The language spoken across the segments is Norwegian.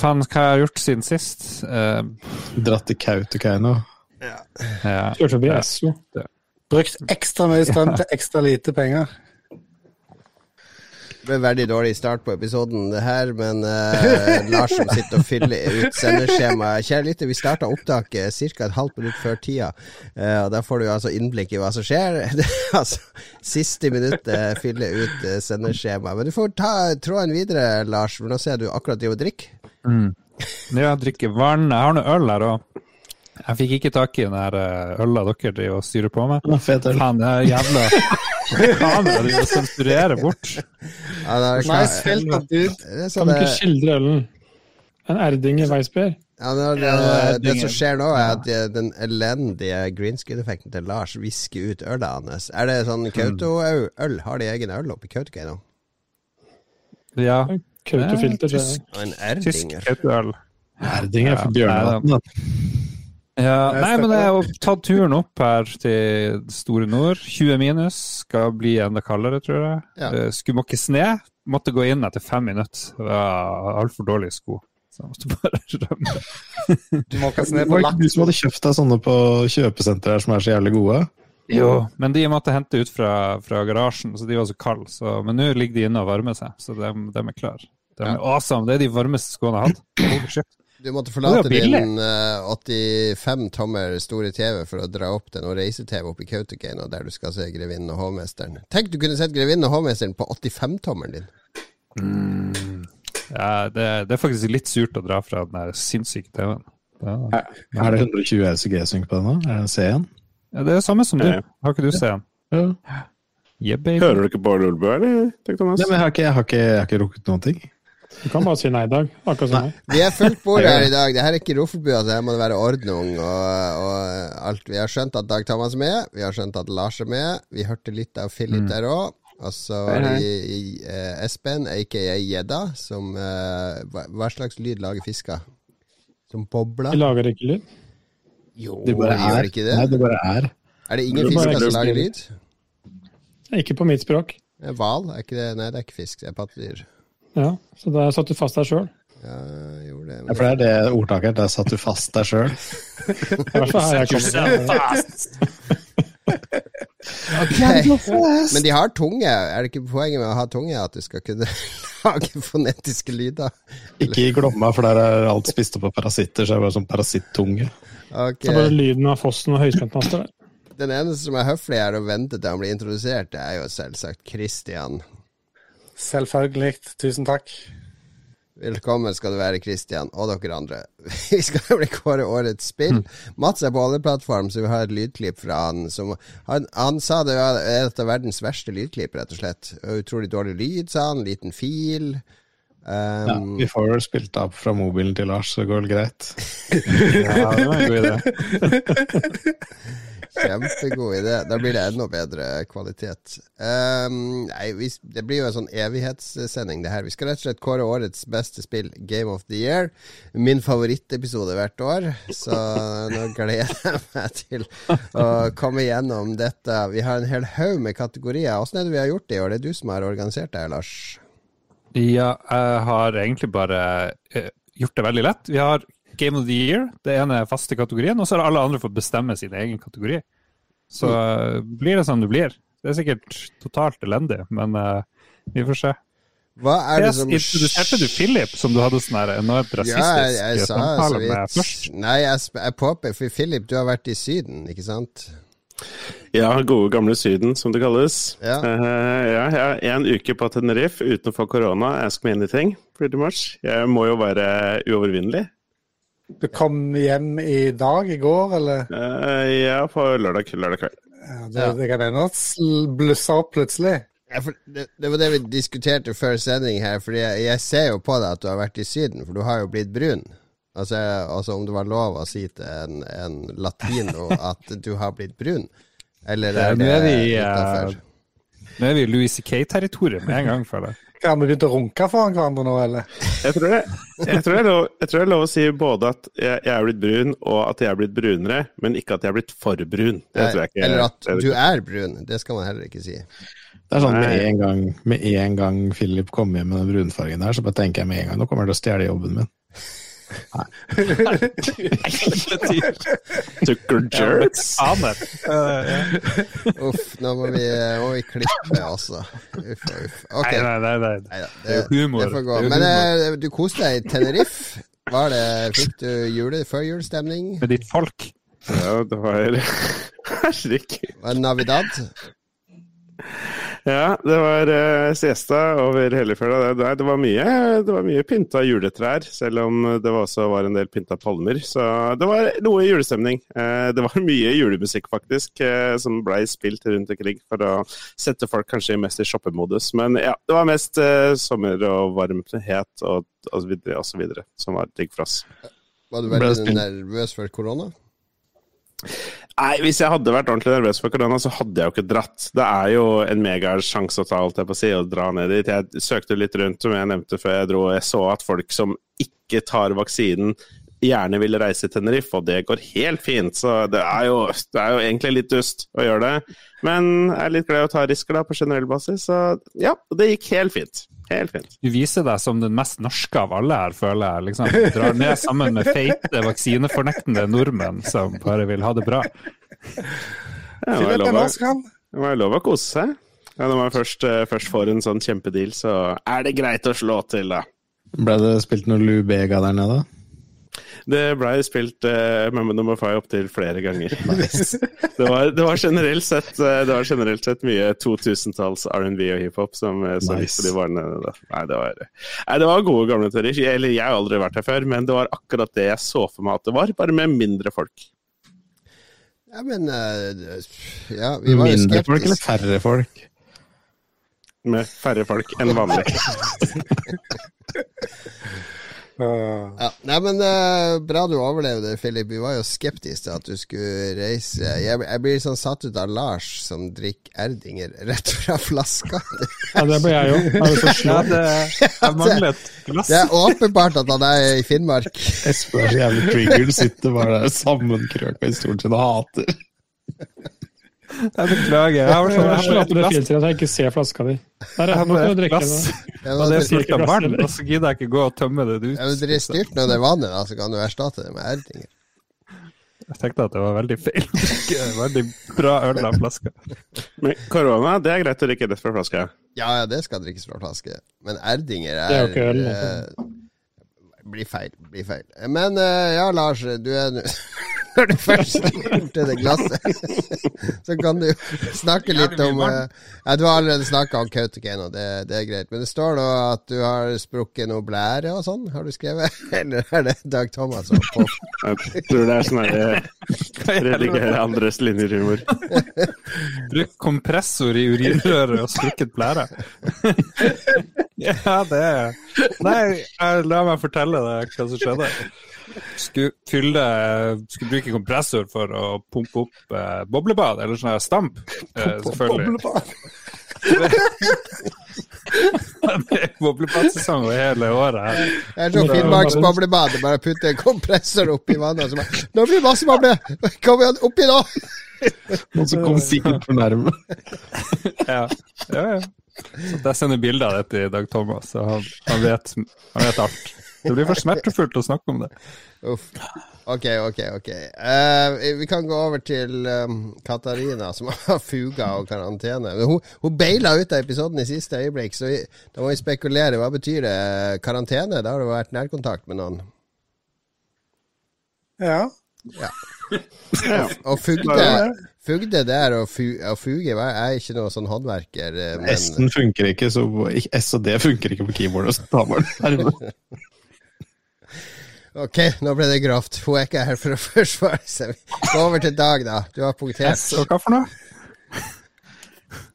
faen, hva jeg har gjort siden sist? Uh, Dratt til Kautokeino. ja. Kjørt forbi Esso. Brukt ekstra mye strøm til ekstra lite penger. Det ble veldig dårlig start på episoden, det her, men uh, Lars som sitter og fyller ut sendeskjemaet. Kjære lytter, vi starta opptaket ca. et halvt minutt før tida, Uh, og da får du altså innblikk i hva som skjer. Er altså Siste minuttet fyller ut uh, sendeskjemaet. Men du får ta tråden videre, Lars, for nå ser jeg du akkurat driver og drikker. Mm. Ja, jeg drikker vann. Jeg har noe øl her òg. Jeg fikk ikke tak i den her eh, øla dere driver og styrer på med. Fet øl. Faen, det er jævla kamera driver og sensurerer bort. Ja, det er, Nice filter, dude. er Kan sånn, du ikke skildre ølen? En Erdinger Weissbier. ja, når, Ja, det er det som skjer nå, er at eh, den elendige green screen-effekten til Lars visker ut øla hans. Er det sånn Kautokeino-øl? Har de egen øl oppi Kautokeino? Ja. Tysk, Og en tysk erdinger? kautoøl. Erdinger for Ja, Bjørnevatn. Ja, nei, men jeg har tatt turen opp her til Store Nord. 20 minus. Skal bli enda kaldere, tror jeg. Ja. Eh, Skulle måke sne. Måtte gå inn etter fem minutter. Det var altfor dårlige sko. Så jeg måtte bare rømme. Du må kaste ned på lakk. du som hadde kjøpt deg sånne på kjøpesenter her som er så jævlig gode? Jo, men de måtte hente ut fra, fra garasjen, så de var så kalde. Men nå ligger de inne og varmer seg, så de, de er klare. De er awesome. Det er de varmeste skoene jeg har hatt. Du måtte forlate din eh, 85 tommer store TV for å dra opp den og reise-TV opp i Kautokeino, der du skal se 'Grevinnen og hovmesteren'. Tenk du kunne sett 'Grevinnen og hovmesteren' på 85-tommeren din. Ja, det, det er faktisk litt surt å dra fra den der sinnssyke TV-en. Ja. Er det 120 LCG-synk på den nå? Er det en C1? Ja, det er det samme som du. Har ikke du C1? Ja. Yeah. Hører du ikke på Olbø, eller? Nei, men jeg har ikke, jeg har ikke, jeg har ikke rukket noen ting. Du kan bare si nei i dag. Akkurat som meg. Vi er fullt bord her i dag. Det her er ikke Roffelbua, så her må det være ordnung og, og alt. Vi har skjønt at Dag Thomas er med, vi har skjønt at Lars er med. Vi hørte litt av Philip der òg. Og så eh, Espen, aka Gjedda, som eh, hva, hva slags lyd lager fisker? Som bobler? De lager ikke lyd. Jo, Det bare gjør er. ikke det? Nei, det bare er. Er det ingen Det er fisker som lager lyd. Ikke på mitt språk. Eh, Hval? Nei, det er ikke fisk, det er pattedyr. Ja, Så da satt du fast der sjøl. Ja, jeg gjorde det. Ja, for det er det ordtaket. Der satt du fast deg sjøl. I hvert fall her jeg kommer fra. Ok. Men de har tunge. Er det ikke poenget med å ha tunge at du skal kunne lage fonetiske lyder? Ikke i Glomma, for der er alt spist opp av parasitter, så det er bare sånn parasittunge. Okay. Så bare lyden av fossen og høyspentmaster der. Den eneste som er høflig her og vente til han blir introdusert, det er jo selvsagt Christian. Selvfølgelig. Tusen takk. Velkommen skal du være, Kristian, og dere andre. Vi skal nemlig kåre årets spill. Mats er på alle plattform, så vi har et lydklipp fra han. Som, han, han sa det var et av verdens verste lydklipp, rett og slett. Utrolig dårlig lyd, sa han. Liten fil. Ja, Um, vi får vel spilt opp fra mobilen til Lars, så går det greit. Ja, det var en god idé. Kjempegod idé. Da blir det enda bedre kvalitet. Um, nei, vi, det blir jo en sånn evighetssending, det her. Vi skal rett og slett kåre årets beste spill, Game of the Year. Min favorittepisode hvert år. Så nå gleder jeg meg til å komme gjennom dette. Vi har en hel haug med kategorier. Åssen er det vi har gjort det i år? Det er du som har organisert det Lars. Ja, jeg har egentlig bare eh, gjort det veldig lett. Vi har Game of the Year, det ene er faste kategorien, og så har alle andre fått bestemme sin egen kategori. Så mm. blir det som det blir. Det er sikkert totalt elendig, men uh, vi får se. Hva er det som Introduserte du Philip, som du hadde sånn her enormt Ja, rasistisk jeg, jeg sa samtale med først? Nei, jeg, jeg påpeker For Philip, du har vært i Syden, ikke sant? Ja, gode gamle Syden, som det kalles. Ja. Uh, ja, jeg er en uke på Tenerife uten å få korona. Ask me anything, pretty much. Jeg må jo være uovervinnelig. Du kom hjem i dag, i går, eller? Eh, ja, på lørdag, lørdag kveld. Ja, det, det kan hende at blusser opp plutselig. Ja, for det, det var det vi diskuterte før sending her, for jeg, jeg ser jo på deg at du har vært i Syden, for du har jo blitt brun. Altså, altså om det var lov å si til en, en latino at du har blitt brun? Eller er det er vi, eh? Nå er vi i Louis C.K.-territoriet med en gang, føler jeg. Har vi begynt å runke foran hverandre nå, eller? Jeg tror, det, jeg, tror det er lov, jeg tror det er lov å si både at jeg, jeg er blitt brun, og at jeg er blitt brunere, men ikke at jeg er blitt for brun. Det tror jeg ikke. Eller at du er brun. Det skal man heller ikke si. Det er sånn med en gang, med en gang Philip kommer hjem med den brunfargen der, så bare tenker jeg med en gang nå kommer han til å stjele jobben min. Tucker jerks. Uff, nå må vi, må vi klippe, altså. Uff og uff. Okay. Nei, nei, nei. nei. Neida, Det er jo humor. Det får gå. Det jo Men eh, du koste deg i Tenerife. Var det, fikk du jule, førjulsstemning? Med ditt folk. Ja, det var Herregud. Var det Navidad? Ja, det var uh, siesta over hele fjøla. Det, det, var mye, det var mye pynta juletrær, selv om det var også var en del pynta palmer. Så det var noe julestemning. Uh, det var mye julemusikk, faktisk, uh, som blei spilt rundt omkring for å sette folk kanskje mest i shoppemodus. Men ja, det var mest sommer og varmhet og, og så videre, og så videre, som var digg for oss. Var du veldig nervøs for korona? Nei, hvis jeg hadde vært ordentlig nervøs for korona, så hadde jeg jo ikke dratt. Det er jo en megasjanse å ta, alt jeg på å si, å dra ned dit. Jeg søkte litt rundt, som jeg nevnte før jeg dro, og jeg så at folk som ikke tar vaksinen, gjerne vil reise til Tenerife, og det går helt fint. Så det er jo, det er jo egentlig litt dust å gjøre det. Men jeg er litt glad i å ta risker da, på generell basis, så ja, det gikk helt fint. Helt fint. Du viser deg som den mest norske av alle her, føler jeg. Liksom. Du drar ned sammen med feite, vaksinefornektende nordmenn som bare vil ha det bra. Ja, det var lov å- kose seg. Ja, når man først, eh, først får en sånn kjempedeal, så er det greit å slå til, da. Ble det spilt noe Lubega der nede? Det blei spilt uh, Member Number Five opptil flere ganger. det, var, det, var generelt sett, eh, det var generelt sett mye 2000-talls R&B og hiphop som uh, så Nice. nice. på de varene. Da. Nei, det var, nei, det var gode gamle teorier. Eller jeg har aldri vært her før, men det var akkurat det jeg så for meg at det var, bare med mindre folk. Ja, men eh, Ja, vi var Mindre Mindre folk eller færre folk? Med færre folk enn vanlig. Ja, nei, men uh, Bra du overlevde, Philip. Vi var jo skeptiske til at du skulle reise. Jeg, jeg blir sånn satt ut av Lars som drikker Erdinger rett fra flaska. Ja, det ble jeg òg. Jeg er jo Ja, det, jeg mangler et glass. Det er åpenbart at han er i Finnmark. Espen er så jævlig triggered, sitter bare der sammenkrøka i stolen sin og hater. Jeg beklager. Jeg har sånn, jeg slått har det et glass. filteret at jeg ikke ser flaska di. Der er du et drikke Og det er fullt av glass, vann, og så gidder jeg ikke gå og tømme det ut. ja, men er styrt når det er vannet, da, så kan du erstatte det med Erdinger. Jeg tenkte at det var veldig feil. Veldig bra øl av flaska. Men korona, det er greit å drikke rett fra flaska. Ja, ja, det skal drikkes fra flaske. Men Erdinger er Det er jo ikke øl, eh, Blir feil. Blir feil. Men eh, ja, Lars, du er nå Når du først til det glasset, så kan du snakke litt om eh, Ja, du har allerede snakka om Kautokeino, det, det er greit. Men det står nå at du har sprukket noe blære og sånn, har du skrevet? Eller er det Dag Thomas som har på? Jeg tror det er sånn her redigere andres linjerhumor. Bruk kompressor i urinrøret og sprukket blære. ja, det er Nei, la meg fortelle deg hva som skjedde. Skulle, fylle, skulle bruke kompressor for å pumpe opp eh, boblebad, eller sånn her stamp. Eh, selvfølgelig. det er boblebadsesong over hele året her. Det er sånn Finnmarksboblebad. Bare putte en kompressor oppi vannet, og så bare Nå blir det masse boble! Kom igjen, oppi nå! Noen som kom sikkert for nærme. Ja, ja, ja. Så jeg sender bilde av dette i Dag Thomas, og han, han, vet, han vet alt. Det blir for smertefullt å snakke om det. Uff. Ok, ok, ok. Uh, vi kan gå over til um, Katarina, som har fuga og karantene. Men Hun, hun beila ut av episoden i siste øyeblikk, så vi, da må vi spekulere. Hva betyr det? Karantene? Da har du vært nærkontakt med noen. ja. Og fugde, fugde det er å, fu, og fuge. Jeg er ikke noe sånn håndverker, eh, men S-en funker ikke, så S og D funker ikke på keyboardet. Så tar man. Ok, nå ble det grovt. Hun er ikke her for å forsvare seg. Gå over til Dag, da. Du har punktert. S og hva for noe?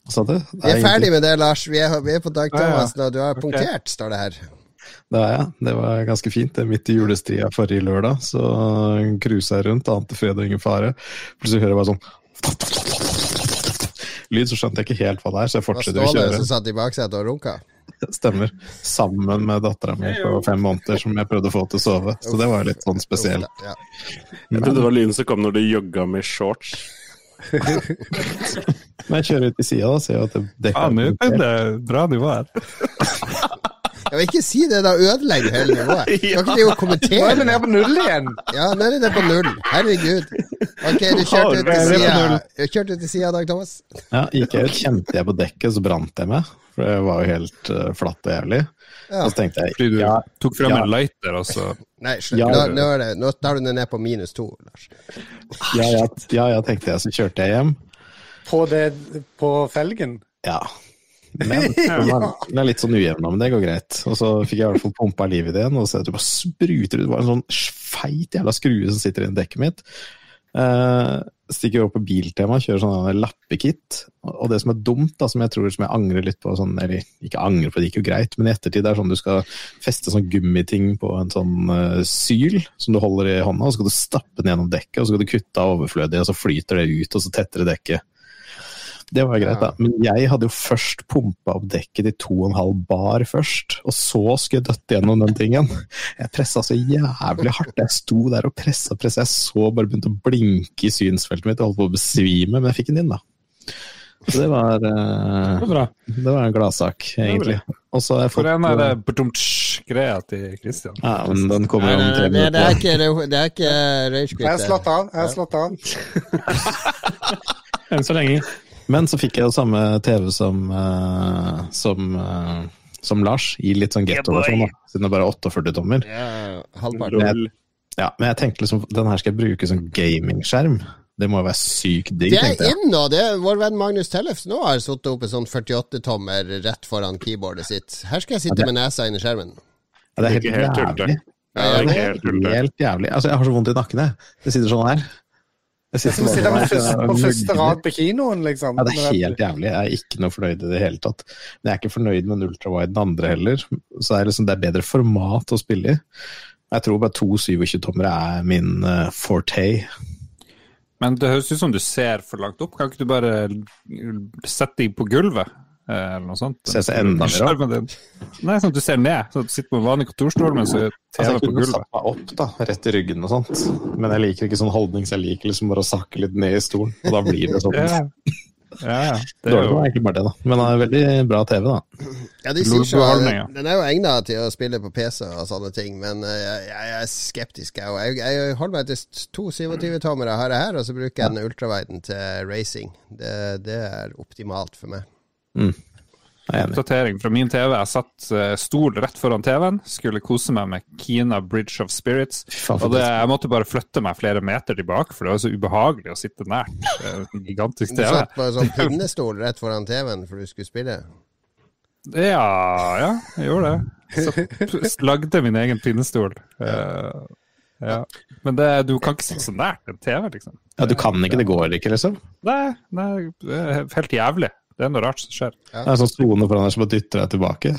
Hva sa du? Vi er ferdig med det, Lars. Vi er, vi er på Dag. Thomas nå. Du har okay. punktert, står det her. Det er jeg. Det var ganske fint. Det er midt i julestria forrige lørdag, så cruisa jeg rundt, ante fred og ingen fare. Plutselig hører jeg bare sånn Lyd, så skjønte jeg ikke helt hva det er, så jeg Det var kjøre. å Ståle som satt i baksetet og runka. Stemmer. Sammen med dattera mi på fem måneder, som jeg prøvde å få til å sove. Så det var litt sånn spesielt. Jeg trodde det var lyden som kom når du jogga med shorts. Men jeg kjører ut i sida, da, ser at det Ja, er det bra nivå her. Jeg vil ikke si det, da ødelegger hele nivået. Kan ikke jo Nå er vi kommentere? nede på null igjen. Ja, nå er det nede på null. Herregud. Ok, du kjørte ut til sida. Du kjørte ut til sida, Dag Thomas. Ja, gikk jeg ut, kjente jeg på dekket, så brant jeg meg. For det var jo helt uh, flatt og jævlig. Ja. Og så tenkte jeg Fordi du ja, tok frem ja. en lighter, og så Nei, slutt. Ja. Nå, nå, er det, nå tar du den ned på minus to, Lars. ja, ja, ja, ja, tenkte jeg, så kjørte jeg hjem. På, det, på felgen. Ja. Men den er, den er litt sånn ujevn, men det går greit. Og så fikk jeg i hvert fall pumpa livet i det igjen, og så det bare spruter ut. Det var en sånn feit jævla skrue som sitter i dekket mitt. Eh, stikker opp på Biltema, kjører sånn lappekit. Og det som er dumt, da, som jeg tror som jeg angrer litt på, sånn, eller ikke angrer på, det gikk jo greit, men i ettertid det er sånn du skal feste sånn gummiting på en sånn uh, syl som du holder i hånda, og så skal du stappe den gjennom dekket, og så skal du kutte av overflødig, og så flyter det ut, og så tetter det dekket. Det var greit, da. Men jeg hadde jo først pumpa opp dekket til 2,5 bar først, og så skulle jeg døtte gjennom den tingen. Jeg pressa så jævlig hardt. Jeg sto der og pressa og pressa. Jeg så bare begynte å blinke i synsfeltet mitt og holdt på å besvime, men jeg fikk den inn, da. Så det var, uh, Det var bra. det var en gladsak, egentlig. Og så har jeg For fått en er det badumtsj-greia til Christian. Ja, men den kommer jo om tre minutter. det, er ikke, det er ikke Jeg har det. slått av. Jeg har slått av. Enn så lenge. Men så fikk jeg jo samme TV som, uh, som, uh, som Lars, i litt sånn gettoversjon, yeah, da, siden det bare er 48 tommer. Ja, halvparten. Men jeg, ja, men jeg tenkte liksom, den her skal jeg bruke som gamingskjerm. Det må jo være sykt digg, Det tenkte er jeg. inn nå. Det er Vår venn Magnus Tellefsen nå har sittet oppe sånn 48-tommer rett foran keyboardet sitt. Her skal jeg sitte med nesa inni i skjermen. Ja, det er helt helt jævlig. Ja, det er helt. Helt jævlig. Altså, jeg har så vondt i nakken, jeg. Det sitter sånn her. Jeg sitter Som sitter på første, på første rad på kinoen, liksom. Ja, det er helt jævlig. Jeg er ikke noe fornøyd i det hele tatt. Men jeg er ikke fornøyd med en ultrawide den andre heller. Så er det, liksom, det er bedre format å spille i. Jeg tror bare to 27-tommere er min uh, forte. Men det høres ut som du ser for langt opp. Kan ikke du bare sette deg på gulvet? Eh, Eller noe sånt? Ser jeg enda mer opp? Nei, sånn at du ser ned. Så du sitter på en vanlig kontorstol, men så er Altså, TV jeg kunne satt meg opp, da, rett i ryggen og sånt. Men jeg liker ikke sånn holdning, så jeg liker liksom bare å sakke litt ned i stolen. Og da blir det sånn. Ja, ja. ja. Det er jo egentlig bare det, da. Men det er veldig bra TV, da. Ja, de sier jo Lordbeholdning. Den er jo egna til å spille på PC og sånne ting, men eh, jeg, jeg er skeptisk. Jeg, jeg, jeg holder meg til to 27-tommere har jeg her, og så bruker jeg den ultraviden til racing. Det, det er optimalt for meg. Er oppdatering fra min TV. Jeg satt eh, stol rett foran TV-en, skulle kose meg med Kina Bridge of Spirits. Og det, jeg måtte bare flytte meg flere meter tilbake, for det var så ubehagelig å sitte nært eh, en gigantisk Du satt på en sånn pinnestol rett foran TV-en for du skulle spille. Ja, ja, jeg gjorde det. Så lagde min egen pinnestol. Eh, ja. Men det, du kan ikke sitte så nært en TV, liksom. Ja, du kan ikke, det går ikke, liksom. Nei, nei, det er helt jævlig. Det er noe rart som skjer. Det er sånn sone foran deg som bare dytter deg tilbake.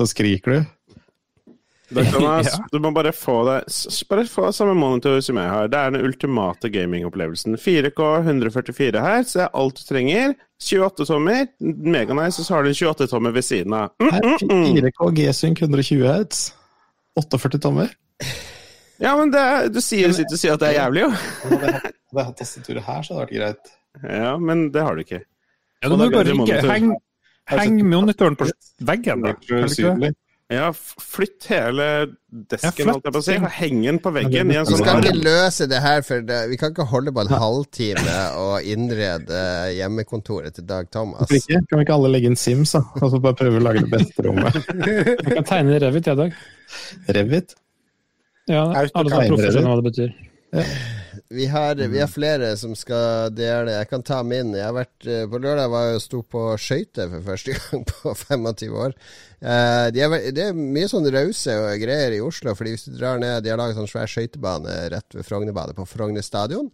Så skriker du. Da, Thomas, Ja. Du må bare få deg Bare få samme monitor som jeg har. Det er den ultimate gamingopplevelsen. 4K 144 her, så det er alt du trenger. 28 tommer. Meganice, og så har du en 28 tommer ved siden av. Mm, mm, mm. 4K G-Sync 120 Hz. 48 tommer. Ja, men det, er- du sier, sitter og sier at det er jævlig, jo. Hadde jeg hatt tastaturet her, så hadde det vært greit. Ja, men det har du ikke. Ja, du må bare blir det Heng, heng monitoren på veggen, da. Ikke. Ja, flytt hele desken, Ja, flytt holdt jeg på å si. og Heng den på veggen i en Vi sånn skal ikke løse det her, for det, vi kan ikke holde på en halvtime og innrede hjemmekontoret til Dag Thomas. Kan vi ikke alle legge inn Sims, da? Og så bare prøve å lage det beste rommet? Jeg kan tegne i Revit, jeg, Dag. Revit? Ja, alle som er proffer, skjønner hva det betyr. Vi har, vi har flere som skal dele. Jeg kan ta min. Jeg har vært eh, På lørdag var jeg sto på skøyter for første gang på 25 år. Eh, de er, det er mye sånn rause greier i Oslo, Fordi hvis du drar ned De har laget sånn svær skøytebane rett ved Frognerbadet, på Frogner stadion.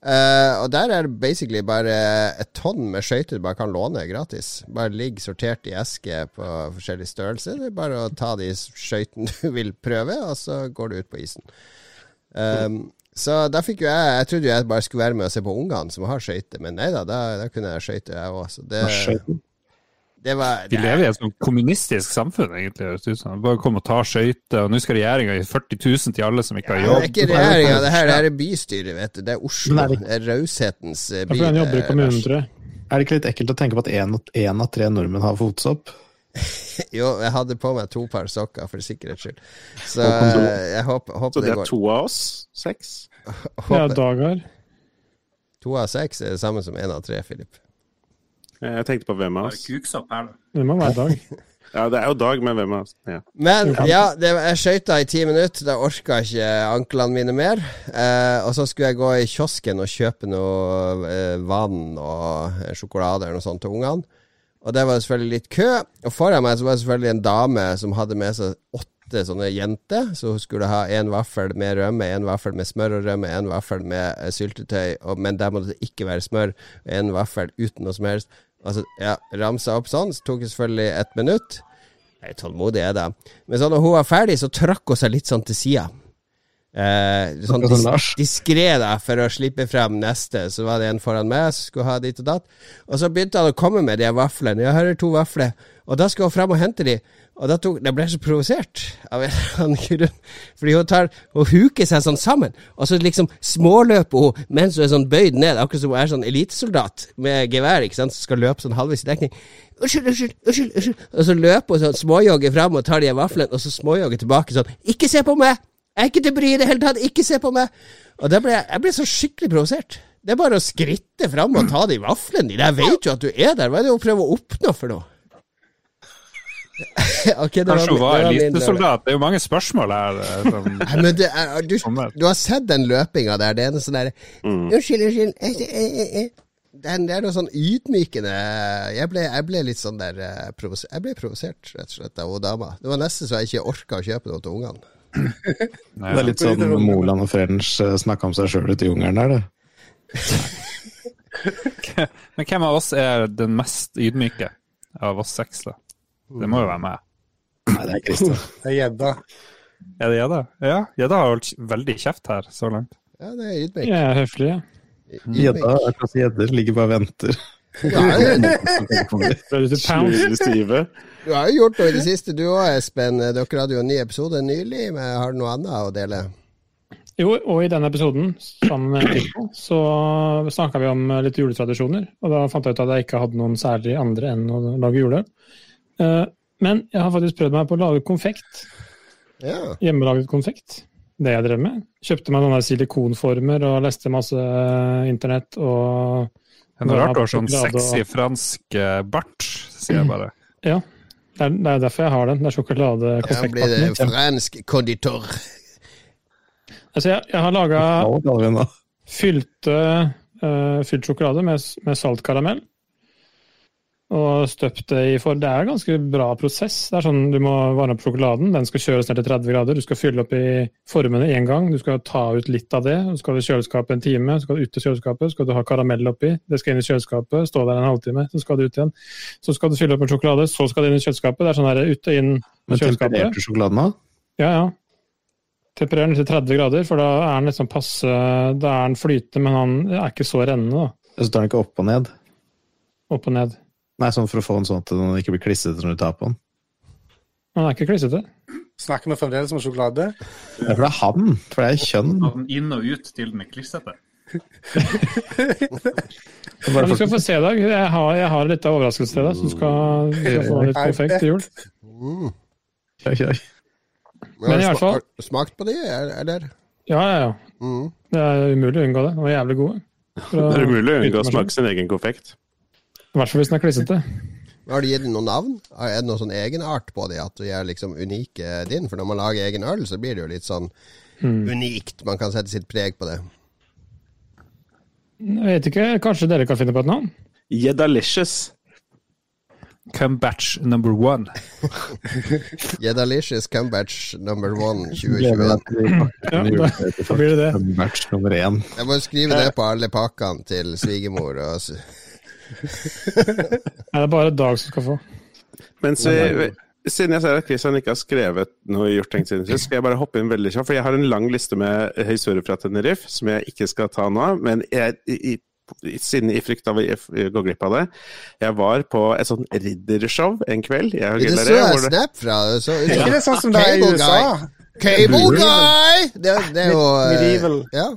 Eh, og der er det basically bare et tonn med skøyter du bare kan låne gratis. Bare ligger sortert i eske på forskjellig størrelse. Det er bare å ta de skøytene du vil prøve, og så går du ut på isen. Um, så da fikk jo jeg Jeg trodde jo jeg bare skulle være med og se på ungene som har skøyter, men nei da, da, da kunne jeg skøyte, jeg òg. Så det, det var Vi lever i et sånn kommunistisk samfunn, egentlig. Bare kom og ta skøyter, og nå skal regjeringa gi 40 000 til alle som ikke har det er ikke regjeringa, det her det her er bystyret, vet du. Det er Oslo. Men det- er raushetens by. Ja, by. han jobber i er kommunen, tror jeg. Er det ikke litt ekkelt å tenke på at én av tre nordmenn har fotsopp? Jo, jeg hadde på meg to par sokker for sikkerhets skyld. Så eh, jeg håper, Så håper det det er går. to av oss? Seks? Ja, Håper, Dag to av seks er det samme som én av tre, Filip. Jeg tenkte på hvem av oss. kuksopp her, da. Det må være Dag. Ja, det er jo Dag, men hvem av oss? Ja. Men ja, det, jeg skøyta i ti minutter. Da orka ikke anklene mine mer. Eh, og så skulle jeg gå i kiosken og kjøpe noe eh, vann og eh, sjokolade eller noe sånt til ungene. Og det var selvfølgelig litt kø. Og foran meg så var det selvfølgelig en dame som hadde med seg åtte sånne jenter. Så hun skulle ha en vaffel med rømme, en vaffel med smør og rømme, en vaffel med eh, syltetøy, og, men der måtte det ikke være smør, en vaffel uten noe som helst. Altså, ja, ramsa opp sånn, så tok det selvfølgelig ett minutt. Jeg er tålmodig, jeg, da. Men så når hun var ferdig, så trakk hun seg litt sånn til sida. Eh, sånn dis diskré, da, for å slippe frem neste. Så var det en foran meg som skulle ha dit og datt. Og så begynte han å komme med de vaflene. Ja, her er to vafler. Og da skulle hun frem og hente de. Og da, tok, da ble jeg så provosert av en eller annen grunn. Fordi hun tar Hun huker seg sånn sammen, og så liksom småløper hun mens hun er sånn bøyd ned, akkurat som hun er sånn elitesoldat med gevær, ikke sant, som skal løpe sånn halvvis i dekning. Unnskyld, unnskyld, unnskyld, unnskyld. Og så løper hun sånn småjogger fram og tar de vaflene, og så småjogger tilbake sånn Ikke se på meg! Jeg er ikke til bry i det hele tatt! Ikke se på meg! Og da ble jeg, jeg ble så skikkelig provosert. Det er bare å skritte fram og ta de vaflene dine. Jeg vet jo at du er der. Hva er det å prøve å oppnå for noe? Ok, det Kanskje hun det var min lørdag. elitesoldat? Det er jo mange spørsmål her. eh, Som, Nei, men det er, du, du har sett den løpinga der. Det er en sånn derre Mm. Unnskyld, unnskyld. eh, eh, eh, eh. Den, det er noe sånn ydmykende Jeg ble, jeg ble litt sånn der eh, Jeg ble provosert, rett og slett, av hun dama. Det var nesten så jeg ikke orka å kjøpe noe til ungene. Nei, Det er litt sånn Moland og French snakka om seg sjøl ute i jungelen der, det. Men hvem av oss er den mest ydmyke av oss seks, da? Det må jo være meg. Nei, det er Christer. Det er gjedda. Er det gjedda? Ja, gjedda har holdt veldig kjeft her så langt. Ja, det er ydmyk. Jeg er høflig, ja. Gjedda er kanskje gjedder ligger bare og venter. Du har jo gjort noe i det siste, du òg, Espen. Dere hadde jo en ny episode nylig. Men har du noe annet å dele? Jo, og i denne episoden, sammen med Tico, så snakka vi om litt juletradisjoner. Og da fant jeg ut at jeg ikke hadde noen særlig andre enn å lage jule. Eh, Men jeg har faktisk prøvd meg på å lage konfekt. Ja. Hjemmelaget konfekt. Det jeg drev med. Kjøpte meg noen silikonformer og leste masse internett og Det er noe rart du har sånn sexy fransk eh, bart, sier jeg bare. Ja. Det er, det er derfor jeg har den. Det er Da blir det fransk konditor. Altså, jeg, jeg har laga fylte uh, fylt sjokolade med, med salt karamell. Og støpt det i for Det er en ganske bra prosess. Det er sånn Du må varme opp sjokoladen. Den skal kjøles ned til 30 grader. Du skal fylle opp i formene én gang. Du skal ta ut litt av det. Så skal du i kjøleskapet en time. Så skal du ut til kjøleskapet. Så skal du ha karamell oppi. Det skal inn i kjøleskapet. Stå der en halvtime. Så skal det ut igjen. Så skal du fylle opp med sjokolade. Så skal det inn i kjøleskapet. Det er sånn her ut og inn Men tempererte sjokoladen da? Ja, ja. Temperer den til 30 grader, for da er den liksom passe Da er den flytende, men han er ikke så rennende, da. Så tar den ikke opp og ned? Opp og ned. Nei, sånn for å få den sånn at den ikke blir klissete når du tar på den. Den er ikke klissete. Snakker vi fremdeles om sjokolade? Ja, for det er han, for det er kjønn. Inn og ut til den er klissete. Det er Men bare du skal få se, Dag. Jeg har, jeg har litt av overraskelse til deg, så du skal, du skal få litt konfekt til jul. Mm. Kjøy, kjøy. Men i har hvert fall- Har du smakt på de, eller? Ja, ja, ja. Mm. Det er umulig å unngå det. De var jævlig gode. Det er umulig å unngå å smake sin egen konfekt. I hvert fall hvis den er klissete. Har du gitt den noen navn? Er det noen sånn egenart på det at de er liksom unike din? For når man lager egen øl, så blir det jo litt sånn Mm. unikt. Man kan sette sitt preg på det. Jeg vet ikke, kanskje dere kan finne på et navn? Jedalicious. Cumbatch batch number one. Jedalicious Cumbatch number one 2021. meg til de Ja, da, blir det det. Match nummer én. Jeg må skrive det på alle pakkene til svigermor. Og Nei, det er bare Dag som skal få. Mens vi, siden jeg ser at Christian ikke har skrevet noe gjort tenkt siden sist, skal jeg bare hoppe inn veldig kjapt. For jeg har en lang liste med historier fra Tenerife som jeg ikke skal ta nå. Men jeg, i, i, siden i frykt av å gå glipp av det Jeg var på et sånt riddershow en kveld. Jeg Det så jeg snap fra. Så ikke det sånn som det er i Cable USA? Cable Guy! Det, det er jo uh, Ja.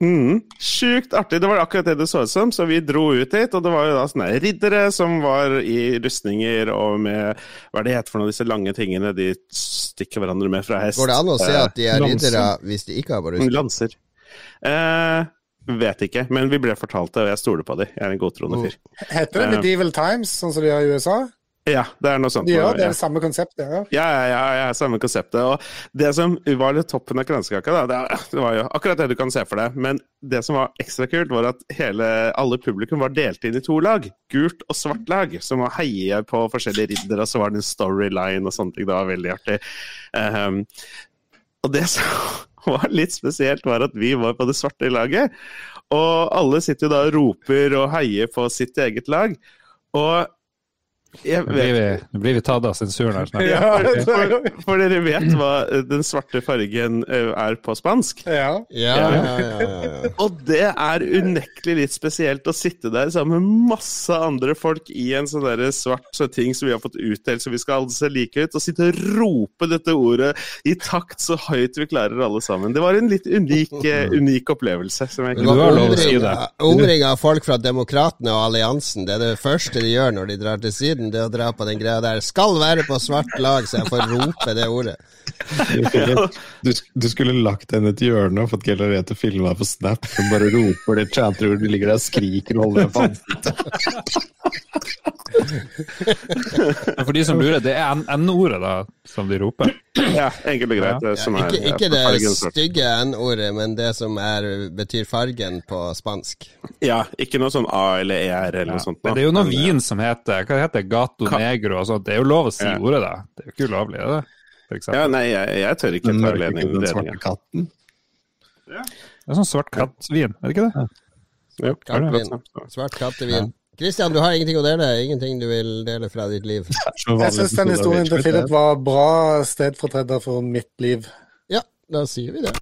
Mm, sjukt artig. Det var akkurat det det så ut som, så vi dro ut dit. Og det var jo da sånne riddere som var i rustninger og med Hva er det heter for noe, disse lange tingene de stikker hverandre med fra hest? Går det an å se at de er Lanser. riddere hvis de ikke har vært rustninger? rustning? Lanser. Eh, vet ikke, men vi ble fortalt det, og jeg stoler på dem. Jeg er en godtroende fyr. Heter det Ja. Medieval Times, sånn som de har i USA? Ja, det er noe sånt. Ja, det, er det samme konseptet. Ja. Ja, ja, ja, samme konseptet. Og det som var litt toppen av kransekaka, da, det, var jo akkurat det du kan se for deg. Men det som var ekstra kult, var at hele, alle publikum var delt inn i to lag. Gult og svart lag, som var heie på forskjellige riddere, og så var det en storyline og sånne ting. Det var veldig artig. Um, og det som var litt spesielt, var at vi var på det svarte laget. Og alle sitter jo da og roper og heier på sitt eget lag. Og Nå blir vi, blir vi tatt av sensuren her snart. Ja, for, for dere vet hva eh, den svarte fargen eh, er på spansk? ja. Ja, ja, ja, ja, ja. Og det er unektelig litt spesielt å sitte der sammen med masse andre folk i en sånn der svart så ting som vi har fått utdelt, så vi skal alle se like ut, og sitte og rope dette ordet i takt så høyt vi klarer alle sammen. Det var en litt unik, eh, unik opplevelse. Som jeg kunne lov å si det. Omringa av folk fra Demokratene og Alliansen. Det er det første de gjør når de drar til Syden, det er å dra på den greia der. Skal være på svart lag, så jeg får rope det ordet. Du skulle, du, du skulle lagt henne til hjørnet hjørne og fått Gellaret til å filme deg på Snap. Som bare roper det chanter du ligger der og skriker og holder deg fast. For de som lurer, det er N-ordet da, som de roper. Ja, enkelt og greit. det som er, Ikke, ikke det fargen stygge N-ordet, men det som er, betyr fargen på spansk. Ja, ikke noe sånn A eller ER eller noe sånt. Men det er jo noe vin som heter hva heter det, Gato Ka- Negro og sånt. Det er jo lov å si Ja. ordet, da. Det er jo ikke ulovlig, er det? Ja, nei, jeg, jeg tør ikke Den ta ledningen. den svarte katten. Det er sånn svart kattvin, er det ikke det? Jo, Kattvin. akkurat sånn. Svart kattevin. Kristian, du har ingenting å dele? Ingenting du vil dele fra ditt liv? Jeg syns den historien til Philip var bra stedfortreder for mitt liv. Ja, da sier vi det.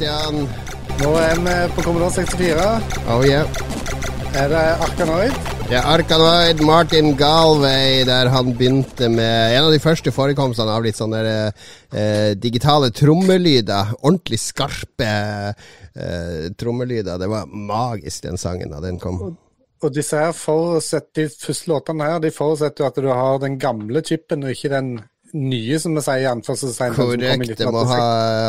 Hører Kristian? Nå er vi på Commodore 64. Oh yeah. Er det Arkanoid? Er Arkanoid Martin Galway, der han begynte med en av de første forekomstene av litt sånne eh, digitale trommelyder. Ordentlig skarpe eh, trommelyder. Det var magisk, den sangen da den kom. Og disse her forutsetter, de første låtene her de forutsetter jo at du har den gamle chipen, og ikke den nye, som vi sier i anførselstegn. Korrekt. Det må ha,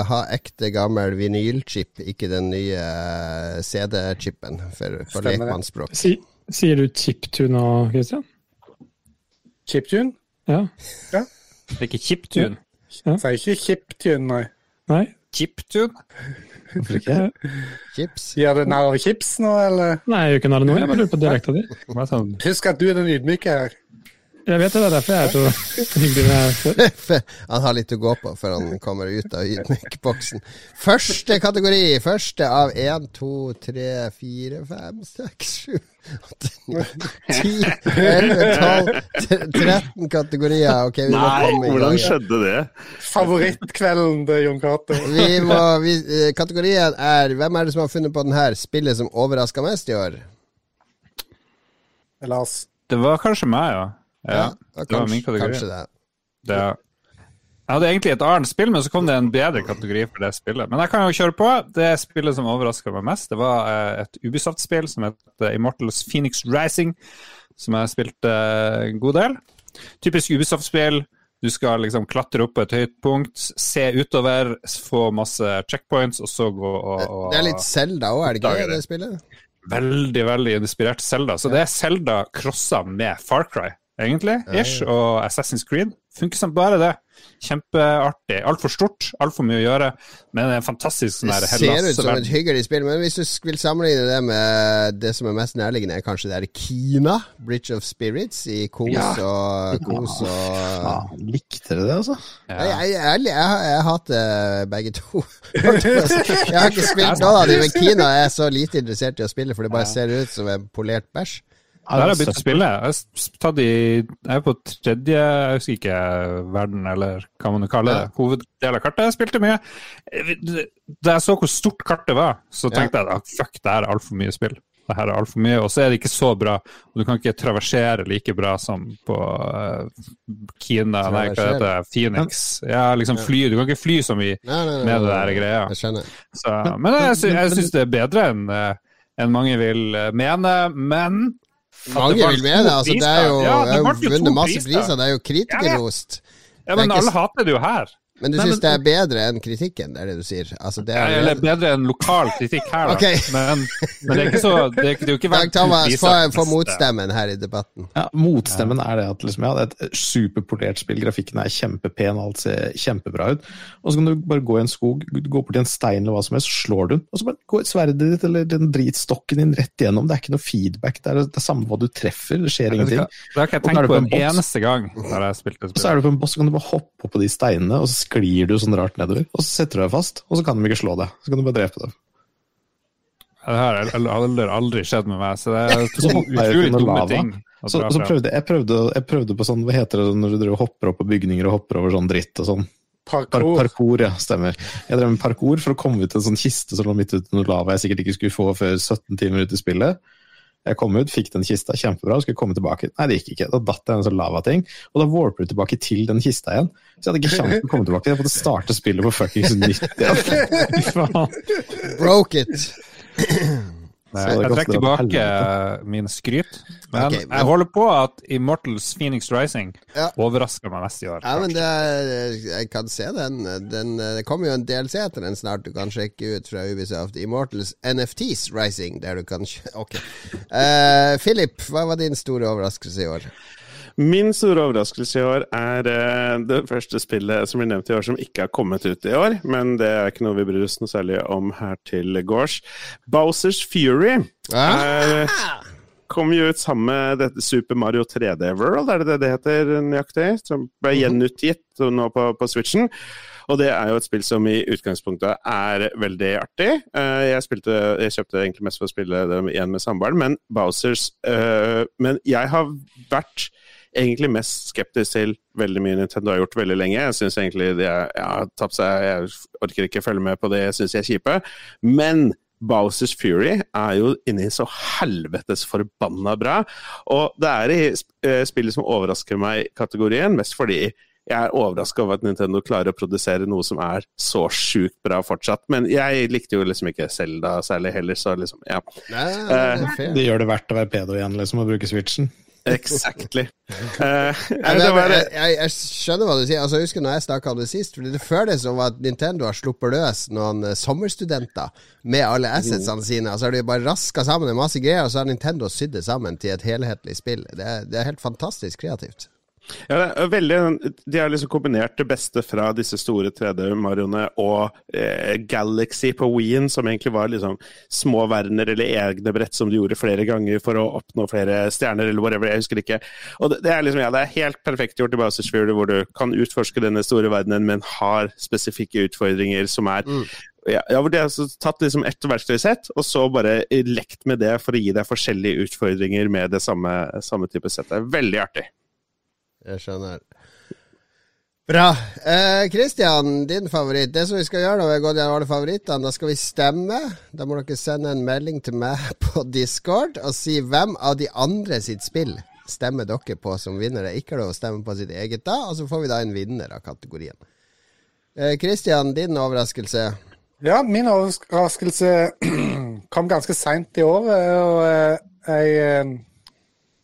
ha ekte gammel vinylchip, ikke den nye eh, CD-chipen for, for lekmannsspråk. Si, sier du chiptune nå, Christian? Chiptune? Ja? Det er ikke chiptune. Sier ikke chiptune, nei. Nei? Chiptune? Chips. Gjør du narr av chips nå, eller? Nei, jeg gjør ikke narr av noe. Jeg bare lurer på dialekta di. Det sånn, Husk at du er den ydmyke her. Jeg vet det, det er derfor jeg er så hyggelig med. Han har litt å gå på før han kommer ut av ydmykboksen. Første kategori. Første av 1, 2, 3, 4, 5, 6, 7, 8, 9, 10, 11, 12, 13 kategorier. Ok, vi må Nei, komme i hvordan gang. skjedde det? Favorittkvelden til Jon Cato. Vi vi, eh, kategorien er Hvem er det som har funnet på den her spillet som overraska mest i år? Lars. det var kanskje meg, ja. Ja. Det var min kategori. kanskje det. Det, jeg hadde egentlig et annet spill, men så kom det en bedre kategori for det spillet. Men jeg kan jo kjøre på. Det spillet som overraska meg mest, det var eh, et Ubisoft-spill som heter Immortals Phoenix Rising, som jeg har spilt eh, en god del. Typisk Ubisoft-spill. Du skal liksom klatre opp på et høyt punkt, se utover, få masse checkpoints, og så gå og, og Det er litt Selda òg, er det ikke det, spillet? Veldig, veldig inspirert Zelda. Så det er Zelda crossa med Far Cry, egentlig. Ish, og Assassin's Creed. Funker som bare det. Kjempeartig. Altfor stort, altfor mye å gjøre. Men det er en fantastisk sånn Det ser ut som et hyggelig spill, men hvis du vil sammenligne det med det som er mest nærliggende, er kanskje det er Kina, Bridge of Spirits, i kos Ja. og kos og Ja, likte dere det, altså? Jeg, jeg, jeg, jeg, jeg, jeg hater begge to. jeg har ikke spilt noen av dem, men Kina er så lite interessert i å spille, for det bare ser ut som en polert bæsj. Der har jeg begynt å spille. Jeg er på tredje jeg husker ikke verden, eller hva man kaller det. Hoveddel av kartet. Jeg spilte mye. Da jeg så hvor stort kartet var, så tenkte jeg at fuck, det her er altfor mye spill. Det her er alt for mye, Og så er det ikke så bra. Og du kan ikke traversere like bra som på eh, Kina, nei, hva heter det, Phoenix. Ja, liksom fly. Du kan ikke fly så mye med det der greia. Så, men jeg, jeg syns det er bedre enn eh, enn mange vil eh, mene, men Mange vil med det. Altså, det er jo, Ja, det jo vunnet masse priser. Det er jo kritikerrost. Ja, men alle hater det jo her. Men du syns det er bedre enn kritikken, det er det du sier? Altså, det er Eller bedre enn lokal kritikk her, da. Okay. Men, men det er ikke så Det er, det er jo ikke Dag Thomas, få motstemmen her i debatten. Ja, Motstemmen er det at liksom, ja, det er et superportert spill, grafikken er kjempepen, alt ser kjempebra ut. Og så kan du bare gå i en skog, gå bort til en stein eller hva som helst, så slår du den. Og så bare går sverdet ditt eller den dritstokken din rett igjennom. Det er ikke noe feedback, det er det, er samme hva du treffer, det skjer Det ingenting. det har ikke jeg tenkt på en en eneste gang når jeg spilte Og så er du på en boss, så kan du bare hoppe opp på de steinene, og så sklir du sånn rart nedover. Og så setter du deg fast, og så kan de ikke slå deg. Så kan du bare drepe dem. Det her har aldri, aldri skjedd med meg, så det er to utrolig dumme lava. ting. Så, så prøvde jeg, prøvde, jeg prøvde på sånn, hva heter det når du driver hopper opp på bygninger og hopper over sånn dritt og sånn? Par, Parkour. parkour, ja, stemmer. Jeg drev med parkour for å komme ut til en sånn kiste som lå midt ute under lava jeg sikkert ikke skulle få før 17 timer ut i spillet. Jeg kom ut, fikk den kista, kjempebra, skulle komme tilbake. Nei, det gikk ikke. Da datt jeg en sånn lavating, og da warper du tilbake til den kista igjen. Så jeg hadde ikke sjanse til å komme tilbake. Jeg måtte starte spillet på fuckings nytt igjen. Broke it! Jeg trekker tilbake min skryt, men okay, men- jeg holder på at Immortals Phoenix Rising Ja. overrasker meg mest i år. Ja, men det er, Jeg kan se den. den. Det kommer jo en DLC etter den snart du kan sjekke ut fra Ubisoft. Immortals NFTs Rising, der du kan Ok. Uh, Philip, hva var din store overraskelse i år? Min store overraskelse i år er eh, det første spillet som blir nevnt i år som ikke har kommet ut i år, men det er ikke noe vi bryr oss noe særlig om her til gårds. Bowsers Fury Ah. eh, kom jo ut sammen med dette Super Mario 3D World, er det det det heter nøyaktig? Som ble gjenutgitt nå på, på Switchen. Og det er jo et spill som i utgangspunktet er veldig artig. Eh, jeg, spilte, jeg kjøpte egentlig mest for å spille det igjen med samboeren, men Bowsers Men jeg har vært egentlig mest skeptisk til veldig mye Nintendo har gjort veldig lenge. Jeg syns egentlig de har ja, tapt seg Jeg orker ikke følge med på det jeg syns de er kjipe. Men Bowsers Fury er jo inni så helvetes forbanna bra. Og det er i eh, spillet som overrasker meg i kategorien, mest fordi jeg er overraska over at Nintendo klarer å produsere noe som er så sjukt bra fortsatt. Men jeg likte jo liksom ikke Selda særlig heller, så liksom, ja. Nei, det er. Det gjør det verdt å være pedo igjen, liksom, å bruke switchen. Exactly. Uh, jeg, jeg, jeg skjønner hva du sier. Altså, jeg husker når jeg snakka om det sist. Fordi Det føles som at Nintendo har sluppet løs noen eh, sommerstudenter med alle assetsene sine. Altså har de bare raska sammen en masse greier, og så har Nintendo sydd det sammen til et helhetlig spill. Det er, det er helt fantastisk kreativt. Ja, det er veldig, De har liksom kombinert det beste fra disse store 3D-marioene og eh, Galaxy på Wien, som egentlig var liksom små verdener eller egne brett som du gjorde flere ganger for å oppnå flere stjerner, eller whatever. Jeg husker ikke. Og det, det er liksom, ja, det er helt perfekt gjort i Bowsers Fury, hvor du kan utforske denne store verdenen, men har spesifikke utfordringer som er ja, ja, hvor De har altså tatt liksom ett verktøysett, og så bare lekt med det for å gi deg forskjellige utfordringer med det samme, samme type settet. Veldig artig. Jeg skjønner. Bra. Eh, din favoritt. Det som vi skal gjøre når vi har gått gjennom alle favorittene, da skal vi stemme. Da må dere sende en melding til meg på Discord og si hvem av de andre sitt spill stemmer dere på som vinnere. Ikke lov å stemme på sitt eget da, og så får vi da en vinner av kategorien. Eh, din overraskelse. Ja, min overraskelse kom ganske seint i år. og eh, jeg eh,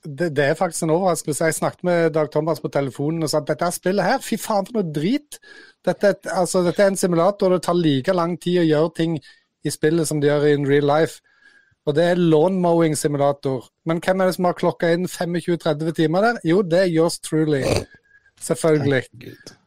det, det er faktisk en overraskelse. Jeg snakket med Dag Thomas på telefonen og sa at dette er spillet her, fy faen for noe drit. Dette, altså, dette er en simulator, og det tar like lang tid å gjøre ting i spillet som det gjør in real life. Og det er lawnmowing-simulator. Men hvem er det som har klokka inn 25-30 timer der? Jo, det er yours truly. Selvfølgelig.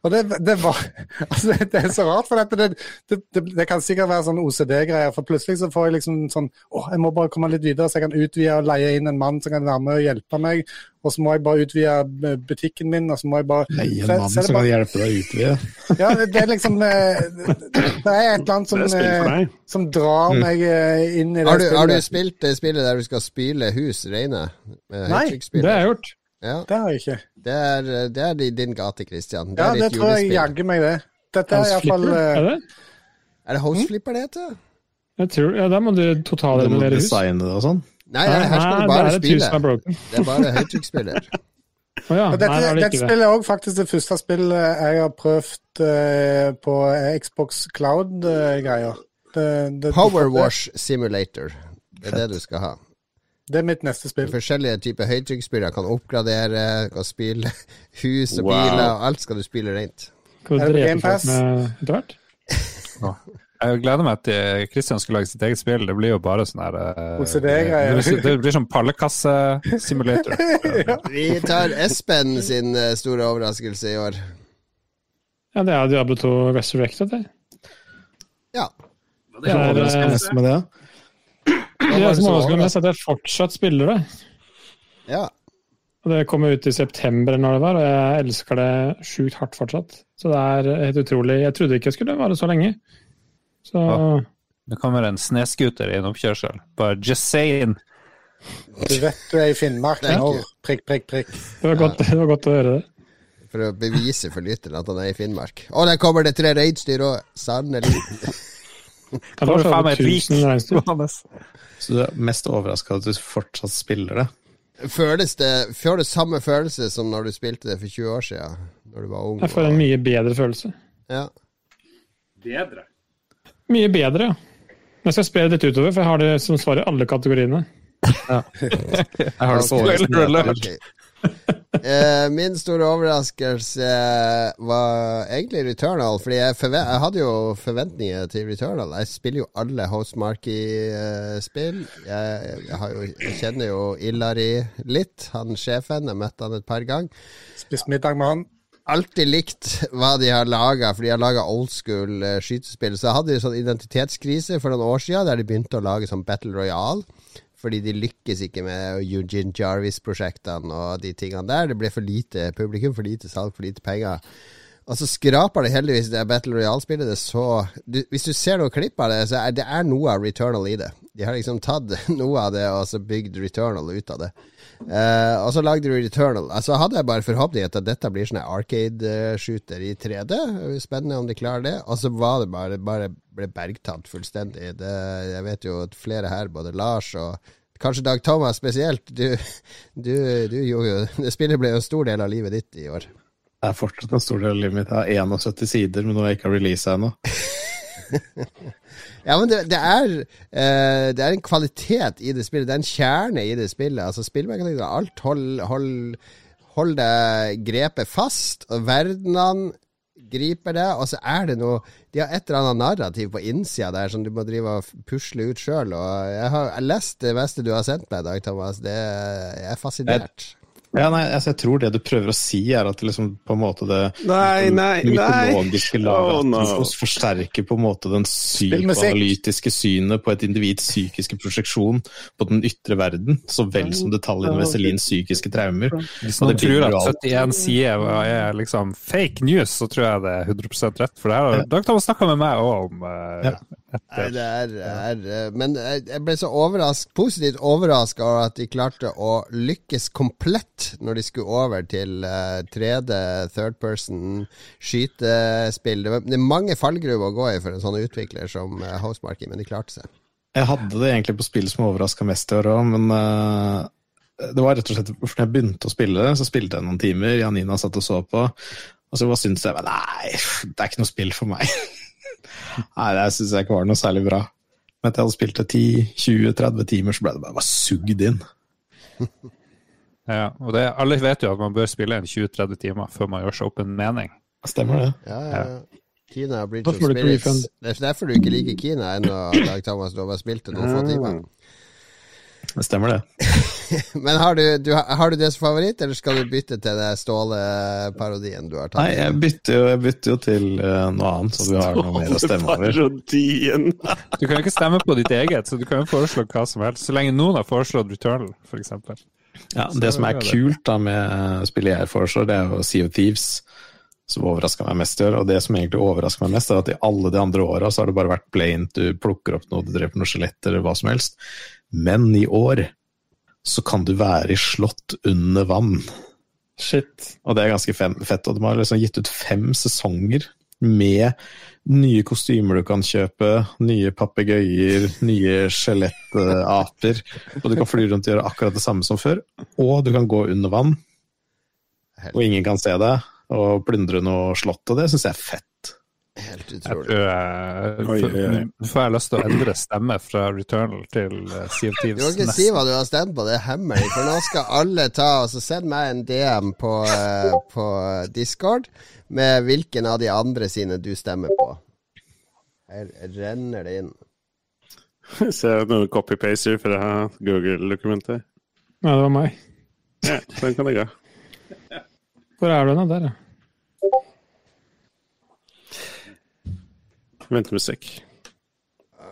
Og det, det var altså Det er så rart, for dette, det, det, det, det kan sikkert være sånn OCD-greier. For plutselig så får jeg liksom sånn Å, jeg må bare komme litt videre, så jeg kan utvide og leie inn en mann som kan være med og hjelpe meg. Og så må jeg bare utvide butikken min, og så må jeg bare Leie en mann som kan hjelpe deg å utvide. Ja, det, det er liksom eh, Det er et eller annet som, eh, som drar meg eh, inn i det Har du, har du spilt det spillet der du skal spyle hus reine? Nei. Det har jeg gjort. Ja, Det har jeg ikke. Det er, det er din gate, Christian. Det Ja, er det tror jeg jaggu meg det. Dette er iallfall Flipper, er det? Er det Hostflipper det heter? Jeg tror, ja, Der må du totalrenovere hus. designe det og sånn. Nei, nei, her skal du bare spille. er. Det er bare høytrykksspiller. Oh ja. dette, Nei, det dette det. spillet er òg faktisk det første spillet jeg har prøvd uh, på Xbox Cloud-greier. Power Wash Simulator. Det er det du skal ha. Det er mitt neste spill. Forskjellige typer høytrykksspill. kan oppgradere, kan spille hus og Wow. biler, og alt skal du spille rent. Er du det drepe folk Pass? med etter hvert? Jeg gleder meg til Kristian skal lage sitt eget spill. Det blir jo bare sånn her eh, OCD-greier. Det, blir- det sånn pallekasse-simulator. Vi tar Espen sin eh, store overraskelse i år. Ja, det er Diablo 2 Resurrected, det. Ja. Det er, det er, mest med det. er, det var som så overrasker mest, er at jeg fortsatt spiller det. Ja. Og Det kom ut i september, når det var, og jeg elsker det sjukt hardt fortsatt. Så det er helt utrolig. Jeg trodde ikke jeg skulle vare så lenge. Så Ja. Det kommer en snescooter i en oppkjørsel. Bare just saying. Du vet du er i Finnmark Thank nå. you. Prikk, prikk, prikk. det var, godt, det var godt å høre det. For å bevise for lytteren at han er i Finnmark. Og der kommer det tre reinsdyr og sannelig. Var så faen meg et lik. 1000 reinsdyr. Johannes. Så du er mest overraska at du fortsatt spiller det. Føles det Får du samme følelse som når du spilte det for 20 år siden? Når du var ung? Jeg får en mye bedre følelse. Ja. Bedre. Mye bedre, ja. Jeg skal spre det litt utover, for jeg har det som svar i alle kategoriene. Jeg har det på Ok. årets nyheter. Ok. Eh, min store overraskelse var egentlig Returnal. Fordi jeg, jeg hadde jo forventninger til Returnal. Jeg spiller jo alle Host Marky-spill. jeg, jeg, jeg kjenner jo Ilari litt, han sjefen. Jeg møtte han et par ganger. Spist middag med han. alltid likt hva de har laga, for de har laga old school uh, skytespill. Så hadde de sånn identitetskrise for noen år siden, der de begynte å lage sånn Battle Royale. Fordi de lykkes ikke med Eugene Jarvis-prosjektene og de tingene der. Det ble for lite publikum, for lite salg, for lite penger. Og så skraper det heldigvis det Battle Royale-spillet. Det så du, Hvis du ser noen klipp av det, så er det er noe av Returnal i det. De har liksom tatt noe av det og så bygd Returnal ut av det. Eh, og så lagde du Returnal. Altså hadde jeg bare forhåpning at dette blir sånn arcade-shooter i 3D. Spennende om de klarer det. Og så var det bare, bare ble bergtatt fullstendig. Det, jeg vet jo at flere her, både Lars og kanskje Dag Thomas spesielt, du, du, du gjorde jo spillet ble jo en stor del av livet ditt i år. Det er fortsatt en stor del av livet mitt. Jeg har 71 sider men nå har jeg ikke releasa ennå. Ja, men det, det, er, uh, det er en kvalitet i det spillet. Det er en kjerne i det spillet. Altså Spillmekanikken alt hold, hold, hold deg grepet fast, og verdenene griper det, og så er det noe De har et eller annet narrativ på innsida der som du må drive og pusle ut sjøl. Jeg har lest det meste du har sendt meg i dag, Thomas. Det, jeg er fascinert. Ja, nei, altså, jeg tror det du prøver å si, er at liksom på en måte det Nei, nei, det nei. mytologiske laget Oh, no. forsterker på en måte den psykoanalytiske synet på et individs psykiske prosjeksjon på den ytre verden, så vel som detaljene ved Celines psykiske traumer. Hvis man noen tror at 71 sider er liksom fake news, så tror jeg det er 100% rett. For det her har Dag Thomas snakka med meg òg om eh, Ja. Nei, det er, er eh, Men jeg jeg ble så overrask, positivt overraska over at de klarte å lykkes komplett når de skulle over til 3D, third person, skytespill. Det, var, det er mange fallgruver å gå i for en sånn utvikler som uh, Housemarking, men de klarte seg. Jeg hadde det egentlig på spill som overraska mest i år òg, men uh, det var rett og slett for når jeg begynte å spille så spilte jeg noen timer. Janina satt og så på, og så syntes jeg nei, det er ikke noe spill for meg. nei, det syns jeg ikke var noe særlig bra. Men etter jeg hadde spilt det 10-20-30 timer, så ble det bare, bare sugd inn. Ja, og det, alle vet jo at man bør spille en 20-30 timer før man gjør seg opp en mening. Stemmer det? Ja, ja, ja. Kina Bridge blitt of spillet. Spirits. Det er derfor du ikke liker Kina ennå, Dag Thomas. Du har bare spilt det noen få timer. Det stemmer, det. Men har du, du, har du det som favoritt, eller skal du bytte til det Ståle-parodien du har tatt? Nei, jeg bytter jo, jeg bytter jo til uh, noe annet, så du har noe mer å stemme over. Du kan jo ikke stemme på ditt eget, så du kan jo foreslå hva som helst. Så lenge noen har foreslått Returnal, f.eks. Ja, det som er kult da med spillet jeg foreslår, det er jo Sea of Thieves. Som overraska meg mest i år. Og det som egentlig overrasker meg mest, er at i alle de andre åra så har det bare vært plain, du plukker opp noe, du dreper noen skjeletter eller hva som helst. Men i år så kan du være i slott under vann. Shit. Og det er ganske fett. Og de har liksom gitt ut fem sesonger med nye kostymer du kan kjøpe, nye papegøyer, nye skjelettaper. Og du kan fly rundt og gjøre akkurat det samme som før. Og du kan gå under vann, og ingen kan se deg, og plyndre noe slott. Og det syns jeg er fett. Helt utrolig. jeg. Nå får jeg lyst til å endre stemme fra Returnal til eh, Sea of Du kan ikke si hva du har stemt på, det er hemmelig. For nå skal alle ta og så Send meg en DM på, eh, på Discord med hvilken av de andre sine du stemmer på. Her renner det inn. Ser noen copy-paster fra Google-dokumentet. Ja, det var meg. Ja, den kan jeg ha. Hvor er du nå? Der, ja. Ventemusikk.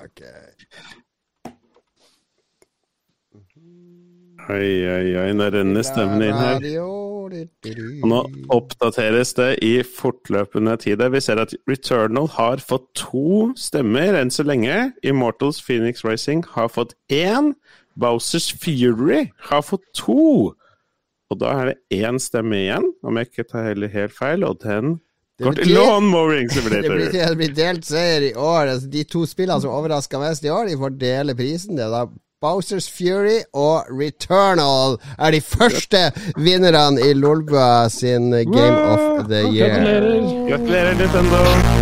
Ok. Oi, oi, oi, nå renner stemmen inn her. Og nå oppdateres det i fortløpende tid. Vi ser at Returnal har fått to stemmer enn så lenge. Immortals Phoenix Rising har fått én. Bowsers Fury har fått to. Og da er det én stemme igjen, om jeg ikke tar heller helt feil, og den Det betyr- Lawnmowing Det Simulator. blir, det blir delt seier i år. Altså, de to spillene som overraska mest i år, de får dele prisen. Det er da Bowsers Fury og Returnal er de første vinnerne i Lolbua sin Game of the Year. Gratulerer. Gratulerer, Nintendo!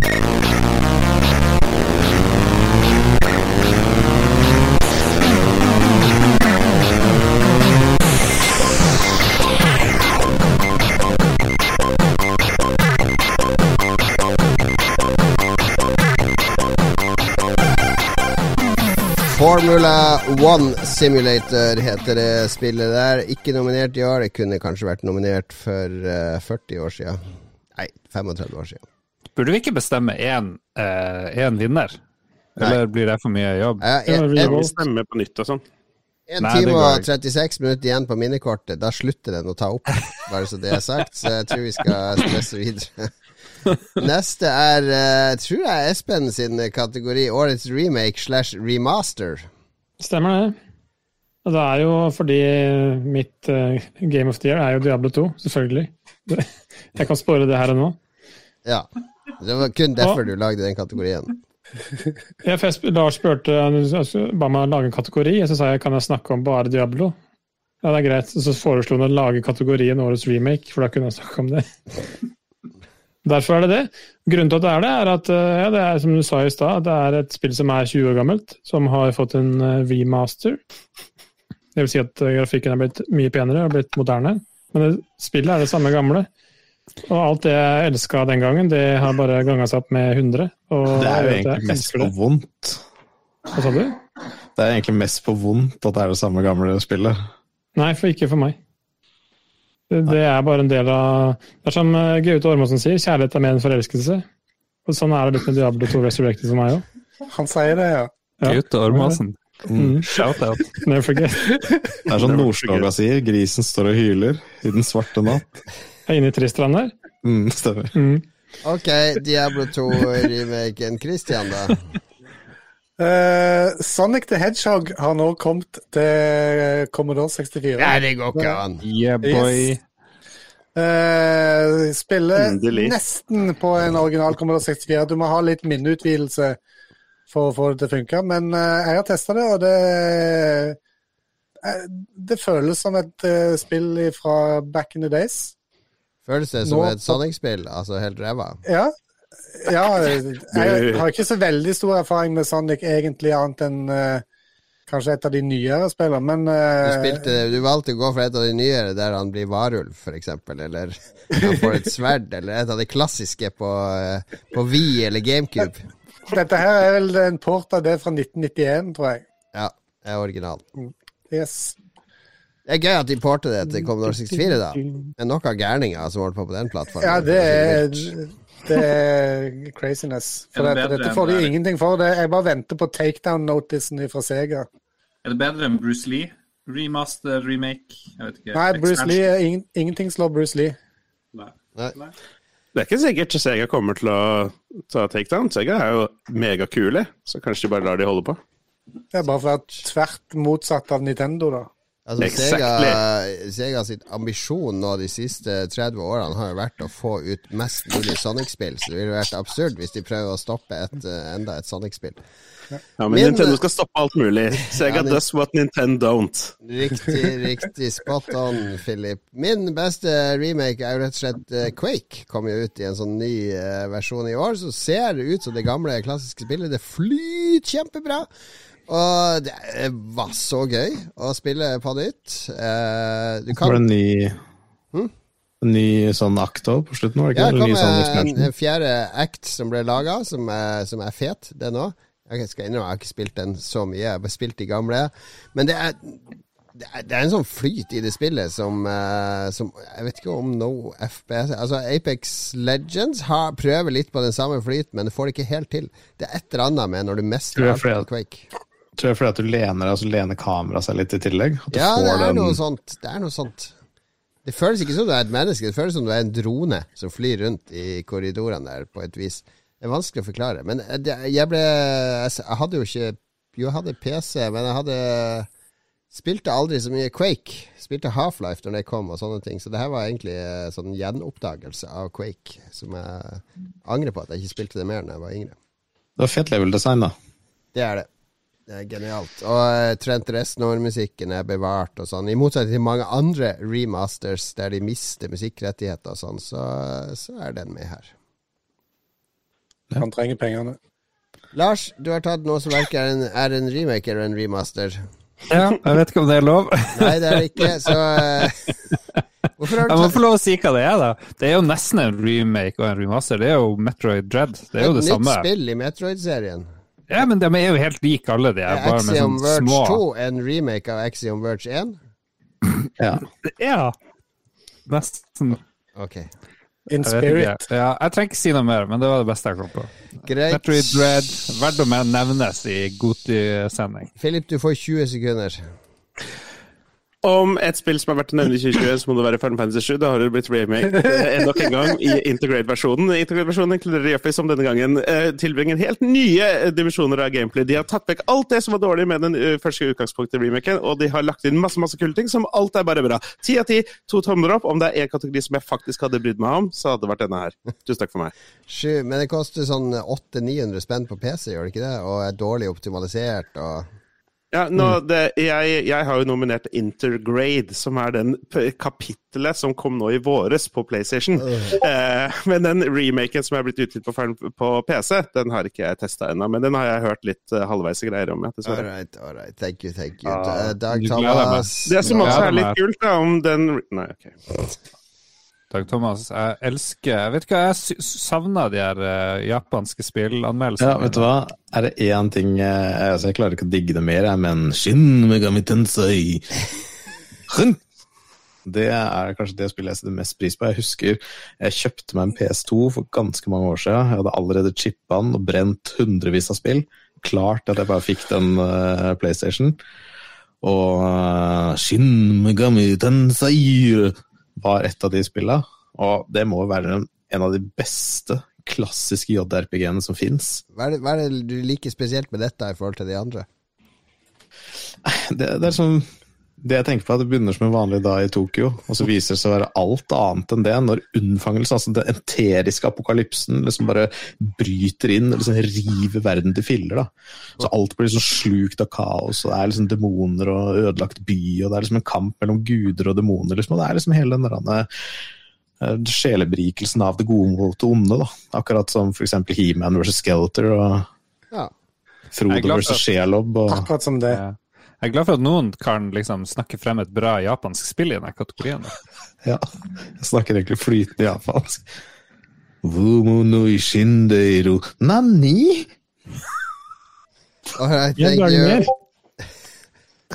Formula One Simulator heter det spillet der. Ikke nominert i år. Det kunne kanskje vært nominert for eh, 40 år siden. Nei, 35 år siden. Burde vi ikke bestemme én eh, vinner? Eller blir det for mye jobb? Ja, Ja, en, en, Vi stemmer på nytt og sånn. 1 time og 36 minutter igjen på minnekortet. Da slutter den å ta opp, bare så det er sagt. Så jeg tror vi skal stresse videre. Neste er, uh, tror jeg, Espen sin kategori. Årets remake slash remaster. Stemmer det. Det er jo fordi mitt eh, Game of the Year er jo Diablo 2, selvfølgelig. Jeg kan spåre det her og nå. Ja. Det var kun derfor du lagde den kategorien. Ja, Lars spurte altså, ba meg lage en kategori, og så sa jeg kan jeg snakke om bare Diablo. Ja, det er greit. Og så foreslo han å lage kategorien Årets remake, for da kunne jeg snakke om det. Derfor er det det. Grunnen til at det er det, er at eh, ja, det er som du sa i stad, det er et spill som er 20 år gammelt, som har fått en eh, remaster. Det vil si at eh, grafikken er blitt mye penere og blitt moderne. Men det, spillet er det samme gamle. Og alt det jeg elska den gangen, det har bare ganga seg opp med 100. Og Det er jo egentlig mest på vondt. Hva sa du? Det er egentlig mest på vondt at det er det samme gamle spillet. Nei, for ikke for meg. Det, er bare en del av Det er som eh, Gaute Ormåsen sier, kjærlighet er mer enn forelskelse. Og sånn er det litt med Diablo 2 Resurrected for meg òg. Han sier det, ja. Ja. Gaute Ormåsen. Mm. Shout-out. Never forget. Det er som Nordstoga sier, grisen står og hyler i den svarte natt. Er inne i Tristrand der. Mm, stemmer. Mm. Ok, Diablo 2-remaken. Christian, da? Eh, Sonic the Hedgehog har nå kommet til Commodore 64. Nei, det går ikke an. Yeah, boy. Yes. Uh, spiller Endelig. nesten på en original Commodore 64. Du må ha litt minneutvidelse for å få det til å funke, men uh, jeg har testa det, og det eh, Det føles som et spill fra back in the days. Føles det som Nå- et Sonic-spill? Altså helt ræva? Ja. Ja jeg har ikke så veldig stor erfaring med Sonic egentlig, annet enn uh, kanskje et av de nyere spillene, men Du, eh, spilte, du valgte å gå for et av de nyere der han blir varulv, f.eks. Eller han får et sverd, eller et av de klassiske på, uh, på Wii eller GameCube. dette her er vel en port av det fra 1991, tror jeg. Ja, det er original. Yes. Det er gøy at de porter det til Commodore 64, da. Det er nok av gærninger som holder på på den plattformen. Ja, det er, det er craziness. For Er det dette, bedre dette får de ingenting for. Det, jeg bare venter på takedown-notisen fra Sega. Er det bedre enn Bruce Lee? Remaster, remake? Jeg vet ikke. Nei, Bruce Lee, er ingen, ingenting slår Bruce Lee. Nei. Nei. Det er ikke sikkert Sega kommer til å ta takedown. Sega er jo megakule, så kanskje de bare lar de holde på. Det er bare for å være tvert motsatt av Nintendo, da. Altså, Exactly. Sega, Sega sitt ambisjon nå de siste 30 årene har jo vært å få ut mest mulig Sonic-spill, så det ville vært absurd hvis de prøver å stoppe et, eh, enda et Sonic-spill. Ja, men men, Nintendo skal stoppe alt mulig. Sega Ja, does what Nintendo don't. Riktig, riktig spot on, Philip. Min beste remake er jo rett og slett eh, Quake. Kom jo ut i en sånn ny eh, versjon i år, så ser det ut som det gamle klassiske spillet. Det flyter kjempebra. Og det var så gøy å spille på nytt. Eh, du kan Var det en ny Hm? En ny sånn akt òg på slutten? Var det Ja, det kom ny sånn en, en fjerde act som ble laga, som, er- som er fet, den òg. Jeg skal innrømme, jeg har ikke spilt den så mye. Jeg har bare spilt de gamle. Men det er, det er, det er en sånn flyt i det spillet som, eh, som Jeg vet ikke om no FPS Altså, Apex Legends har, prøver litt på den samme flyten, men det får det ikke helt til. Det er et eller annet med når du mestrer Quake. Tror jeg fordi at du lener altså lener kameraet seg litt i tillegg. Ja, det er den noe sånt. Det er noe sånt. Det føles ikke som du er et menneske, det føles som du er en drone som flyr rundt i korridorene der på et vis. Det er vanskelig å forklare. Men jeg ble Jeg hadde jo ikke Jo, jeg hadde PC, men jeg hadde Spilte aldri så mye Quake. Spilte Half-Life når det kom og sånne ting. Så det her var egentlig eh, sånn gjenoppdagelse av Quake, som jeg angrer på at jeg ikke spilte det mer da jeg var yngre. Det var fett level-design, da. Det er det. Det er genialt. Og eh, Trent Reznor-musikken er bevart og sånn. I motsetning til mange andre remasters der de mister musikkrettigheter og sånn, så, så er den med her. Han trenger pengene. Lars, du har tatt noe som verken er en, er en remake eller en remaster. Ja, jeg vet ikke om det er lov. Nei, det er det ikke, så eh, Hvorfor har Jeg må få lov å si hva det er, da. Det er jo nesten en remake og en remaster. Det er jo Metroid Dread. Det er jo et det nytt spill i Metroid-serien? Ja, men de er jo helt like alle, de. Er bare Axiom sånn Verge små 2 en remake av Axiom Verge 1? Ja. Ja. Nesten. Ok, In Jeg spirit. ikke. Ja, jeg trenger ikke si noe mer, men det var det beste jeg kom på. greit. Metroid Dread, verdt å nevnes i Goti-sending. Philip, du får 20 sekunder. Om et spill som har vært nevnt i 2021, så må det være Final Fantasy 7. Det har det blitt remake eh, nok en gang i Integrate-versjonen. Integrate-versjonen inkluderer Yuffie, som denne gangen eh, tilbringer helt nye eh, dimensjoner av gameplay. De har tatt vekk alt det som var dårlig med den eh, første utgangspunktet i remaken, og de har lagt inn masse masse kule ting som alt er bare bra. Ti av ti, to tommer opp. Om det er én kategori som jeg faktisk hadde brydd meg om, så hadde det vært denne her. Tusen takk for meg. Sju, men det koster sånn 800-900 spenn på PC, gjør det ikke det? Og er dårlig optimalisert og Ja, nå, det, jeg, jeg har jo nominert Intergrade, som er den kapittelet som kom nå i våres på PlayStation. Eh, men den remaken som er blitt utgitt på, på PC, den har ikke jeg testa ennå. Men den har jeg hørt litt uh, halvveise greier om, All right, all right. Thank you, thank you. Ah, Eh, Dag. Thomas Det som også er litt er- kult, da, om den Nei, OK. Dag Thomas, jeg elsker Jeg vet ikke, jeg savner de her uh, japanske spillanmeldelsene. Ja, vet du hva? Er det én ting uh, altså Jeg klarer ikke å digge det mer, jeg, men Shin Megami Tensei! Det er kanskje det spillet jeg setter mest pris på. Jeg husker jeg kjøpte meg en PS2 for ganske mange år siden. Jeg hadde allerede chippa den og brent hundrevis av spill. Klart at jeg bare fikk den uh, PlayStation. Og Shin Megami Tensei var et av de spillene. Og det må være en av de beste klassiske JRPG-ene som fins. Hva hva er det du liker spesielt med dette i forhold til de andre? Det, det er som det jeg tenker på, er at det begynner som en vanlig dag i Tokyo, og så viser det seg å være alt annet enn det. Når unnfangelse, altså den enteriske apokalypsen, liksom bare bryter inn og liksom river verden til filler. da. Så alt blir liksom slukt av kaos, og det er liksom demoner og ødelagt by, og det er liksom en kamp mellom guder og demoner. liksom, og Det er liksom hele den derre eh, sjeleberikelsen av det gode mot det onde. da. Akkurat som f.eks. He-Man versus Skelter og Frodo versus Shelob. Og... Akkurat som det. Ja. Jeg er glad for at noen kan liksom snakke frem et bra japansk spill i denne kategorien. Ja, jeg snakker egentlig flytende japansk. Wumo no ishindeiru Nani? All right, thank you.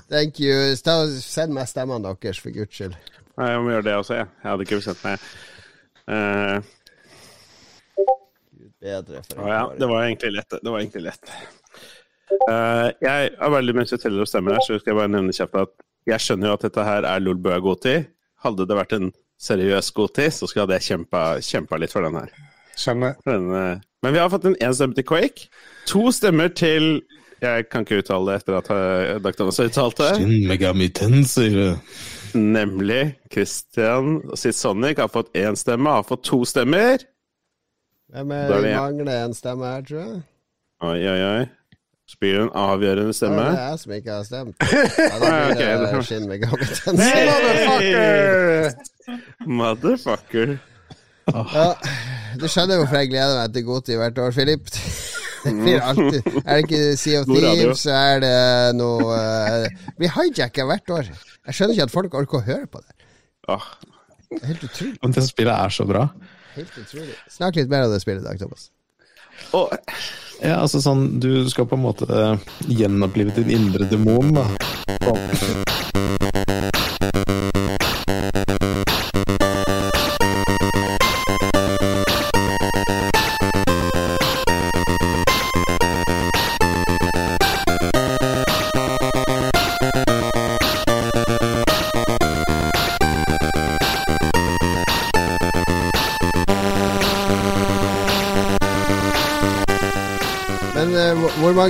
Thank you. Send meg stemmene deres, for guds skyld. Nei, Jeg må gjøre det også, jeg. Jeg hadde ikke bestemt meg. Eh, Bedre for Å ja, det var egentlig lett. Det var egentlig lett. Eh, jeg har veldig mens jeg teller og stemmer her, så skal jeg bare nevne kjapt at jeg skjønner jo at dette her er Lolbø Goti. Hadde det vært en seriøs Goti, så skulle hadde jeg kjempa, kjempa litt for den her. Skjønner. Den, eh, men vi har fått en én stemme til Quake. To stemmer til Jeg kan ikke uttale det etter at Dag Thomas har uttalt det. Shin Megami Tensei. Nemlig Christian sitt Sonic har fått én stemme, har fått to stemmer. Er er det det- mangler en stemme her, tror jeg? Oi, oi, oi. Blir det en avgjørende stemme. det er jeg som ikke har stemt. Ja, da Ah, blir ok. det Shin Megami Tensei. Hey! Motherfucker. Ja, du skjønner hvorfor jeg gleder meg til Goti hvert år, Philip. Det blir alltid Er det ikke Sea of Thieves, så er det noe uh, Vi hijacker hvert år. Jeg skjønner ikke at folk orker å høre på det. Åh, Det er helt utrolig. Men det spillet er så bra. Helt utrolig. Snakk litt mer om det spillet i dag, Thomas. Og Ja, altså sånn, Du skal på en måte eh, gjenopplive din indre demon. da.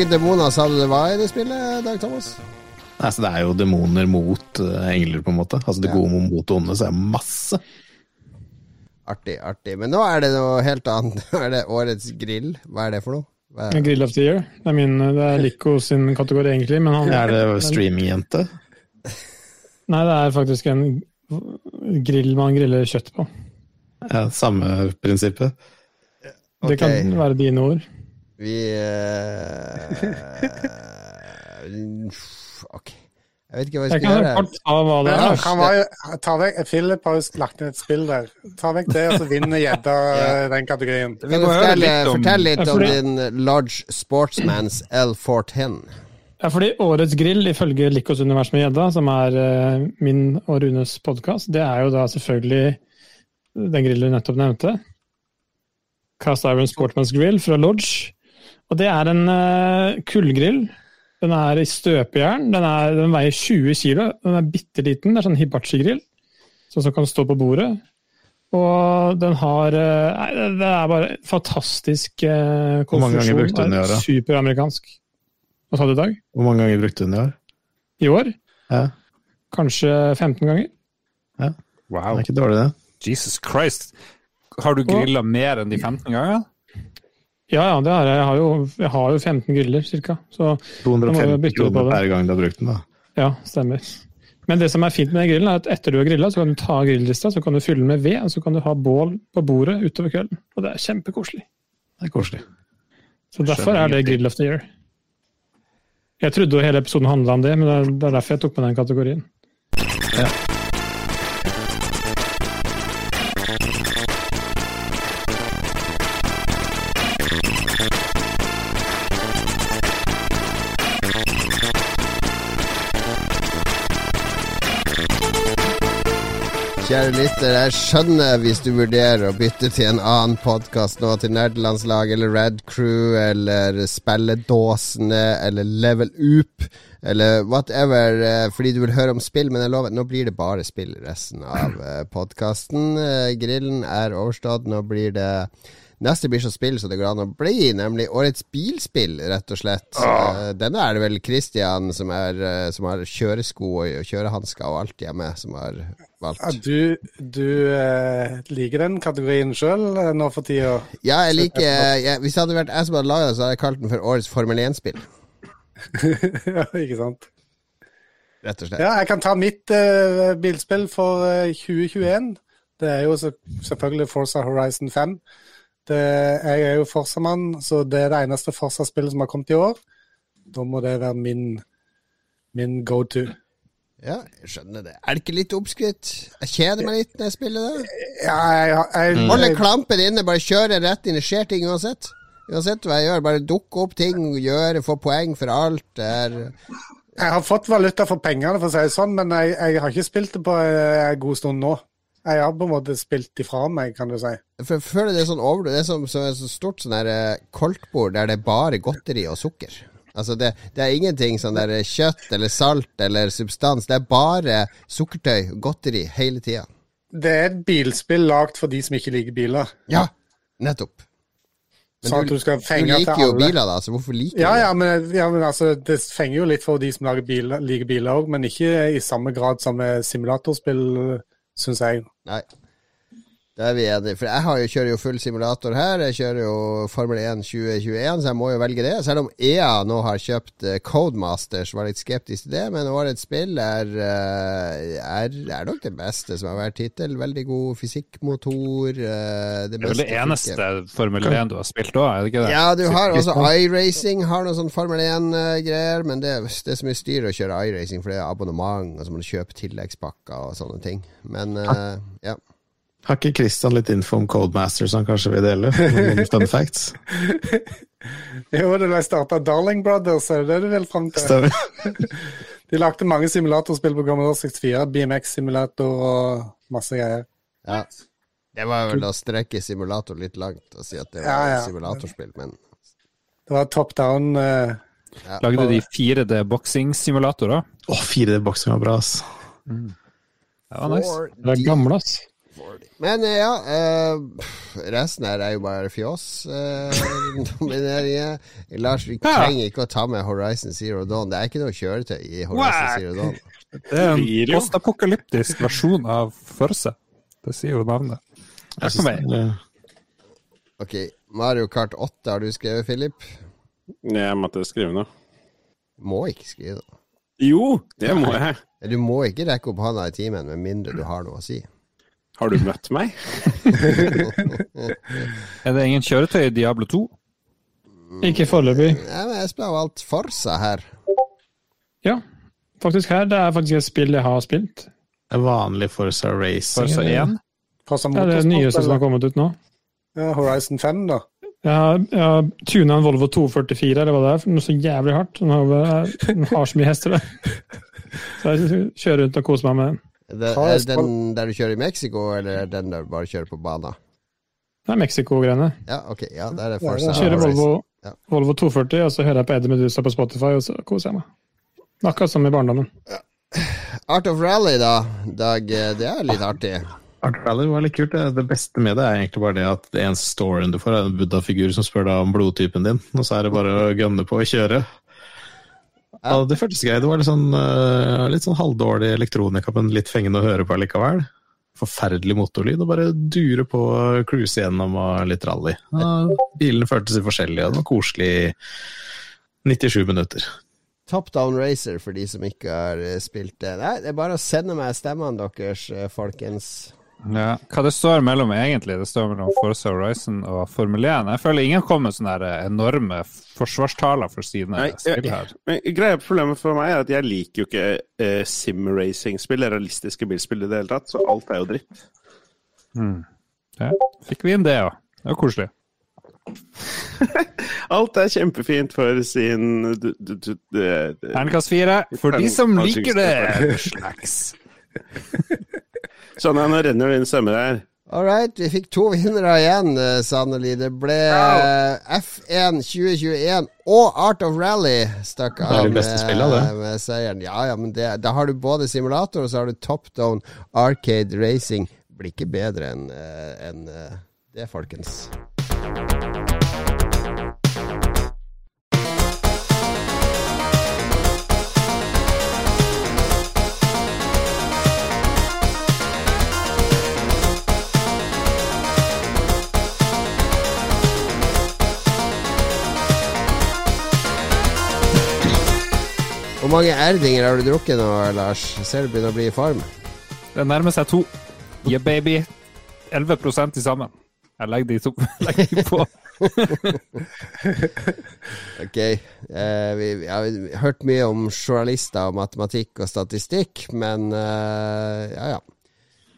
Mange demoner sa du det var i det spillet, Dag Thomas? Altså, det er jo demoner mot eh, engler, på en måte. Altså Det Ja. gode mot det onde, så er det masse. Artig, artig. Men nå er det noe helt annet. Nå er det Årets grill. Hva er det for noe? Er... Grill of the Year. Det er, min, det er Lico sin kategori, egentlig. Men han, Er det streamingjente? Nei, det er faktisk en grill man griller kjøtt på. Ja, samme prinsippet. Det kan være dine ord. Vi uh, Ok. Jeg vet ikke hva jeg skal kan gjøre. ta hva det er. han var ta vekk, Philip har jo lagt ned et spill der. Ta vekk det, og så vinner gjedda ja. den kategorien. Vi må høre litt om- fortell litt om fordi- din Large Sportsmans L410. Ja, fordi Årets grill, ifølge Likos univers med gjedda, som er uh, min og Runes podkast, det er jo da selvfølgelig den grillen du nettopp nevnte. Cast Iron Sportman's Grill fra Lodge. Og det er en uh, kullgrill. Den er i støpejern. Den, er, den veier 20 kilo. Den er bitte liten. Det er sånn hibachi-grill, sånn som kan stå på bordet. Og den har eh, Nei, det det er bare fantastisk uh, Hvor mange ganger brukte du den i året? Superamerikansk. Hva sa du i dag? Hvor mange ganger brukte du den i år? I år? Ja, Kanskje 15 ganger? det wow. er ikke dårlig, det. Jesus Christ. Har du grilla mer enn de 15 ganger? Ja, ja, det har jeg. Jeg har jo, jeg har jo 15 griller, ca. Så 250 bytte på kroner det. gang du har brukt den, da. ja, stemmer. Men det som er fint med grillen, er at etter du har grilla, så kan du ta grillrista, så kan du fylle med ved, og så kan du ha bål på bordet utover kvelden. Og det er kjempekoselig. Det er koselig. Så derfor er det Grill of the Year. Jeg trodde hele episoden handla om det, men det er- er derfor jeg tok med den kategorien. Kjære lytter, jeg skjønner hvis du vurderer å bytte til en annen podkast nå, til Nerdelandslag eller Red Crew eller Spelledåsene eller Level Up eller whatever, eh, fordi du vil høre om spill, men jeg lover, nå blir det bare spill resten av podkasten. Grillen er overstått, nå blir det Neste blir så spill så det går an å bli, nemlig årets bilspill, rett og slett. Ah. Denne er det vel Christian som, er, eh, som har kjøresko og kjørehansker og alt hjemme, som har valgt. Ja, du du eh, liker den kategorien sjøl nå for tida? Ja, jeg liker jeg, Hvis det hadde vært jeg som hadde laga det, så hadde jeg kalt den for årets Formel 1-spill. ja, ikke sant? Rett og slett. Ja, jeg kan ta mitt eh, bilspill for eh, 2021. Det er jo så, selvfølgelig Forza Horizon 5. Det, jeg er jo Forza-mann, så det er det eneste Forza-spillet som har kommet i år. Da må det være min, min go to. Ja, jeg skjønner det. Er det ikke litt oppskrytt? Jeg kjeder meg litt når jeg spiller det. Ja, jeg, jeg, Holde jeg, klampen inne, bare kjøre rett inn. Det skjer ting uansett. Uansett hva jeg gjør, bare dukke opp ting, gjøre, få poeng for alt. Det er Jeg har fått valuta for pengene, for å si det sånn, men jeg, jeg har ikke spilt det på eh, en god stund nå. Jeg har på en måte spilt ifra meg, kan du si. For jeg føler det er sånn over, Det er som, som et så stort sånn der koltbord, koldtbord der det er bare godteri og sukker. Altså det, det er ingenting sånn der kjøtt eller salt eller substans. Det er bare sukkertøy, godteri, hele tida. Det er et bilspill lagd for de som ikke liker biler. Ja, nettopp. Men Sånn du, du du liker jo biler, da, så hvorfor liker Ja, du det? ja, men, ja, men altså, det fenger jo litt for de som biler, liker biler òg, men ikke i samme grad som simulatorspill, syns jeg. Nei. Da er vi enige. For jeg har jo, kjører jo full simulator her. Jeg kjører jo Formel 1 2021, så jeg må jo velge det. Selv om EA nå har kjøpt eh, Codemasters, var litt skeptisk til det. Men årets spill er, eh, er, er nok det beste som har vært hittil. Veldig god fysikkmotor. eh, Det, Det er vel det eneste. Formel 1 du har spilt òg, er det ikke det? Ja, du har også iRacing, har noen sånn Formel 1-greier. Men det, det er så mye styr å kjøre iRacing, for det er abonnement, og så må du kjøpe tilleggspakker og sånne ting. Men eh, ja. Har ikke Christian litt info om Codemasters han kanskje vil dele? Noen fun facts? Jo, det ble starta Darling Brothers, er det det du vil fram til? Stemmer. De lagde mange simulatorspill på Commodore 64, BMX-simulator og masse greier. ja. Det var vel å strekke simulator litt langt og si at det var Ja, ja. simulatorspill, men Det var top down eh, Lagde de 4D boksingsimulatorer? Å, 4D-boksing var bra, ass. Det var nice. Det er gamle, ass. Men eh, ja, eh, resten her er jo bare fjås. Eh. Lars, vi trenger ikke å ta med Horizon Zero Dawn. Det er ikke noe kjøretøy i Horizon. Zero Dawn. Det er en postapokalyptisk versjon av Førse. Det sier jo navnet. Jeg Takk for det er- Ok, Mario Kart 8 har du skrevet, Philip? Jeg måtte skrive noe. Må ikke skrive noe. Jo, det må jeg. Du må ikke rekke opp hånda i timen med mindre du har noe å si. Har du møtt meg? Er det ingen kjøretøy i Diablo 2? Ikke foreløpig. Nei, men spiller jo alt Forsa her. Ja, faktisk her. Det er faktisk et spill jeg har spilt. det er vanlig Forza Racing. Forsa 1? Forza Det er det nyeste som har kommet ut nå. Ja, Horizon 5, da. Jeg har, jeg har tuna en Volvo 244, eller hva det er, for noe så jævlig hardt. Den har, den har så mye hester, det. Så jeg kjører rundt og koser meg med den. Det, er det den der du kjører i Mexico, eller er den der du bare kjører på bana? Det er Mexico-greiene. Ja, ok. Ja, der er Ja, Forsa. Jeg kjører Volvo, Ja. Volvo 240, og så hører jeg på Eddie Medusa på Spotify, og så koser jeg meg. Akkurat som i barndommen. Art of Rally, da. Dag, eh, det er litt artig. Art of Rally var litt kult. Det, det beste med det er egentlig bare det at det eneste storyen du får, er en buddha-figur som spør deg om blodtypen din, og så er det bare å gønne på å kjøre. Ja, det føltes greit. Det var litt sånn, eh, litt sånn halvdårlig elektronika, men litt fengende å høre på likevel. Forferdelig motorlyd, og bare dure på cruise gjennom og litt rally. Ja, bilene føltes litt forskjellige, og det var koselig i 97 minutter. Top Down Racer, for de som ikke har eh, spilt det. Nei, det er bare å sende meg stemmene deres, eh, folkens. Ja. Hva det står mellom egentlig? Det står mellom Forza Horizon og Formel 1. Jeg føler ingen kommer med sånne enorme forsvarstaler for sine Nei, spill her. Men greia Problemet for meg er at jeg liker jo ikke eh, sim-racing-spill, realistiske bilspill i det hele tatt, så alt er jo dritt. Ja. Fikk vi inn det, ja. Det var koselig. Alt er kjempefint for sin det- Terningkast fire for de som liker det. Slags. Sånn, ja, nå renner det inn stemmer her. All right, vi fikk to vinnere igjen, eh, sannelig. Det ble eh, F1 2021 og Art of Rally stakk Det er av det. med seieren. Ja, ja, men det, da har du både simulator og så har du top down arcade racing. Blir ikke bedre enn en, eh, det, folkens. Hvor mange erdinger har du drukket nå, Lars? Ser du begynner å bli i form? Det nærmer seg to. Yeah, baby. 11 til sammen. Jeg legger de to legger de på. Ok. Eh, vi, vi har hørt mye om journalister og matematikk og statistikk, men eh, ja, ja.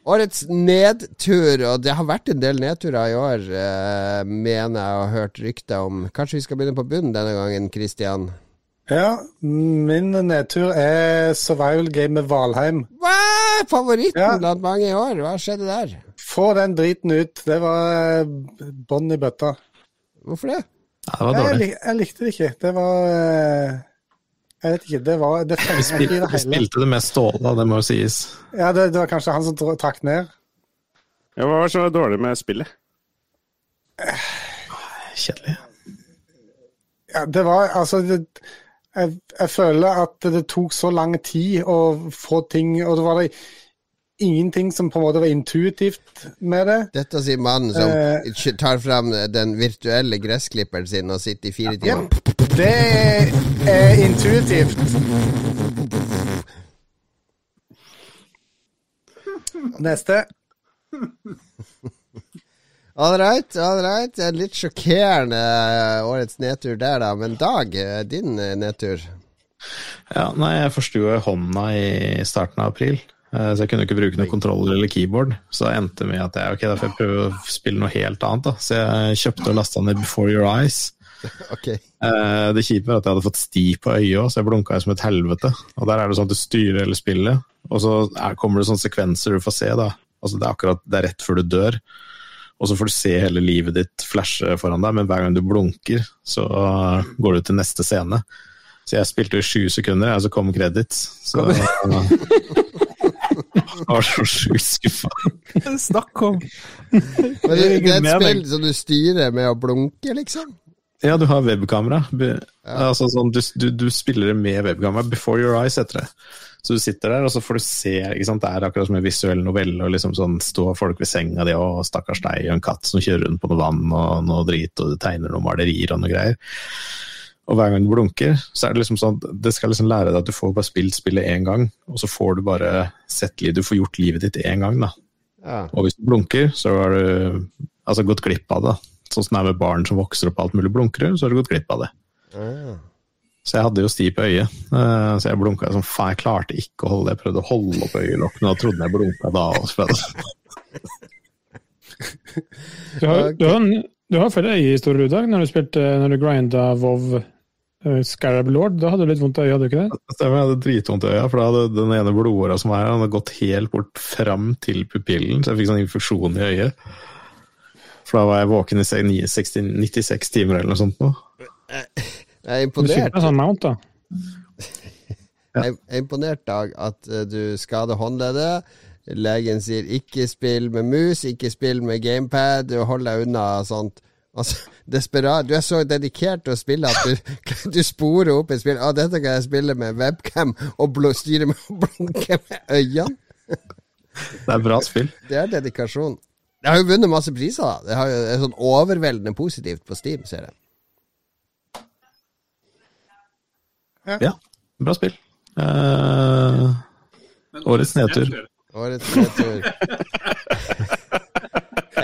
Årets nedtur, og det har vært en del nedturer i år, eh, mener jeg har hørt rykter om. Kanskje vi skal begynne på bunnen denne gangen, Christian? Ja, min nedtur er survival game med Valheim. Hva? Favoritten Ja. blant mange i år? Hva skjedde der? Få den driten ut. Det var eh, bånn i bøtta. Hvorfor det? Ja, det var Jeg, lik, jeg likte det ikke. Det var eh, Jeg vet ikke. Det var Det Vi spilte, det spilte det med Ståle, det må jo sies. Ja, det, det var kanskje han som trakk ned. Ja, hva var så dårlig med spillet? Kjedelig. Ja, det var altså det, jeg, jeg føler at det tok så lang tid å få ting Og det var det ingenting som på en måte var intuitivt med det. Dette sier mannen som Eh. tar fram den virtuelle gressklipperen sin og sitter i fire Ja, timer. det er intuitivt. Neste. All right, all right. Det er Litt sjokkerende eh, årets nedtur der, da. Men Dag, eh, din eh, nedtur? Ja, nei, jeg forsto hånda i starten av april, så jeg kunne ikke bruke noen kontroller eller keyboard. Så det endte med at jeg ok, da får jeg prøve å spille noe helt annet. da. Så jeg kjøpte og lasta ned Before Your Eyes. Ok. Eh, Det kjipe var at jeg hadde fått sti på øyet òg, så jeg blunka som et helvete. Og der er det sånn at du styrer hele spillet, og så er, kommer det sånne sekvenser du får se. da. Altså Det er akkurat det er rett før du dør, og så får du se hele livet ditt flashe foran deg, men hver gang du blunker, så går du til neste scene. Så jeg spilte i sju sekunder, og så kom credits. Så jeg var så sjukt skuffa. Snakk om Men det, det er et spill som du styrer med å blunke, liksom? Ja, du har webkamera. Be- Altså, sånn, du, du, du spiller det med webkamera. Before your eyes heter det. Så du sitter der, og så får du se ikke sant? Det er akkurat som en visuell novelle. og liksom sånn, Står folk ved senga di, og stakkars deg, og en katt som kjører rundt på noe vann og noe drit, og du tegner noen malerier og noe greier. Og hver gang du blunker, så er det liksom sånn det skal liksom lære deg at du får bare spilt spillet én gang, og så får du bare sett livet, du får gjort livet ditt én gang, da. Ja. Og hvis du blunker, så har du altså gått glipp av det. Sånn som det er med barn som vokser opp alt mulig blunkere, så har du gått glipp av det. Ah. Så jeg hadde jo sti på øyet, eh, så jeg blunka som faen. Jeg klarte ikke å holde det. Jeg prøvde å holde opp øyelokkene og trodde jeg blunka da. Du har, du har, du har flere øyehistorier i dag, når du spilte når du grinda Vov uh, Scarab Lord. Da hadde du litt vondt i øyet, hadde du ikke det? Stemmer, jeg hadde dritvondt i øyet, for da hadde den ene blodåra som var her, hadde gått helt bort fram til pupillen, så jeg fikk sånn infeksjon i øyet. For da var jeg våken i 96 timer eller noe sånt. Nå. Jeg er imponert. sånn mount, da. Jeg er imponert, Dag, at eh, du skader håndleddet. Legen sier 'ikke spill med mus, ikke spill med gamepad', du hold deg unna sånt. Altså, desperat. Du er så dedikert til å spille at du, du sporer opp et spill. 'Å, 'Dette kan jeg spille med webcam og styre med å blunke med øynene'. Det er bra spill. Det er dedikasjon. Det har jo vunnet masse priser. da Det er sånn overveldende positivt på Steam, ser jeg. Ja, bra spill. Uh, Årets nedtur. Årets nedtur.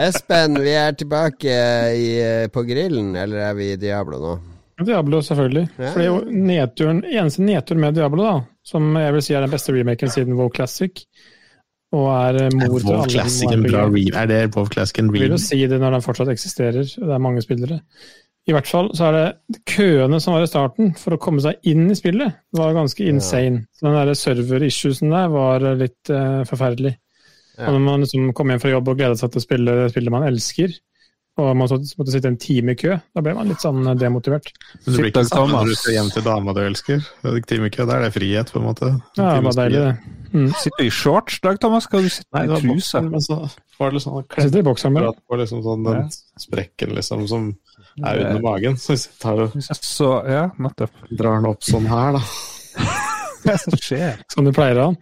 Espen, vi er tilbake i, på grillen, eller er vi i Diablo nå? Diablo, selvfølgelig. Ja. Fordi nedturen, eneste nedtur med Diablo, da, som jeg vil si er den beste remaken siden WoW Classic, og er eh, mor til WoW alle Classic en bra re Er det WoW Classic en Jeg vil jo si det når den fortsatt eksisterer, det er mange spillere. I hvert fall så er det køene som var i starten for å komme seg inn i spillet, var ganske insane. Så den der server-issuesen der var litt uh, forferdelig. Ja. Og når man liksom kom hjem fra jobb og gleda seg til å spille spillet man elsker, og man måtte, måtte sitte en time i kø, da ble man litt sånn eh, demotivert. Men du blir ikke sammen når du skal hjem til dama du elsker. Det er time i kø, Da er det frihet, på en måte. Ja, det var deilig, det. Mm. Sitter du i shorts, Dag Thomas? Skal du sitte Nei, i truse? boksen, men så var det liksom sånn sitter i bokseren på liksom sånn den sprekken liksom som er under magen. Så hvis jeg tar og Så, ja, nettopp. drar den opp sånn her, da. Hva er det som skjer? Som du pleier av.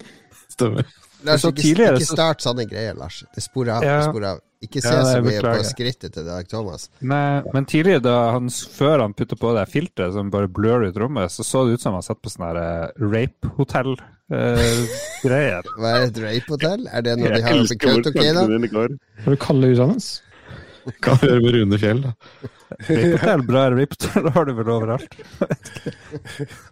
Stemmer. Lars, Så ikke, ikke start sånne greier, Lars. Det sporer av. Ja. Det sporer av. Ikke se Ja, så mye på skrittet til Dag Thomas. Nei, men tidligere, da han, før han putta på det filteret som bare blør ut rommet, så så det ut som han satt på sånn her eh, rape-hotell-greier. Hva er et rape-hotell? Er det noe de har en da? Kautokeino? tankene dine du huset hans? Kan gjøre med Rune Fjell, da. rape-hotell, bra rape-hotell har du vel overalt.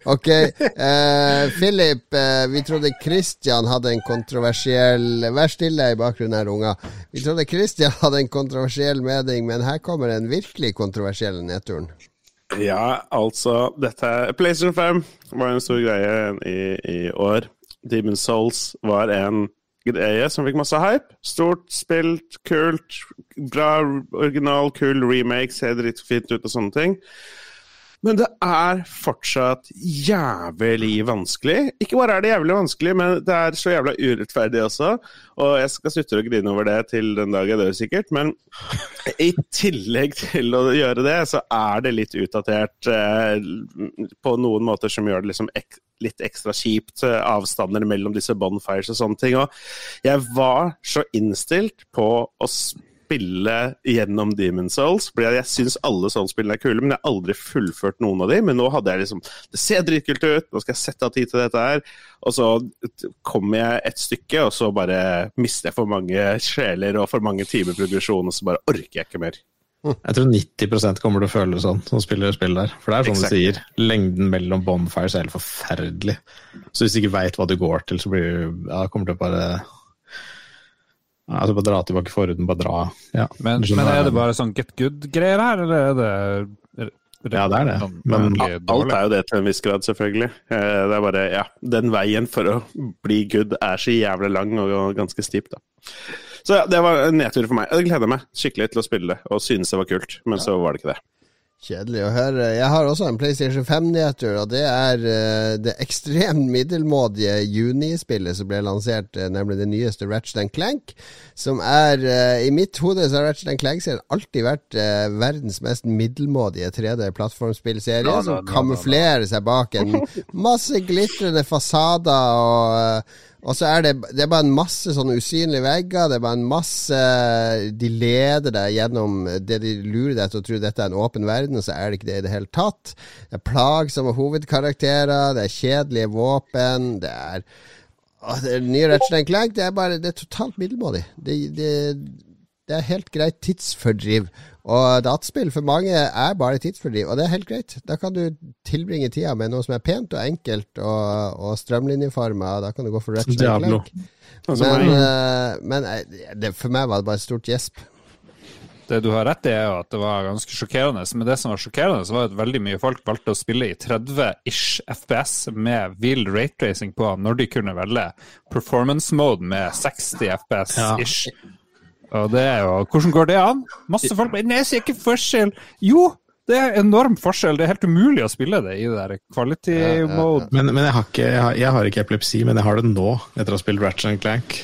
Ok, eh, Philip, eh, vi trodde Christian hadde en kontroversiell Vær stille i bakgrunnen her, unga. Vi trodde Christian hadde en kontroversiell mening, men her kommer den virkelig kontroversielle nedturen. Ja, altså dette PlayStation 5 var en stor greie i, i år. Demon's Souls var en greie som fikk masse hype. Stort, spilt, kult, bra original, kul remake, ser dritfint ut og sånne ting. Men det er fortsatt jævlig vanskelig. Ikke bare er det jævlig vanskelig, men det er så jævla urettferdig også. Og jeg skal slutte å grine over det til den dag jeg dør, sikkert. Men i tillegg til å gjøre det, så er det litt utdatert eh, på noen måter som gjør det liksom ek litt ekstra kjipt. eh, Avstander mellom disse bonfires og sånne ting. Og jeg var så innstilt på å spille gjennom Demon Souls. Fordi jeg syns alle Souls-spillene er kule, men jeg har aldri fullført noen av dem. Men nå hadde jeg liksom Det ser dritkult ut, nå skal jeg sette av tid til dette her. Og så kommer jeg et stykke, og så bare mister jeg for mange sjeler og for mange timer progresjon, og så bare orker jeg ikke mer. Jeg tror 90% kommer til å føle det sånn, som spiller spill der. For det er sånn exactly. du sier, lengden mellom bonfires er helt forferdelig. Så hvis du ikke veit hva du går til, så blir du ja, kommer du til å bare altså bare dra tilbake forhuden, bare dra. Ja, Men, men er det bare sånn get good-greier her, eller er det Ja, det er det. sånn Men Alt er jo det til en viss grad, selvfølgelig. Eh, Det er bare, ja, Den veien for å bli good er så jævlig lang og ganske stiv, da. Så ja, det var en nedtur for meg. Jeg gleder meg skikkelig til å spille det, og synes det var kult, men så var det ikke det. Kjedelig å høre. Jeg har også en PlayStation 5-nedtur, og det er uh, det ekstremt middelmådige junispillet som ble lansert, uh, nemlig det nyeste Ratchet Clank. Som er uh, I mitt hode så har Ratchet Clank-serien alltid vært verdens mest middelmådige 3D-plattformspillserie, No, no, som kamuflerer seg bak en masse glitrende fasader og og så er det, det er bare en masse sånne usynlige vegger. Det er bare en masse De leder deg gjennom det de lurer deg til å tro dette er en åpen verden, og så er det ikke det i det hele tatt. Det er plagsomme hovedkarakterer, det er kjedelige våpen, det er å, det nye Ratchet Clank det er bare Det er totalt middelmådig. Det, det, det er helt greit tidsfordriv. Og dataspill for mange er bare tidsfordriv, og det er helt greit. Da kan du tilbringe tida med noe som er pent og enkelt og, og strømlinjeforma. Da kan du gå for Ratchet. Clank. Men, eh, men eh, det, for meg var det bare et stort gjesp. Det du har rett i, er jo at det var ganske sjokkerende. Men det som var sjokkerende, så var at veldig mye folk valgte å spille i 30-ish FPS med wheel rate-racing på når de kunne velge performance mode med 60 FPS-ish. Og det er jo Hvordan går det an? Masse folk bare Nei, jeg ser ikke forskjell. Jo! Det er enorm forskjell. Det er helt umulig å spille det i det der quality Ja, ja, ja. mode. Men, men jeg, har ikke, jeg, har, jeg har ikke epilepsi, men jeg har det nå, etter å ha spilt Ratchet Clank.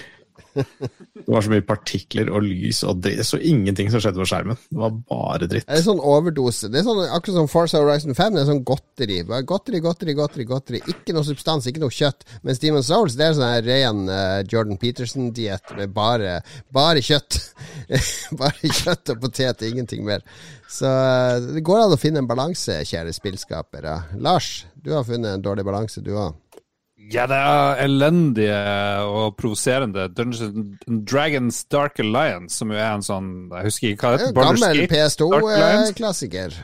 Det var så mye partikler og lys og det så ingenting som skjedde på skjermen. Det var bare dritt. Det er sånn overdose. Det er sånn, akkurat som Forza Horizon 5. Det er sånn godteri. Godteri, godteri, godteri. godteri Ikke noe substans, ikke noe kjøtt. Mens Demon's Souls det er sånn her ren eh, Jordan Peterson-diett med bare, bare kjøtt. bare kjøtt og potet, ingenting mer. Så eh, det går an å finne en balanse, kjære spillskapere. Lars, du har funnet en dårlig balanse, du òg. Ja, det er elendige og provoserende Dungeons Dragons Dark Alliance, som jo er en sånn Jeg husker ikke hva det heter. Gammel Gate Dark Alliance? PS2-klassiker.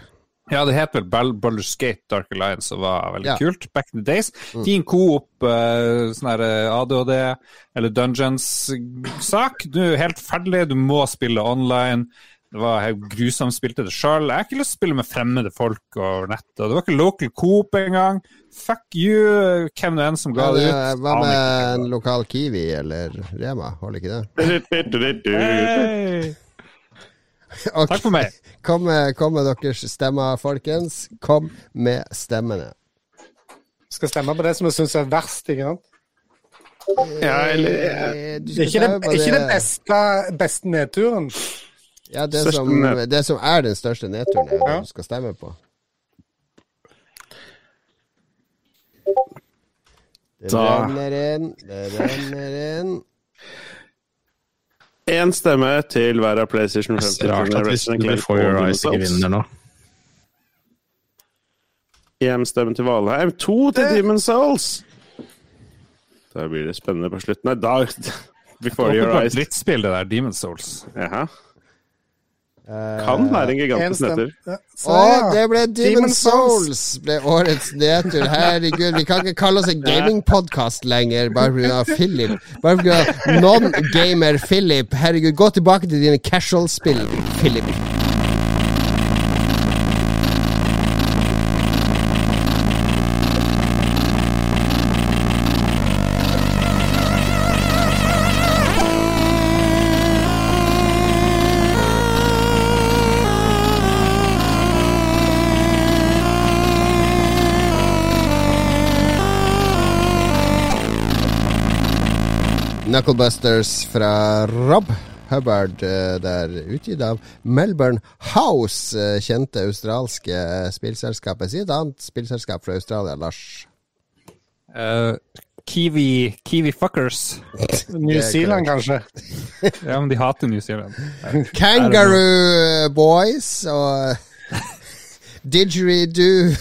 Ja, det het vel Baldur's Gate Dark Alliance og var veldig Ja. kult back in the days. Fin coop, uh, sånn her eh, ADHD eller Dungeons-sak. Du er helt ferdig, du må spille online. Det var helt grusomt, spilte det sjøl. Jeg har ikke lyst til å spille med fremmede folk over nettet. Det var ikke local coop engang. Fuck you, hvem det enn som ga det ut. hva med en lokal Kiwi eller Rema? Holder ikke det? Hey. Okay. Takk for meg. Kom med, kom med deres stemmer, folkens. Kom med stemmene. Skal stemme på det som jeg syns er verst. ikke sant? Ja, eller Eh, Det er ikke det, ikke det beste, beste nedturen. Ja, det som, det som er den største nedturen, er det Ja. du skal stemme på. Det Da- renner inn, det renner inn. Én stemme til hver av PlayStation 5. Det er rart at hvis Before Your Eyes ikke vinner nå. Én stemme til Valheim, to til Demon's Souls! Da blir det spennende på slutten. Nei, da Before Your Eyes. drittspill, det der Demon's Souls. Jaha. Eh, Kan være en gigantisk nedtur. Ja, så Å, det ble Demon's Souls Souls! Ble årets nedtur. Herregud, vi kan ikke kalle oss en gamingpodkast lenger bare pga. Philip. Bare pga. non-gamer Philip. Herregud, gå tilbake til dine casual-spill, Philip. Knucklebusters fra Rob Hubbard, eh, der utgitt av Melbourne House, eh, kjente australske spillselskapet. Si et annet spillselskap fra Australia, Lars. Uh, Kiwi, Kiwi fuckers. New Zealand, kanskje? Ja, men de hater New Zealand. Kangaroo Boys og Didgeridoo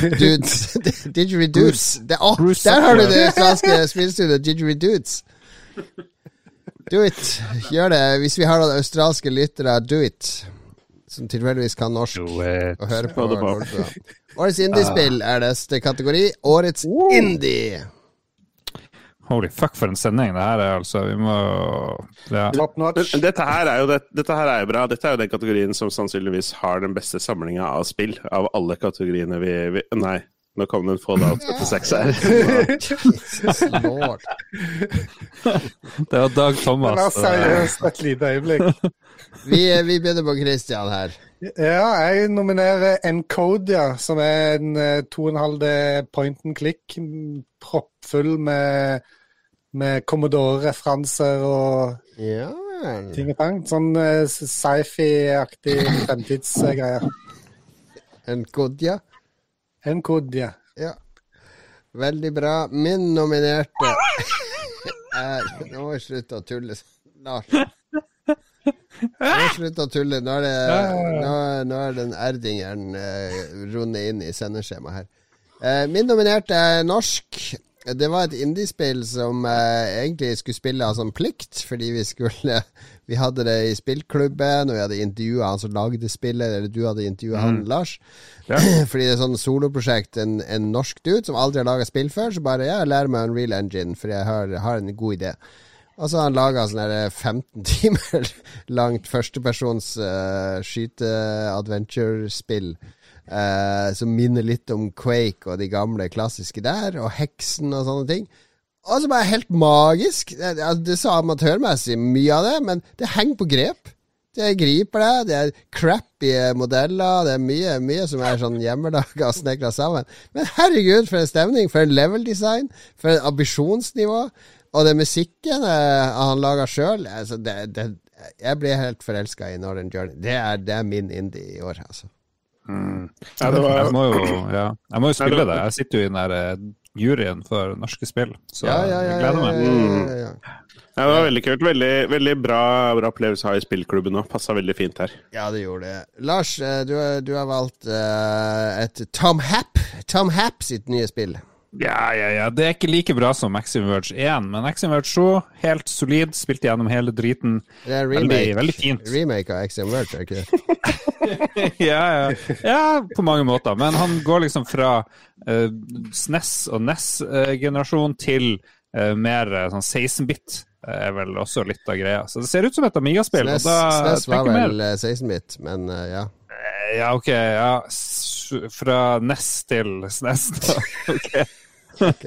Dudes. Didgeridoos. Det- der har du det australske spillstudioet. Didgeridudes. Do it. Gjør det. Hvis vi har noen australske lyttere, do it. Som tilfeldigvis kan norsk og hører på. Årets indiespill er neste kategori. Årets indie. holy fuck, for en sending det her er, altså. Vi må ja. Top notch. Men Dette her, er jo det, dette her er jo bra. Dette er jo den kategorien som sannsynligvis har den beste samlinga av spill av alle kategoriene vi, vi Nei, nå kom det en Fallout 76 her. Jesus lord. Det var Dag Det Thomas. var eh, seriøst et lite øyeblikk. Vi, vi begynner på Christian her. Ja, jeg nominerer Encodia, som er en eh, 2,5D point and click. Proppfull med, med Commodore-referanser og Ja ting og tang. Sånn eh, sci-fi-aktig fremtidsgreier. En Kodja. ja. Ja. Veldig bra. Min nominerte er Nå må vi slutte å tulle. Lars. Nå må vi slutte å tulle. Nå er, det, nå, nå er den erdingeren uh, rundet inn i sendeskjemaet her. Eh, min nominerte er norsk. Det var et indiespill som eh, egentlig skulle spille av sånn plikt, fordi vi skulle Vi hadde det i spillklubben, og vi hadde intervjua han som lagde spillet, eller du hadde intervjua han, Lars. Fordi det er sånn soloprosjekt, en, en norsk dude som aldri har laga spill før, så bare ja, jeg lærer meg Unreal Engine, for jeg har, har en god idé. Og så har han laga sånn her 15 timer langt førstepersons uh, skyte-adventure-spill. Eh, som minner litt om Quake og de gamle klassiske der, og Heksen og sånne ting. Og så bare helt magisk. Det, altså, det er så amatørmessig mye av det, men det henger på grep. Det griper deg, det er crappy modeller, det er mye, mye som er sånn hjemmelaga og snekra sammen. Men herregud, for en stemning, for en level design, for en ambisjonsnivå. Og den musikken eh, han laga sjøl altså Jeg blir helt forelska i Northern Journey. Det er, det er min indie i år, altså. Ja, det var, Jeg må jo, ja. jeg må jo spille Nei, det. det- Jeg sitter jo i den der eh, juryen for norske spill, så Ja, ja, ja, jeg gleder meg. ja, ja, ja, ja. ja, det var veldig kult. Veldig, veldig bra, bra opplevelse å ha i spillklubben òg. Passa veldig fint her. Ja, det gjorde det. Lars, eh, du, du har valgt uh, et Tom Happ. Tom Happ sitt nye spill. Ja, ja, ja. Det er ikke like bra som Maxim Verge 1, men Maxim Verge 2, helt solid. spilt gjennom hele driten. Det er Veldig, remake, veldig fint. remake av Maximum Verge, er ikke det? ja, ja. ja, på mange måter. Men han går liksom fra uh, SNES og NES-generasjon til uh, mer eh, sånn 16-bit. eh, er vel også litt av greia. Så det ser ut som et Amiga-spill. SNES, SNES var vel eh, 16-bit, men uh, ja. Ja, OK. Ja. Fra NES til SNES, da. OK.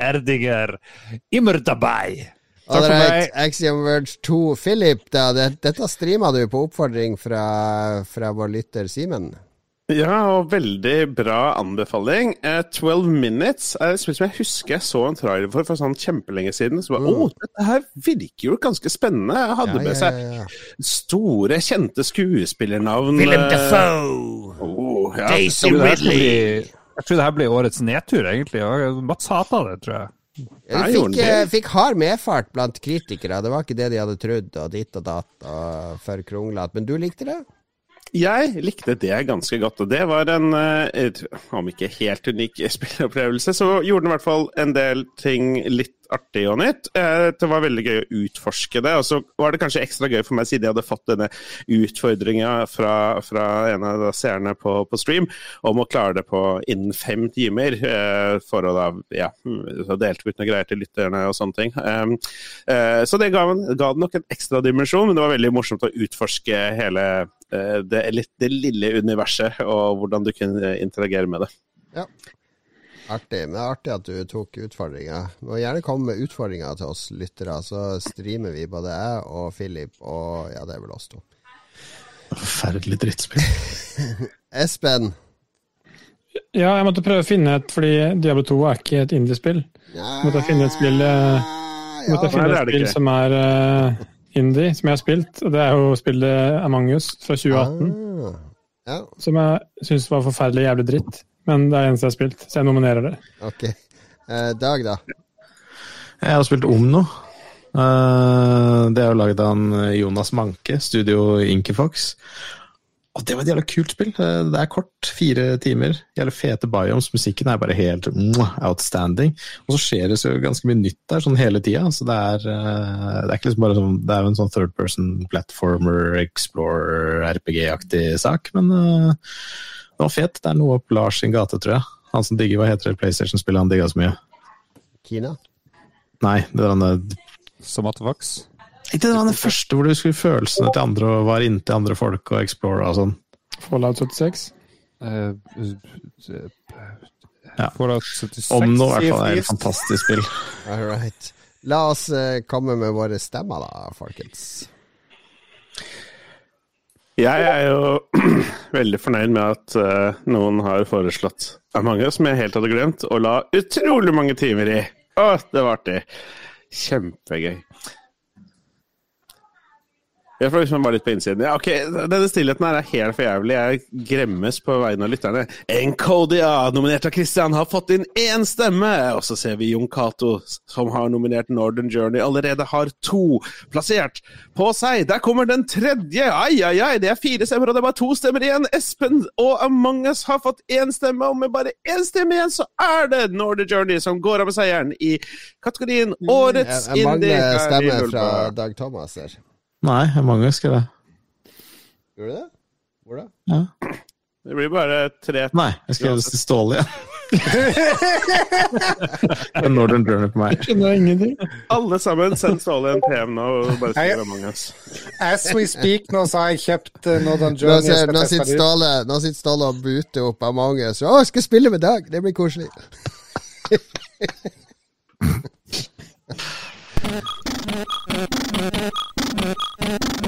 Erdinger immer dabei. Takk for meg. Axiom Verge 2. Philip, da, dette streama du på oppfordring fra, fra vår lytter Simen. Ja, og veldig bra anbefaling. Uh, 12 Minutes er et spill som jeg husker jeg så en trailer for for sånn kjempelenge siden. Så bare, Mm. oh, dette her virker jo ganske spennende. Jeg hadde med seg ja. store, kjente skuespillernavn. Willem Defoe! Dafoe! Oh, ja. Daisy Ridley! Jeg tror det her blir årets nedtur, egentlig. Mats hata det, tror jeg. Ja, de fikk, eh, fikk hard medfart blant kritikere. Det var ikke det de hadde trodd, og ditt og datt og for kronglete. Men du likte det? Jeg likte det ganske godt, og det var en, eh, om ikke helt unik spilleopplevelse, så gjorde den i hvert fall en del ting litt artig og nytt. Eh, Det var veldig gøy å utforske det, og så var det kanskje ekstra gøy for meg siden jeg hadde fått denne utfordringa fra, fra en av seerne på, på stream om å klare det på innen fem timer, eh, for å da, ja, så delte vi ut noen greier til lytterne og sånne ting. Um, eh, Så det ga, ga det nok en ekstra dimensjon, men det var veldig morsomt å utforske hele det, litt, det lille universet og hvordan du kunne interagere med det. Ja. Artig. Men det er artig at du tok utfordringa. Må gjerne komme med utfordringer til oss lyttere, så streamer vi både jeg og Philip og ja, det er vel oss to. Forferdelig drittspill. Espen. Ja, jeg måtte prøve å finne et, fordi Diablo 2 er ikke et indiespill. Ja, Måtte finne et spill, ja, måtte finne et er spill som er eh, indie, som jeg har spilt. Og det er jo spillet Among us fra 2018, Ah. Ja, som jeg syns var forferdelig jævlig dritt. Men det er det eneste jeg har spilt, så jeg nominerer det. ok. Eh, Dag, da? Jeg har spilt Omno. Eh, det er jo laget av Jonas Manke, studio Inkefox. Og det var et jævla kult spill. Det er kort, fire timer. Jævla fete biomes. Musikken er bare helt outstanding. Og så skjer det så ganske mye nytt der sånn hele tida. Så det er, eh, det er ikke liksom bare sånn Det er jo en sånn third person platformer, explorer, RPG-aktig sak, men eh, det var fet. Det er noe opp Lars sin gate, tror jeg. Han som digger hva heter det PlayStation-spillet han digga så mye. Kina? Nei, det var den Somatovox. Ikke det var den første hvor du skulle følelsene til andre og var inntil andre folk og explora og sånn. Fallout 76. Uh, Ja. Fallout 76. Om nå, i hvert fall er et fantastisk spill. All right. La oss uh, komme med våre stemmer, da, folkens. Jeg er jo veldig fornøyd med at uh, noen har foreslått av mange som jeg helt hadde glemt, og la utrolig mange timer i. Å, det var artig. Kjempegøy. Jeg får liksom bare litt på innsiden. Ja, ok, Denne stillheten her er helt for jævlig. Jeg gremmes på vegne av lytterne. Encodia, nominert av Christian, har fått inn én stemme! Og så ser vi Jon Cato, som har nominert Northern Journey, allerede har to plassert på seg. Der kommer den tredje! Ai, ai, ai, det er fire stemmer, og det er bare to stemmer igjen. Espen og Among us har fått én stemme, og med bare én stemme igjen, så er det Northern Journey som går av med seieren i kategorien Årets Jeg, jeg indie. Mange stemmer fra Dag Thomas her. Nei, mange skrev det. Gjorde du det? Hvor da? Ja. Det blir bare tre Nei, jeg skrev det til Ståle igjen. En Northern Journey på meg. Skjønner ingenting. Alle sammen, send Ståle en PM nå og bare skriv Among us. As we speak nå, så har jeg kjøpt Northern Journey. Nå, ser, nå, sitter. Ståle, nå sitter Ståle og buter opp Among us. Å, jeg skal spille med Dag! Det blir koselig. Thank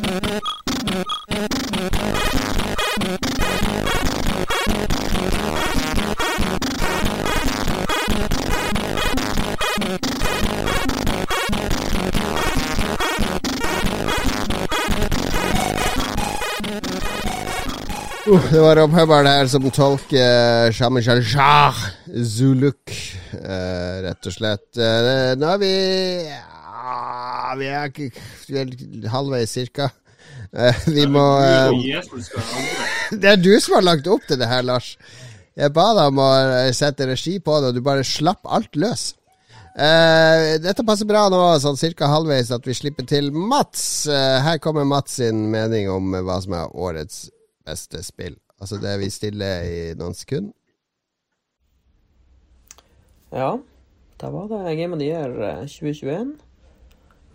you. Uh, det var Hubbard her som tolker Shamishal Shah Zuluk, uh, rett og slett. Uh, nå er vi uh, Vi er ikke halvveis, cirka. Eh, vi må eh. Det er du som har lagt opp til det her, Lars. Jeg ba deg om å eh, sette regi på det, og du bare slapp alt løs. Uh, dette passer bra nå, sånn cirka halvveis, at vi slipper til Mats. Uh, her kommer Mats sin mening om eh, hva som er årets beste spill. Altså det vi stiller i noen sekunder. Ja, da var det Game of the Year eh, 2021.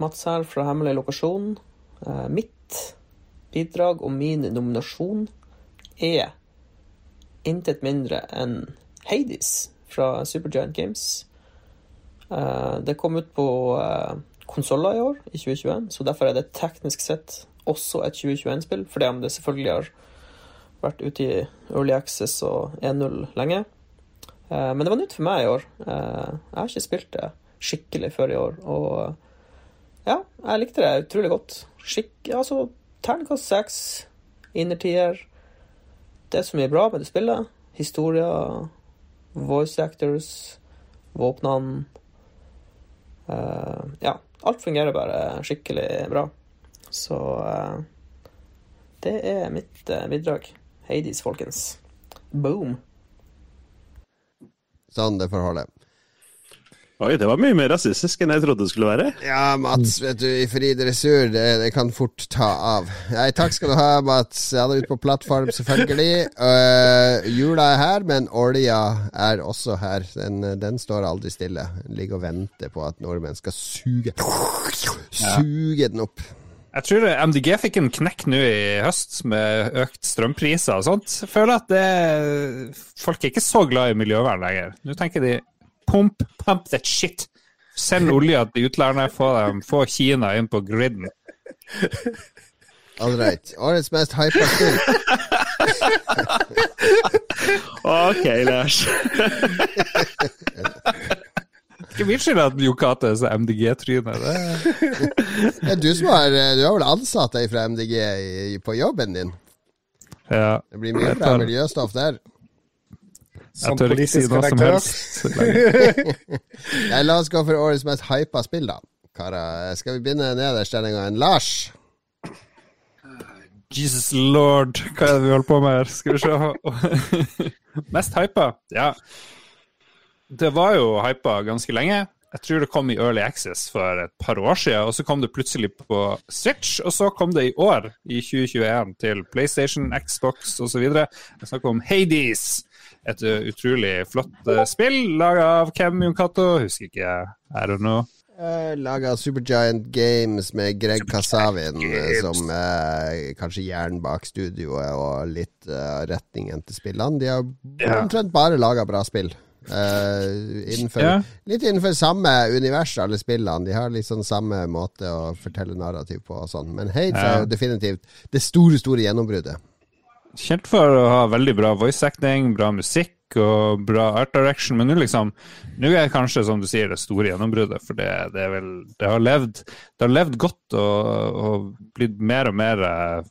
Mats her fra Hemmelig lokasjon. Eh, Mitt bidrag og min nominasjon er intet mindre enn Hades fra Supergiant Games. Eh, Det kom ut på eh, konsoller i år, i 2021, så derfor er det teknisk sett også et 2021-spill, fordi om det selvfølgelig har vært ute i Early Access og 1.0 lenge. Eh, Men det var nytt for meg i år. Eh, Jeg har ikke spilt det skikkelig før i år, og ja, jeg likte det utrolig godt. Skikk, altså, terningkast seks, innertier. Det er så mye bra med det spillet. Historier, voice actors, våpnene. Eh, ja, alt fungerer bare skikkelig bra. Så eh, det er mitt eh, bidrag. Hades, folkens. Boom. Sånn det forholdet. Oi, det var mye mer rasistisk enn jeg trodde det skulle være. Ja, Mats, vet du, i fri dressur, det, det kan fort ta av. Nei, takk skal du ha, Mats. Jeg er ute på plattform, selvfølgelig. Uh, jula er her, men olja er også her. Den, den står aldri stille. Den ligger og venter på at nordmenn skal suge Suge den opp. Jeg tror MDG fikk en knekk nå i høst med økt strømpriser og sånt. Jeg føler at det, folk er ikke så glad i miljøvern lenger. Nå tenker de pump, pump that shit. Send olja til utlandet, få, dem, få Kina inn på griden. All right. Årets mest hypa spill. Ok, Lars. Ikke min skyld at Yokate er så MDG-tryne. Du som har eh, Du har vel ansatt deg fra MDG i, på jobben din? ja. Det blir mye bra miljøstoff der. Som Jeg tør ikke si noe som helst. Nei, la oss gå for årets mest hypa spill, da. Kara, skal vi begynne nederst denne gangen? Lars? Jesus lord, hva er det vi holder på med her? Skal vi se. Mest hypa? Ja. Det var jo hypa ganske lenge. Jeg tror det kom i Early Access for et par år siden, og så kom det plutselig på Switch, og så kom det i år, i 2021, til PlayStation, Xbox osv. Jeg snakker om Hades. Et utrolig flott uh, spill laga av Kem Junkato, husker ikke, I don't know. Uh, Laga Supergiant Games med Greg Kasavin eh, som er kanskje hjernen bak studioet og litt uh, retningen til spillene. De har omtrent bare laga bra spill. Uh, innenfor, Ja. Litt innenfor samme univers, alle spillene. De har litt sånn samme måte å fortelle narrativ på og sånn. Men Hades Ja. er jo definitivt det store, store gjennombruddet. Kjent for å ha veldig bra voice acting, bra musikk og bra art direction, men nå liksom Nå er det kanskje, som du sier, det store gjennombruddet, for det, det vel Det har levd, det har levd godt og, og blitt mer og mer eh,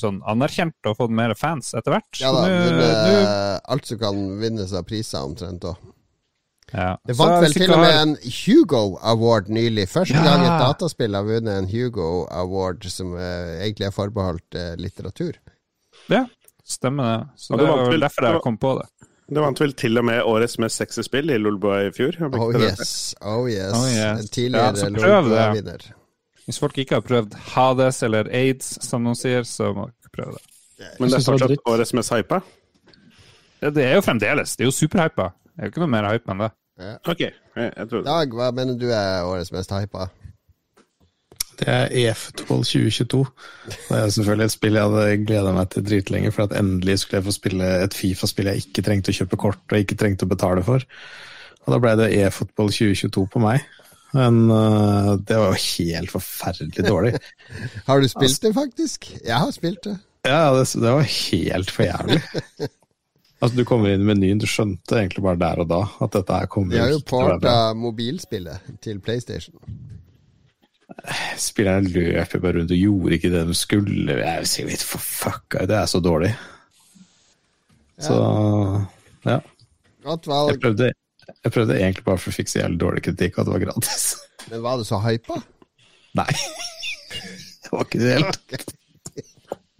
sånn anerkjent og fått mer fans etter hvert. Ja da, men, nå- uh, alt som kan vinnes av priser, omtrent òg. ja. Det Så vant vel til og med har- en Hugo Award nylig. Første Ja. gang et dataspill har vunnet en Hugo Award som eh, egentlig er forbeholdt eh, litteratur. Ja, stemmer det. Så Og det det var vel derfor jeg kom på det. Det vant vel til og med årets mest sexy spill i Lolboa i fjor. Har Oh yes, oh yes. Oh yes. En tidligere Ja, det. Lolbua-vinner. Hvis folk ikke har prøvd Hades eller Aids, som noen sier, så må dere prøve det. Men det er det fortsatt årets mest hypa? Ja, Det er jo fremdeles. Det er jo superhypa. Det er jo ikke noe mer hype enn det. Ok, jeg, jeg trodde Dag, hva mener du er årets mest hypa? Det er EF12 2022. Det er selvfølgelig et spill jeg hadde gleda meg til dritlenge, for at endelig skulle jeg få spille et Fifa-spill jeg ikke trengte å kjøpe kort og ikke trengte å betale for. Og da ble det e-fotball 2022 på meg. Men uh, det var jo helt forferdelig dårlig. Har du spilt det, faktisk? Jeg har spilt det. Ja, det, det var helt for jævlig. Altså, du kommer inn i menyen, du skjønte egentlig bare der og da at dette her kommer De har jo porta mobilspillet til PlayStation. Spillerne løper bare rundt og gjorde ikke det de skulle. Jeg vil si litt for fucka, det er så dårlig. Så ja. Godt Jeg valg. prøvde, jeg prøvde egentlig bare for å fikse jævlig dårlig kritikk, og at det var gratis. Men var det så hypa? Nei. Det var ikke det helt.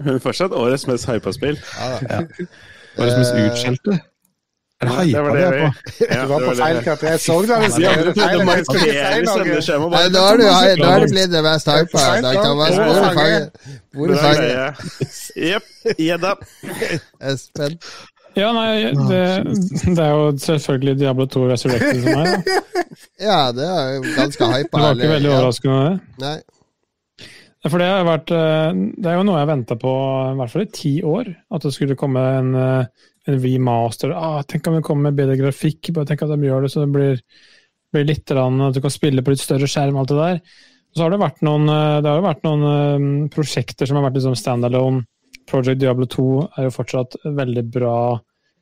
Men fortsatt årets mest hypa spill. Ja. Var det som mest utskjelte? Er det Det var det det er vi på? ja, Du var på det feil det. Jeg så det. Jeg Ja, skrev du det feil. prøvde å Jeg skulle si noe. Nei, da har du, blitt det mest hypa. Hvor hvor er er fanget? Er er? Jepp. Gjedda. Espen? Ja, nei, det, det er jo selvfølgelig Diablo 2 Resurrected for meg. Da. Ja, det er jo ganske hypa. Det var ikke veldig overraskende. det. Nei. For det har vært eh, Det er jo noe jeg venta på i hvert fall i ti år. At det skulle komme en, eh, en remaster. Ah, tenk om det kommer med bedre grafikk. Bare tenk at de gjør det så det blir, blir litt rann, At du kan spille på litt større skjerm. alt det der. Så har det vært noen, eh, det har vært noen prosjekter som har vært liksom standalone. Project Diablo 2 er jo fortsatt veldig bra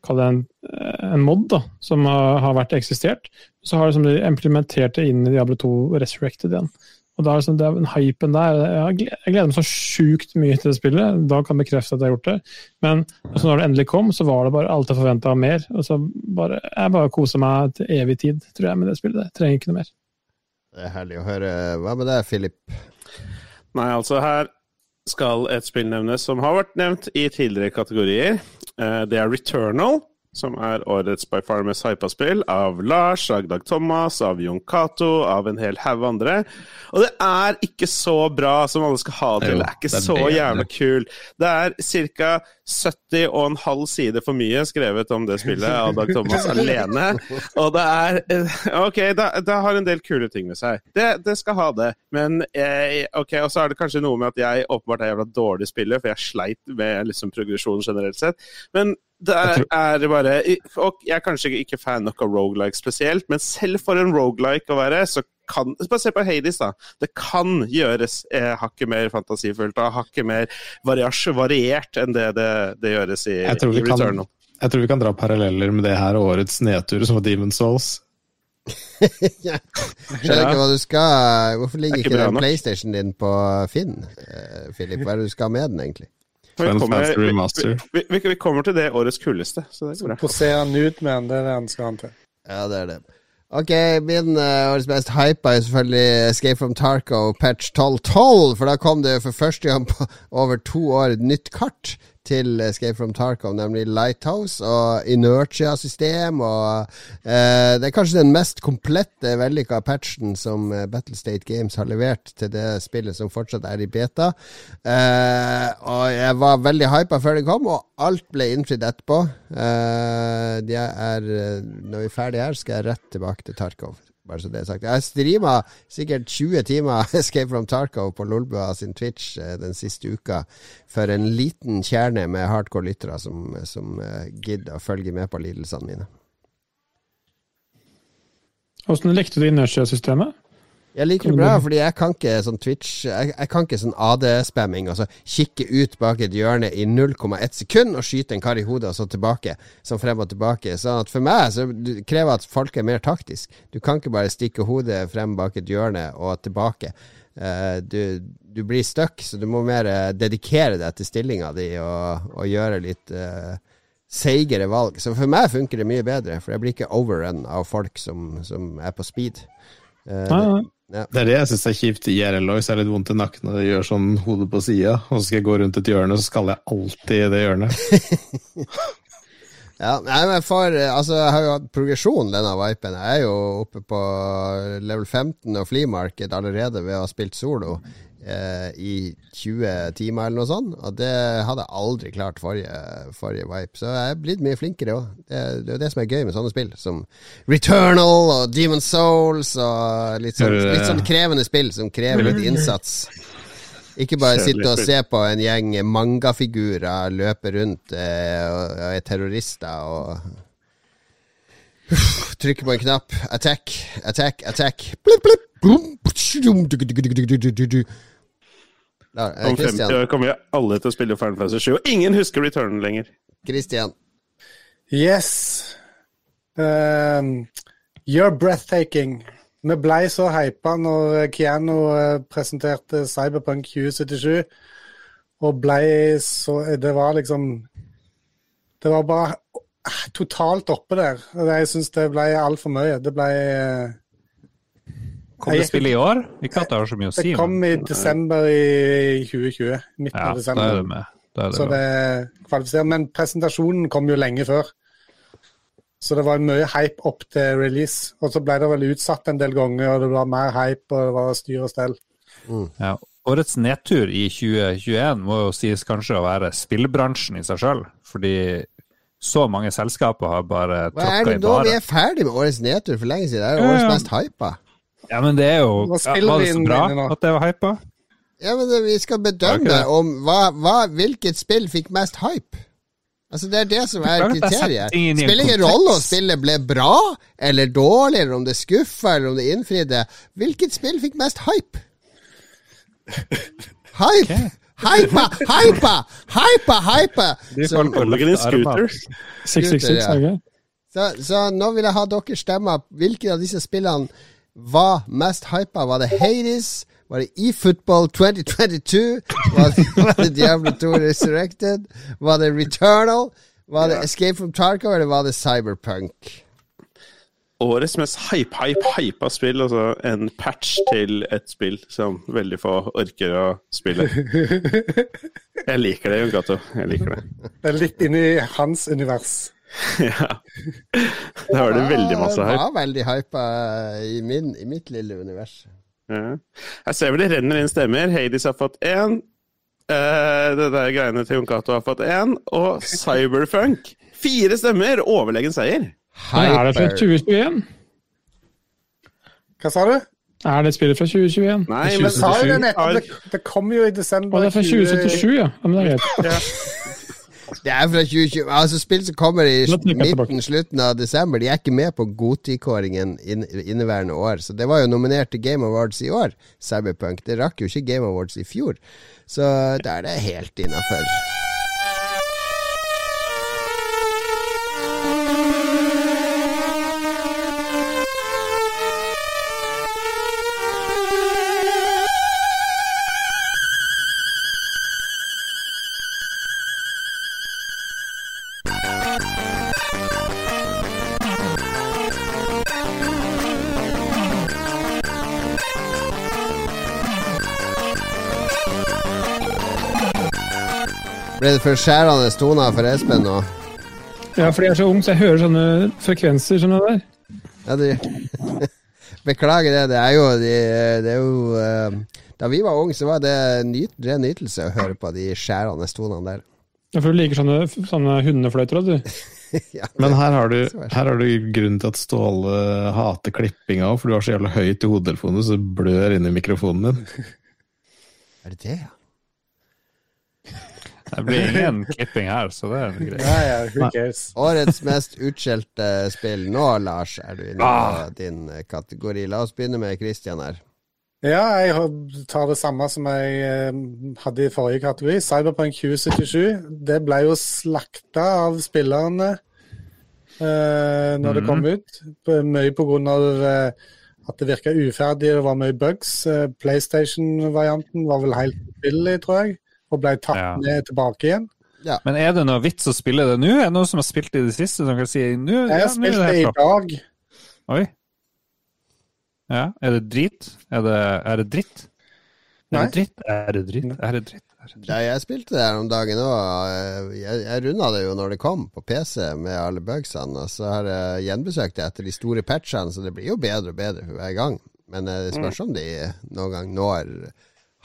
Kall det en, eh, en mod da, som har, har vært eksistert. Så har liksom de implementert det inn i Diablo 2 Resurrected igjen. Og da er det sånn, det er den hypen der. Jeg gleder meg så sjukt mye til det spillet. Da kan jeg bekrefte at jeg har gjort det. Men altså, når det endelig kom, så var det bare alt jeg forventa av mer. Og så bare, jeg bare koser meg til evig tid, tror jeg, med det spillet. Jeg trenger ikke noe mer. Det er herlig å høre. Hva med deg, Philip? Nei, altså her skal et spill nevnes som har vært nevnt i tidligere kategorier. Eh, Det er Returnal, som er årets by far mest hypa spill, av Lars, av Dag Thomas, av Jon Cato, av en hel haug andre. Og det er ikke så bra som alle skal ha det til. Det er ikke det er så jævla kul. Det er ca. 70 og en halv side for mye skrevet om det spillet av Dag Thomas alene. Og det er eh, Ok, det, det har en del kule ting med seg. Det, det skal ha det. Men jeg, ok, og så er det kanskje noe med at jeg åpenbart er jævla dårlig spiller, for jeg sleit med liksom progresjonen generelt sett. Men Det er, er bare Og jeg er kanskje ikke fan nok av rogelike spesielt, men selv for en rogelike å være, så kan Bare se på Hades, da. Det kan gjøres eh, hakket mer fantasifullt og hakket mer variasje, variert enn det det, det gjøres i, Jeg tror, i Returnal. kan, jeg tror vi kan dra paralleller med det her og årets nedtur, som var Demon's Souls. Skjønner ikke hva du skal Hvorfor ligger er ikke ikke den. PlayStation din på Finn, Filip? Hva er det du skal med den, egentlig? Final Fantasy Remaster. vi, vi, vi kommer til det årets kuleste, så det går bra. Posere med en det er det han skal han til. Ja, det er det. Ok, min uh, årets mest hypa er selvfølgelig Escape from Tarco patch 1212, for da kom det for første gang på over to år et nytt kart til Escape from Tarkov, nemlig Lighthouse og Inertia-system. og eh, Det er kanskje den mest komplette, vellykka patchen som eh, Battlestate Games har levert til det spillet som fortsatt er i beta. Eh, og jeg var veldig hypa før det kom, og alt ble innfridd etterpå. Eh, er, eh, når vi er ferdige her, skal jeg rett tilbake til Tarkov. Bare så det er sagt. Jeg streama sikkert 20 timer Escape from Tarkov på Lolbua sin Twitch eh, den siste uka for en liten kjerne med hardcore lyttere som, som eh, gidder å følge med på lidelsene mine. Hvordan likte du inertia-systemet? Jeg liker det bra, fordi jeg kan ikke sånn Twitch Jeg, jeg kan ikke sånn AD-spamming. Altså kikke ut bak et hjørne i 0,1 sekund og skyte en kar i hodet, og så tilbake. Sånn frem og tilbake. Sånn at for meg så krever at folk er mer taktisk. Du kan ikke bare stikke hodet frem bak et hjørne og tilbake. Uh, du, du blir stuck, så du må mer uh, dedikere deg til stillinga di og, og gjøre litt uh, seigere valg. Så for meg funker det mye bedre, for jeg blir ikke overrun av folk som, som er på speed. Eh, nei. Det er det jeg syns er kjipt i IRL òg, er litt vondt i nakken når jeg gjør sånn hodet på sida, og så skal jeg gå rundt et hjørne, så skal jeg alltid i det hjørnet. Ja, nei, men for eh, Altså, jeg har jo hatt progresjon denne vipen. Jeg er jo oppe på level 15 og flea market allerede ved å ha spilt solo eh, i 20 timer eller noe sånt. Og det hadde jeg aldri klart forrige, forrige vipe. Så jeg er blitt mye flinkere òg. Det, det er jo det som er gøy med sånne spill som Returnal og Demon Souls og litt sånn, litt sånn krevende spill som krever litt innsats. Ikke bare sitte og se på en gjeng mangafigurer løpe rundt eh, og, og er terrorister og Trykke på en knapp. Attack, attack, attack. Blip, blipp. Da, eh, Om 50 år kommer vi alle til å spille Final Fantasy 7, og ingen husker returnen lenger. Christian. Yes. Um, you're breathtaking. Vi ble så hypa når Keanu eh, presenterte Cyberpunk 2077, og ble så Det var liksom Det var bare eh, totalt oppe der. Jeg syns det ble altfor mye. Det ble eh, Kommer det spill i år? Ikke at det har så mye å si. Det kom i desember i 2020. Midten ja, av da desember. er det med. Da er det Så bra. det kvalifiserer. Men presentasjonen kom jo lenge før. Så det var mye hype opp til release. Og så ble det vel utsatt en del ganger, og det var mer hype, og det var styr og stell. Ja. Årets nedtur i 2021 må jo sies kanskje å være spillbransjen i seg sjøl. Fordi så mange selskaper har bare Hva er tråkka i det da? Vi bare. er ferdig med årets nedtur for lenge siden. Det er jo årets mest hypa. Ja, men det er jo ja, Var det så bra at det var hypa? Ja, men det, vi skal bedømme det. om hva, hva, hvilket spill fikk mest hype. Altså Det er det som er er kriteriet. Spiller ingen rolle om spillet ble bra eller dårlig, eller om det skuffa, eller om det innfridde. Hvilket spill fikk mest hype? Hype! Okay. Hypa! Hypa! Hypa! Hypa! Som- scooter. 666, ja. så nå vil jeg ha deres stemmer. Hvilke av disse spillene var mest hypa? Var det Hades? Var det eFootball 2022? Var det, var det Diablo 2 Resurrected? Var det Returnal? Var det Escape from Tarkov, eller var det Cyberpunk? Årets mest hype, hype, hypa spill, altså en patch til et spill som veldig få orker å spille. Jeg liker det, Jon Cato. Jeg liker det. Det er litt inni hans univers. Ja. Da var det veldig masse hype. Det var veldig hypa i, min, i mitt lille univers. Ja. Jeg ser vel det renner inn stemmer. Hades har fått én. eh, det der greiene til Jon Cato har fått én. Og Cyberfunk. Fire stemmer! Overlegen seier. Hyper. er det fra 2021? Hva sa du? Er det spillet fra 2021? Nei, men sa jo det nettopp. Det, det kom jo i desember Å, det er fra 2077, ja. ja men det er greit. Det er fra 2020. Altså Spill som kommer i midten, slutten av desember, de er ikke med på Goti-kåringen inneværende år. Så det var jo nominert til Game Awards i år, Cyberpunk. Det rakk jo ikke Game Awards i fjor. Så da er det helt innafor. Ble det for skjærende toner for Espen nå? Ja, fordi jeg er så ung, så jeg hører sånne frekvenser som det der. Ja, du Beklager det. Det er jo, det, det er jo uh, Da vi var unge, så var det nyt, ren nytelse å høre på de skjærende tonene der. Ja, for du liker sånne, sånne hundefløyter, da, du. Ja, Men her har, du, er her har du grunnen til at Ståle hater klippinga òg, for du har så jævla høyt i hodetelefonen, så det blør inn i mikrofonen din. Er det det, ja? Det blir ingen klipping her, så det er greit. Nei, ja, who cares? Årets mest utskjelte spill nå, Lars, er du inne Ah. på din eh, kategori. La oss begynne med Christian her. Ja, jeg tar det samme som jeg eh, hadde i forrige kategori. Cyberpunk 2077. Det ble jo slakta av spillerne eh, når det kom ut. På- Mye på grunn av eh, at det virka uferdig, det var mye bugs. PlayStation-varianten var vel helt billig, tror jeg, og ble tatt Ja. ned tilbake igjen. Men er det noe vits å spille det nå? Er det noen som har spilt det i det siste, som kan si nå? Jeg har ja, spilt det i dag. Oi. Ja, er det drit? Er det, er det dritt? Er Nei. det dritt? Er det dritt? Er det dritt? Er det dritt? Ja, jeg spilte det her om dagen òg. Jeg, jeg runda det jo når det kom på PC med alle bugsene. Og så har jeg gjenbesøkt det etter de store patchene, så det blir jo bedre og bedre for hver gang. Men eh, det spørs om de noen gang når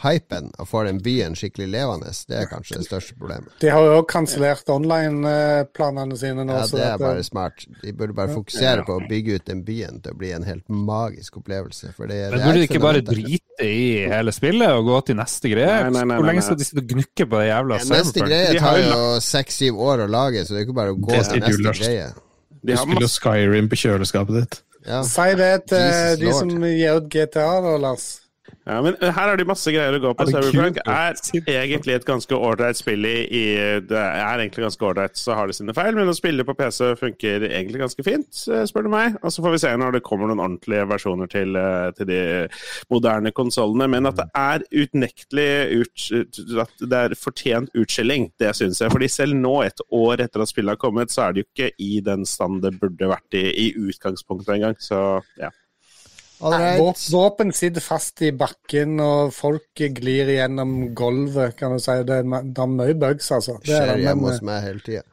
hypen og får den byen skikkelig levende. Det er kanskje det største problemet. De har jo òg kansellert online-planene sine nå. Ja, Det er bare smart. De burde bare fokusere på å bygge ut den byen til å bli en helt magisk opplevelse. For det, Men det burde de ikke bare drite i hele spillet og gå til neste greie? Nei, nei, nei, Hvor lenge skal de sitte og gnukke på det jævla Ja, Neste greie tar jo seks-syv år å lage, så det er ikke bare å gå til neste Lars. greie. De Du har spiller Skyrim på kjøleskapet ditt. Ja. Si det til Jesus de Lord. som gir ut GTA, da, Lars. Ja, men her er det masse greier å gå på. Cyberpunk er egentlig et ganske ålreit spill i, i Det er egentlig ganske ålreit, så har det sine feil, men å spille på PC funker egentlig ganske fint, eh, spør du meg. Og så får vi se når det kommer noen ordentlige versjoner til, eh, til de moderne konsollene. Men at det er utnektelig ut, at det er fortjent utskilling, det syns jeg. Fordi selv nå, et år etter at spillet har kommet, så er det jo ikke i den stand det burde vært i i utgangspunktet engang. Så ja. All right. Våpen sitter fast i bakken, og folk glir gjennom gulvet, kan du si. Det er, det er mye bugs, altså. Det er Skjer det, hjemme hos meg hele tida.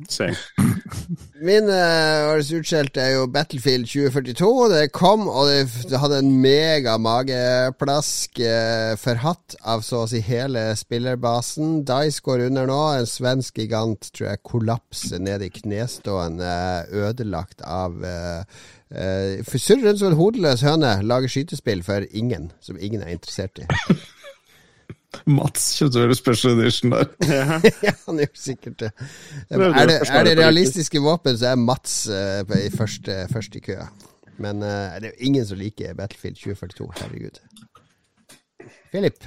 Min Min uh, utskjelte er jo Battlefield 2042. Det kom, og det, det hadde en mega mageplask uh, forhatt av så å si hele spillerbasen. Dice går under nå. En svensk gigant tror jeg kollapser ned i knestående, ødelagt av uh, uh, Surrer rundt som en hodeløs høne. Lager skytespill for ingen, som ingen er interessert i. Mats kjøpte special edition der. ja, han gjør sikkert det. er det er det realistiske våpen, så er Mats uh, i første, først i køa. Men uh, det er jo ingen som liker Battlefield 2042. Herregud. Philip.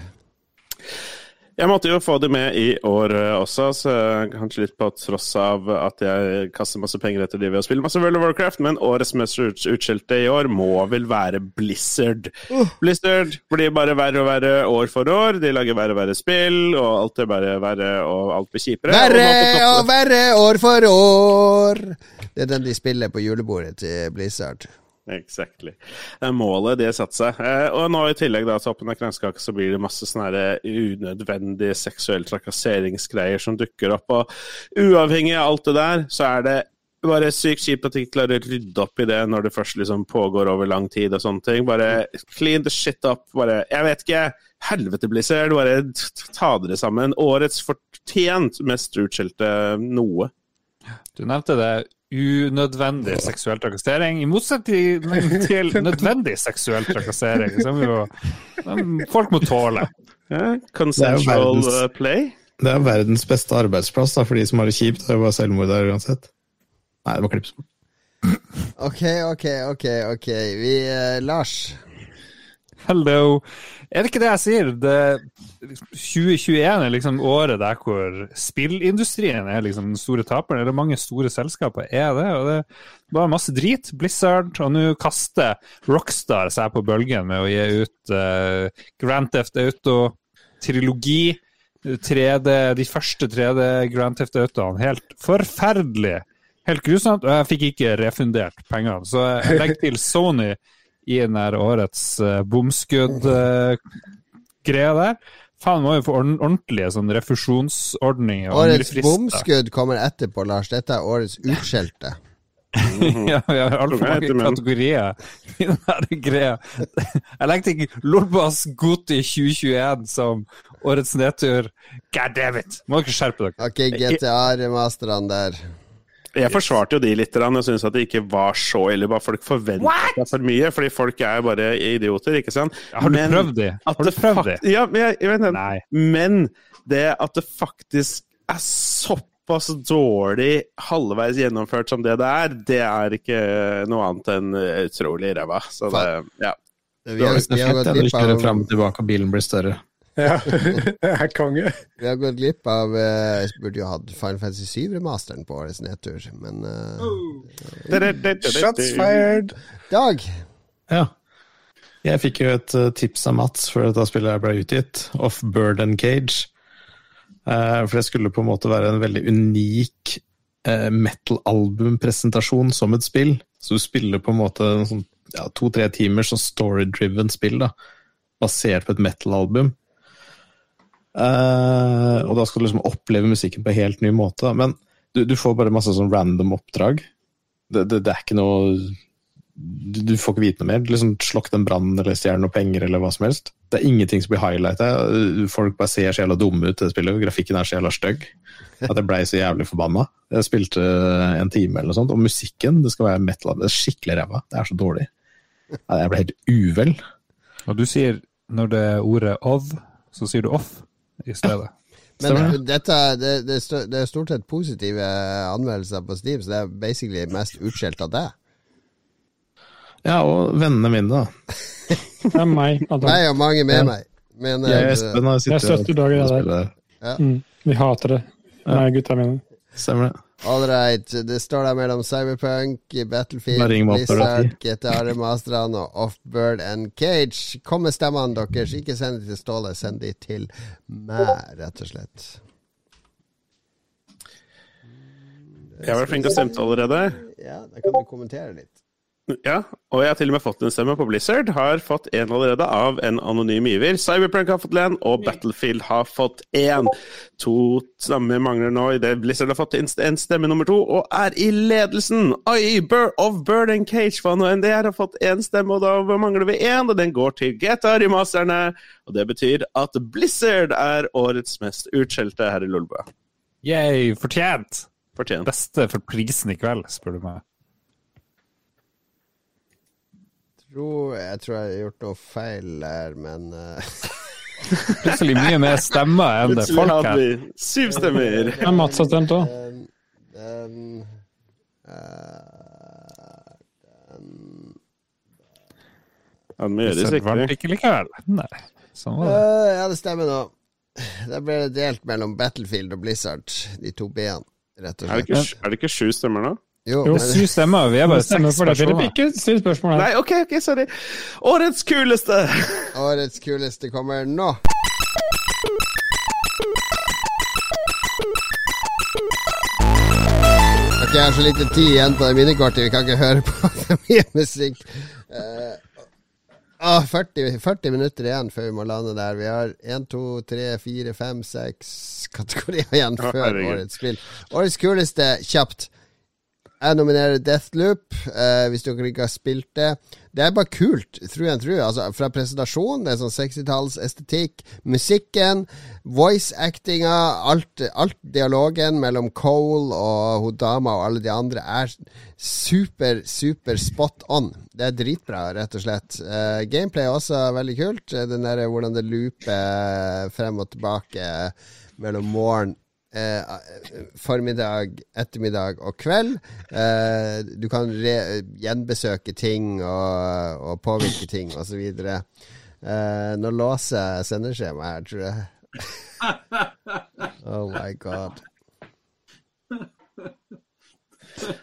Jeg måtte jo få det med i år eh, også, så kanskje litt på tross av at jeg kaster masse penger etter de ved å spille masse World of Warcraft, men årets mest ut- utskjelte i år må vel være Blizzard. Blizzard blir bare verre og verre år for år. De lager verre og verre spill, og alt er bare verre, og alt blir kjipere. Verre Og og verre år for år! Det er den de spiller på julebordet til Blizzard. Exactly. Målet de har satt seg. Eh, og nå i tillegg da, toppen av kransekaka så blir det masse sånne her unødvendige seksuelle trakasseringsgreier som dukker opp. Og uavhengig av alt det der, så er det bare sykt kjipt at de ikke klarer å rydde opp i det når det først liksom pågår over lang tid og sånne ting. Bare clean the shit up. Bare Jeg vet ikke. Helvete, Blizzard. Bare ta dere sammen. Årets fortjent mest utskjelte noe. Du nevnte det unødvendig seksuell trakassering, i motsetning til nødvendig seksuell trakassering, som jo folk må tåle. Ja, consensual verdens- eh, play. Det er verdens beste arbeidsplass da, for de som har det kjipt. Det er bare selvmord der uansett. Nei, det var klips. Ok, ok, ok. ok Vi, eh, Lars. Hello. Er det ikke det jeg sier? Det, 2021 er liksom året der hvor spillindustrien er liksom den store taperen. Eller mange store selskaper er det. og det var masse drit. Blizzard, og nå kaster Rockstar seg på bølgen med å gi ut uh, Grand Theft Auto-trilogi. 3D, de første 3D Grand Theft Autoene. Helt forferdelig. Helt grusomt. Og jeg fikk ikke refundert pengene. Så jeg legger til Sony i den der årets uh, bomskudd-greia der. Faen, må jo få ordentlige sånn refusjonsordninger. Årets bomskudd kommer etterpå, Lars. Dette er årets utskjelte. ja, vi har altfor mange kategorier i denne greia. Jeg legger til Lolbas Goti 2021 som årets nedtur. God damn it! Må dere skjerpe dere. Ok, GTA-remasterne der. Jeg forsvarte jo de litt. og Jeg syns at det ikke var så ille. Bare folk forventer seg for mye, fordi folk er bare idioter, ikke sant? Har du Men prøvd det? Har du prøvd det? Ja, men jeg, jeg vet det. Men det at det faktisk er såpass dårlig halvveis gjennomført som det det er, det er ikke noe annet enn utrolig ræva. Så det, ja. Vi har, vi har gått glipp av, fram og tilbake og bilen blir større. Ja, konge. vi har gått glipp av eh, Jeg burde jo hatt Final Fantasy 7-remasteren på årets nedtur, men eh, Shots fired. Dag! Ja. Jeg fikk jo et eh, tips av Mats før dette spillet ble utgitt, Off Bird and Cage. Uh, for det skulle på en måte være en veldig unik metal-albumpresentasjon som et spill. Så du spiller på en måte en sånn, ja, to-tre timers sånn story-driven spill, da, basert på et metal-album. Eh, og da skal du liksom oppleve musikken på en helt ny måte. Men du, du får bare masse sånn random oppdrag. Det, det, det er ikke noe du, du får ikke vite noe mer. Liksom, Slokk den brannen eller stjel noe penger eller hva som helst. Det er ingenting som blir highlighta. Folk bare ser så jævla dumme ut i det spillet. Grafikken er så jævla stygg at jeg blei så jævlig forbanna. Jeg spilte en time eller noe sånt, og musikken det skal være metal. Det er skikkelig ræva. Det er så dårlig. Jeg ble helt uvel. Og du sier, når det er ordet of, så sier du off i stedet. Men dette, det, det, er stort sett positive anmeldelser på Steam, så det er basically mest utskjelt av deg. Ja, og vennene mine, da. Det er meg. Adam. Meg og mange med Ja. meg. Men Jeg og Espen har sittet og Dag det der. spillet. Mm. Vi hater det. Ja. Nei, gutta mine. Stemmer det. All right, det står der mellom Cyberpunk, Battlefield, Blizzard, GTA-remasterne og Offbird and Cage. Kom med stemmene deres. Ikke send de til Ståle, send de til meg, rett og slett. Jeg har vært flink til å stemme allerede. Ja, da kan du kommentere litt. Ja, og jeg har til og med fått en stemme på Blizzard. Har fått en allerede av en anonym giver. Cyberpunk har fått en, og Battlefield har fått én. To stemmer mangler nå idet Blizzard har fått en en stemme nummer to, og er i ledelsen. Oi, Bur of Bird and Cage, hva nå enn det er, har fått én stemme, og da mangler vi én, og den går til GTR i Masterne. Og det betyr at Blizzard er årets mest utskjelte her i Lolbua. Yay, fortjent! Fortjent. Beste for prisen i kveld, spør du meg. Tror, jeg tror jeg har gjort noe feil her, men eh, Plutselig mye mer stemmer enn det Plutselig folk hadde her. vi syv stemmer. Ja, Mats har stemt òg. eh, Ja, det ikke likevel. Nei, sånn var det. eh, Ja, det stemmer nå. Da ble det delt mellom Battlefield og Blizzard, de to B-ene, rett og Er det, ikke, er det ikke sju stemmer nå? Jo, Jo, Syv stemmer, vi er bare seks for. Ikke still spørsmål her. Nei, OK, ok, sorry. Årets kuleste! årets kuleste kommer nå. Ok, jeg har så lite tid igjen på det minikortet, vi kan ikke høre på for mye musikk. Uh, ah, 40, 40 minutter igjen før vi må lande der. Vi har 1, 2, 3, 4, 5, 6 kategorier igjen før årets spill. Årets kuleste, kjapt. Jeg nominerer Deathloop, eh, hvis dere ikke har spilt det. Det er bare kult, through and through. Altså, fra presentasjonen, det er sånn 60-tallsestetikk, musikken, voice-actinga, alt, alt dialogen mellom Cole og hun dama og alle de andre er super, super spot on. Det er dritbra, rett og slett. Eh, gameplay er også veldig kult. Eh, Den der, hvordan det looper frem og tilbake mellom morgen Eh, formiddag, ettermiddag og kveld. Eh, du kan gjenbesøke ting og, og påvirke ting osv. Eh, nå låser jeg sendeskjemaet her, tror jeg. oh my god.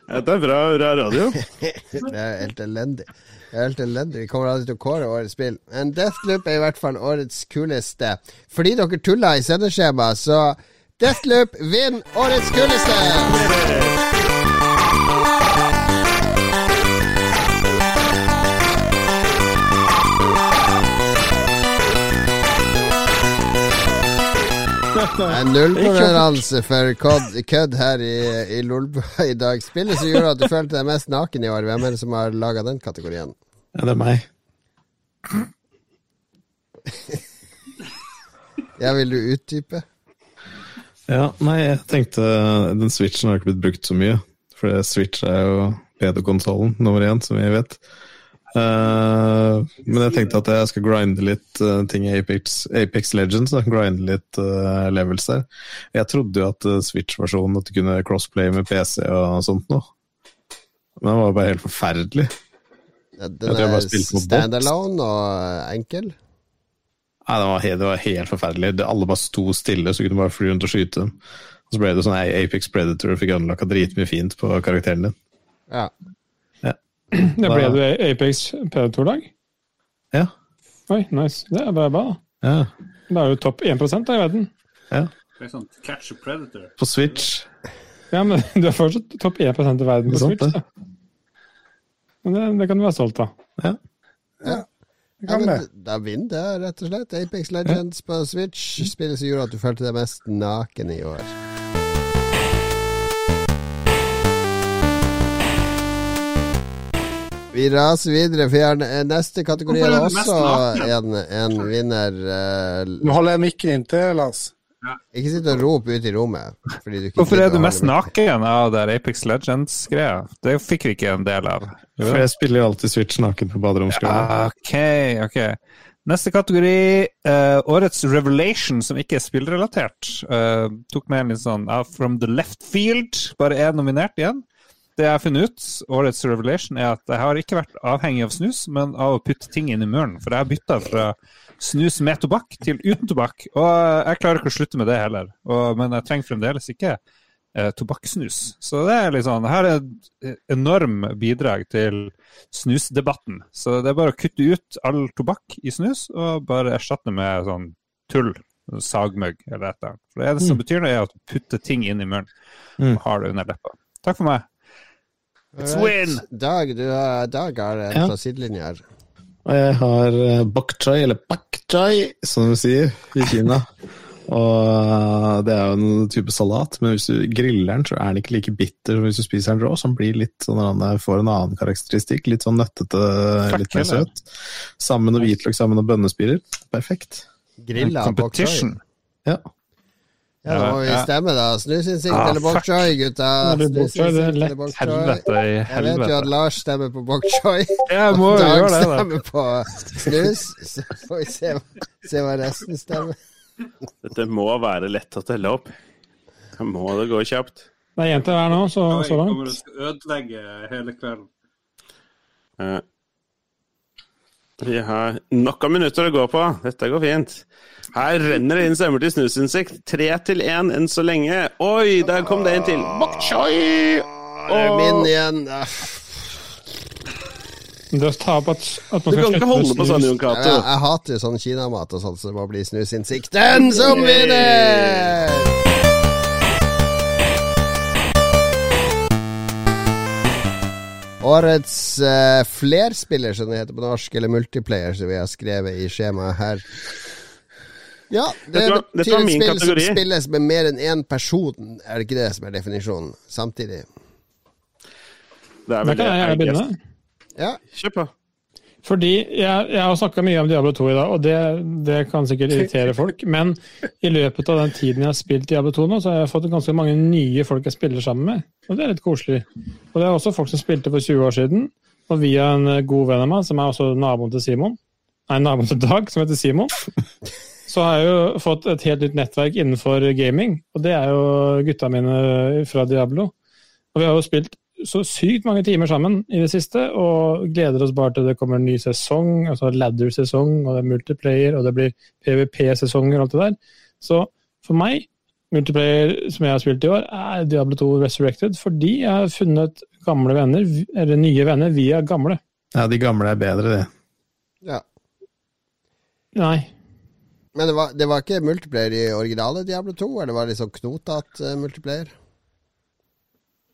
Dette er bra, bra radio. Det er helt elendig. Det er helt elendig. Vi kommer aldri til å kåre årets spill. Men Deathloop er i hvert fall årets kuleste. Fordi dere tulla i sendeskjemaet, så Deathloop vinner årets kuleste! Er nulltoleranse for kødd her i, i Lolbua i dag. Spillet som gjorde at du følte deg mest naken i år, hvem er det som har laga den kategorien? Ja, det er meg. Ja, vil du utdype? Ja, nei, jeg tenkte Den switchen har ikke blitt brukt så mye. For Switch er jo PD-konsollen nummer én, som vi vet. Uh, men jeg tenkte at jeg skal grinde litt uh, ting i Apex, Apex Legends. Da. Grinde litt uh, levels der. Jeg trodde jo at Switch-versjonen at du kunne crossplay med PC og sånt noe. Men den var bare helt forferdelig. Den er standalone og enkel? Nei, det var, helt, det var helt forferdelig. Det, alle bare sto stille, så kunne du bare fly rundt og skyte dem. Og så ble det sånn Apex Predator og fikk anlagt dritmye fint på karakteren din. Ja. ja. Det ble du Apex Predator-dag? Ja. Oi, nice. Det er bare bra, da. Ja. Da er du topp 1 da i verden. Ja. Det er sånn Catch a Predator. På Switch. Ja, men du er fortsatt topp 1% i verden på Sant, Switch. Da. Men det, det kan du være stolt av. Ja. Ja. Ja, men da vinner det, rett og slett. Apex Legends på Switch. Spillet som gjorde at du følte deg mest naken i år. Vi raser videre, for neste kategori er også en, en vinner. Uh, Nå holder jeg mikken inntil, Lars. Ikke sitt og rop ut i rommet. Hvorfor er du mest naken av det Apex Legends-greia? Det fikk vi ikke en del av. For jeg spiller jo alltid Switch naken på baderomsgulvet. Ja, ok, ok. Neste kategori, uh, årets revelation, som ikke er spillrelatert. Uh, tok med en litt sånn uh, From the left field. Bare er nominert igjen. Det jeg har funnet ut, årets revelation, er at jeg har ikke vært avhengig av snus, men av å putte ting inn i muren. For jeg har bytta fra snus med tobakk til uten tobakk, og jeg klarer ikke å slutte med det heller. Og, men jeg trenger fremdeles ikke eh, tobakkssnus. Så det er litt sånn, her er et enorm bidrag til snusdebatten. Så det er bare å kutte ut all tobakk i snus, og bare erstatte det med sånn tull. Sagmugg eller et eller annet. For det eneste som betyr noe, er å putte ting inn i munnen og har det under leppa. Takk for meg. It's win! Dag, du har, Dag har en Ja. fra sidelinja her. Og jeg har eh, bok choy, eller bak choy, som de sier i Kina. Og eh, det er jo en type salat, men hvis du griller den, så er den ikke like bitter som hvis du spiser den rå. Så den blir litt sånn, får en annen karakteristikk. Litt sånn nøttete, litt mer søt. Sammen med hvitløk, sammen med bønnespirer. Perfekt. Grilla bok choy. Competition. Ja. Ja, det må vi stemme, da. Snusinnsikt Ah, eller bok choy, gutta. Snusinnsikt eller bok choy. Helvete Jeg vet jo at. Lars stemmer på bok choy. Jeg må jo Dag gjøre det, da. stemmer på snus. Så får vi se, se hva resten stemmer. Dette må være lett å telle opp. Da må det gå kjapt. Det er jenter her nå, så, så kommer Jeg kommer til å ødelegge hele kvelden. Eh, Vi har nok av minutter å gå på. Dette går fint. Her renner det inn stemmer til snusinsekt. Tre til én enn så lenge. Oi, der kom det en til. Bok choy! Det er min igjen. Det er at, man Du kan ikke holde på sånn, Jon Jeg, Cato. jeg hater jo sånn kinamat og sånn, så det må bli snusinnsikten som vinner! Årets uh, flerspiller, som det heter på norsk, eller multiplayer, som vi har skrevet i skjemaet her. Ja, det er var- betyr et spill kategori. som spilles med mer enn én person. Er det ikke det som er definisjonen? Samtidig. Det er vel kan jeg jeg begynne. Ja. Kjør på. Fordi jeg, jeg har snakka mye om Diablo 2 i dag, og det, det kan sikkert irritere folk. Men i løpet av den tiden jeg har spilt Diablo 2 nå, så har jeg fått ganske mange nye folk jeg spiller sammen med. Og det er litt koselig. Og det er også folk som spilte for 20 år siden. Og via en god venn av meg, som er også naboen til Simon, nei, naboen til Dag, som heter Simon, så har jeg jo fått et helt nytt nettverk innenfor gaming. Og det er jo gutta mine fra Diablo. Og vi har jo spilt så sykt mange timer sammen i det siste, og gleder oss bare til det kommer en ny sesong, altså ladder-sesong, og det er multiplayer, og det blir PVP-sesonger og alt det der. Så for meg, multiplayer som jeg har spilt i år, er Diablo 2 Resurrected, fordi jeg har funnet gamle venner, eller nye venner, via gamle. Ja, de gamle er bedre, det. ja. Nei. Men det var, det var ikke multiplayer i originale Diablo 2, eller var det liksom sånn knotete uh, multiplayer?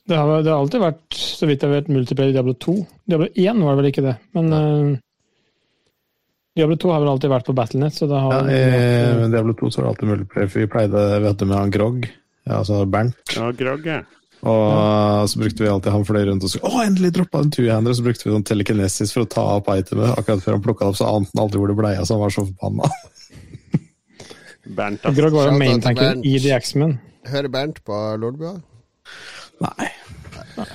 Det har, det har alltid vært, så vidt jeg vet, multiplayer i Diablo 2. Diablo 1 var det vel ikke det, men uh, Diablo 2 har vel alltid vært på Battlenet, så Ja, har I Diablo 2 så var det alltid multiplayer, for vi pleide vet du, med han Grog, ja, altså Bernt. Ja, Grog, ja. Og så brukte vi alltid han fløy rundt og så Å, endelig droppa en two-hander! Og så brukte vi sånn telekinesis for å ta opp itemet. Akkurat før han plukka det opp, så ante han aldri hvor det blei av, så han var så forbanna. Bernt. Grog var jo maintanken i The X-Men. Hører Bernt på Lolbua? Nei.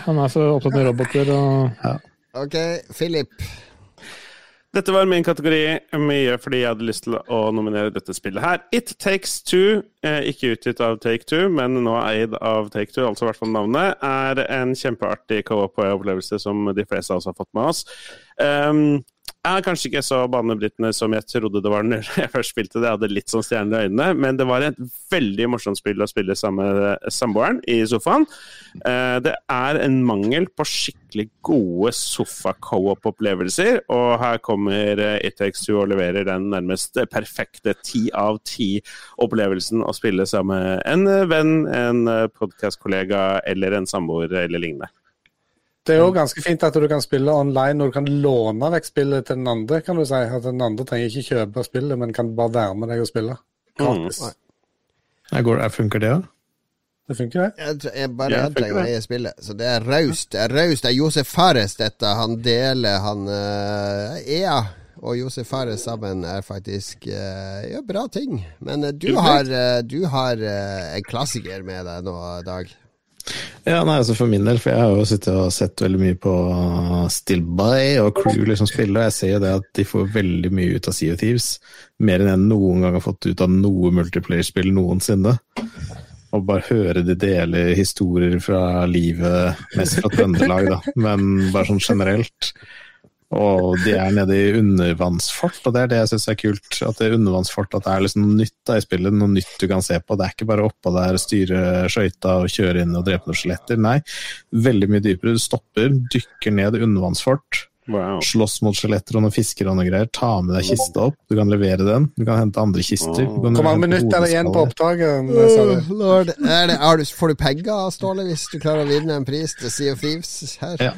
Han er så opptatt med roboter og Ok, Philip. Dette var min kategori, mye fordi jeg hadde lyst til å nominere dette spillet her. It Takes Two, eh, ikke utgitt av Take Two, men nå eid av Take Two, altså i hvert fall navnet, er en kjempeartig co-op-opplevelse som de fleste av oss har fått med oss. Um, er kanskje ikke så banebrytende som jeg trodde det var når jeg først spilte det. Jeg hadde litt sånn stjerner i øynene, men det var et veldig morsomt spill å spille sammen med samboeren i sofaen. Eh, Det er en mangel på skikkelig gode sofa-co-op-opplevelser, og her kommer Itex2 og leverer den nærmest perfekte ti av ti-opplevelsen å spille sammen med en venn, en podkastkollega eller en samboer eller lignende. Det er jo ganske fint at du kan spille online og du kan låne vekk spillet til den andre. kan du si. At Den andre trenger ikke kjøpe spillet, men kan bare være med deg og spille. Gratis. Mm. Jeg går, funker det, da? Det funker, det. Jeg, tror- jeg bare Ja, jeg trenger å eie spillet. Så det er raust. Det er raust. Det er Josef Fares, dette. Han deler han uh, Ea og Josef Fares sammen er faktisk uh, ja, bra ting. Men uh, du har, du har en klassiker med deg nå, Dag. Ja, nei, altså For min del, for jeg har jo sittet og sett veldig mye på Still By og Crew liksom spille, og jeg ser jo det at de får veldig mye ut av Sea of Thieves. Mer enn jeg noen gang har fått ut av noe multiplayer-spill noensinne. Og bare høre de dele historier fra livet, mest fra Trøndelag, da, men bare sånn generelt. Og de er nede i undervannsfart, og det er det jeg syns er kult. At det er undervannsfart, at det er liksom noe nytt da i spillet, noe nytt du kan se på. Det er ikke bare oppå der, styre skøyta og kjøre inn og drepe noen skjeletter. Nei, veldig mye dypere. Du stopper, dykker ned i undervannsfart, Wow. slåss mot skjeletter og noen fisker og noe greier. Ta med deg kista opp, du kan levere den. Du kan hente andre kister. Hvor mange minutter er det igjen på opptaket? Er får du penger, Ståle, hvis du klarer å vinne en pris til Sea of Thieves her? Ja.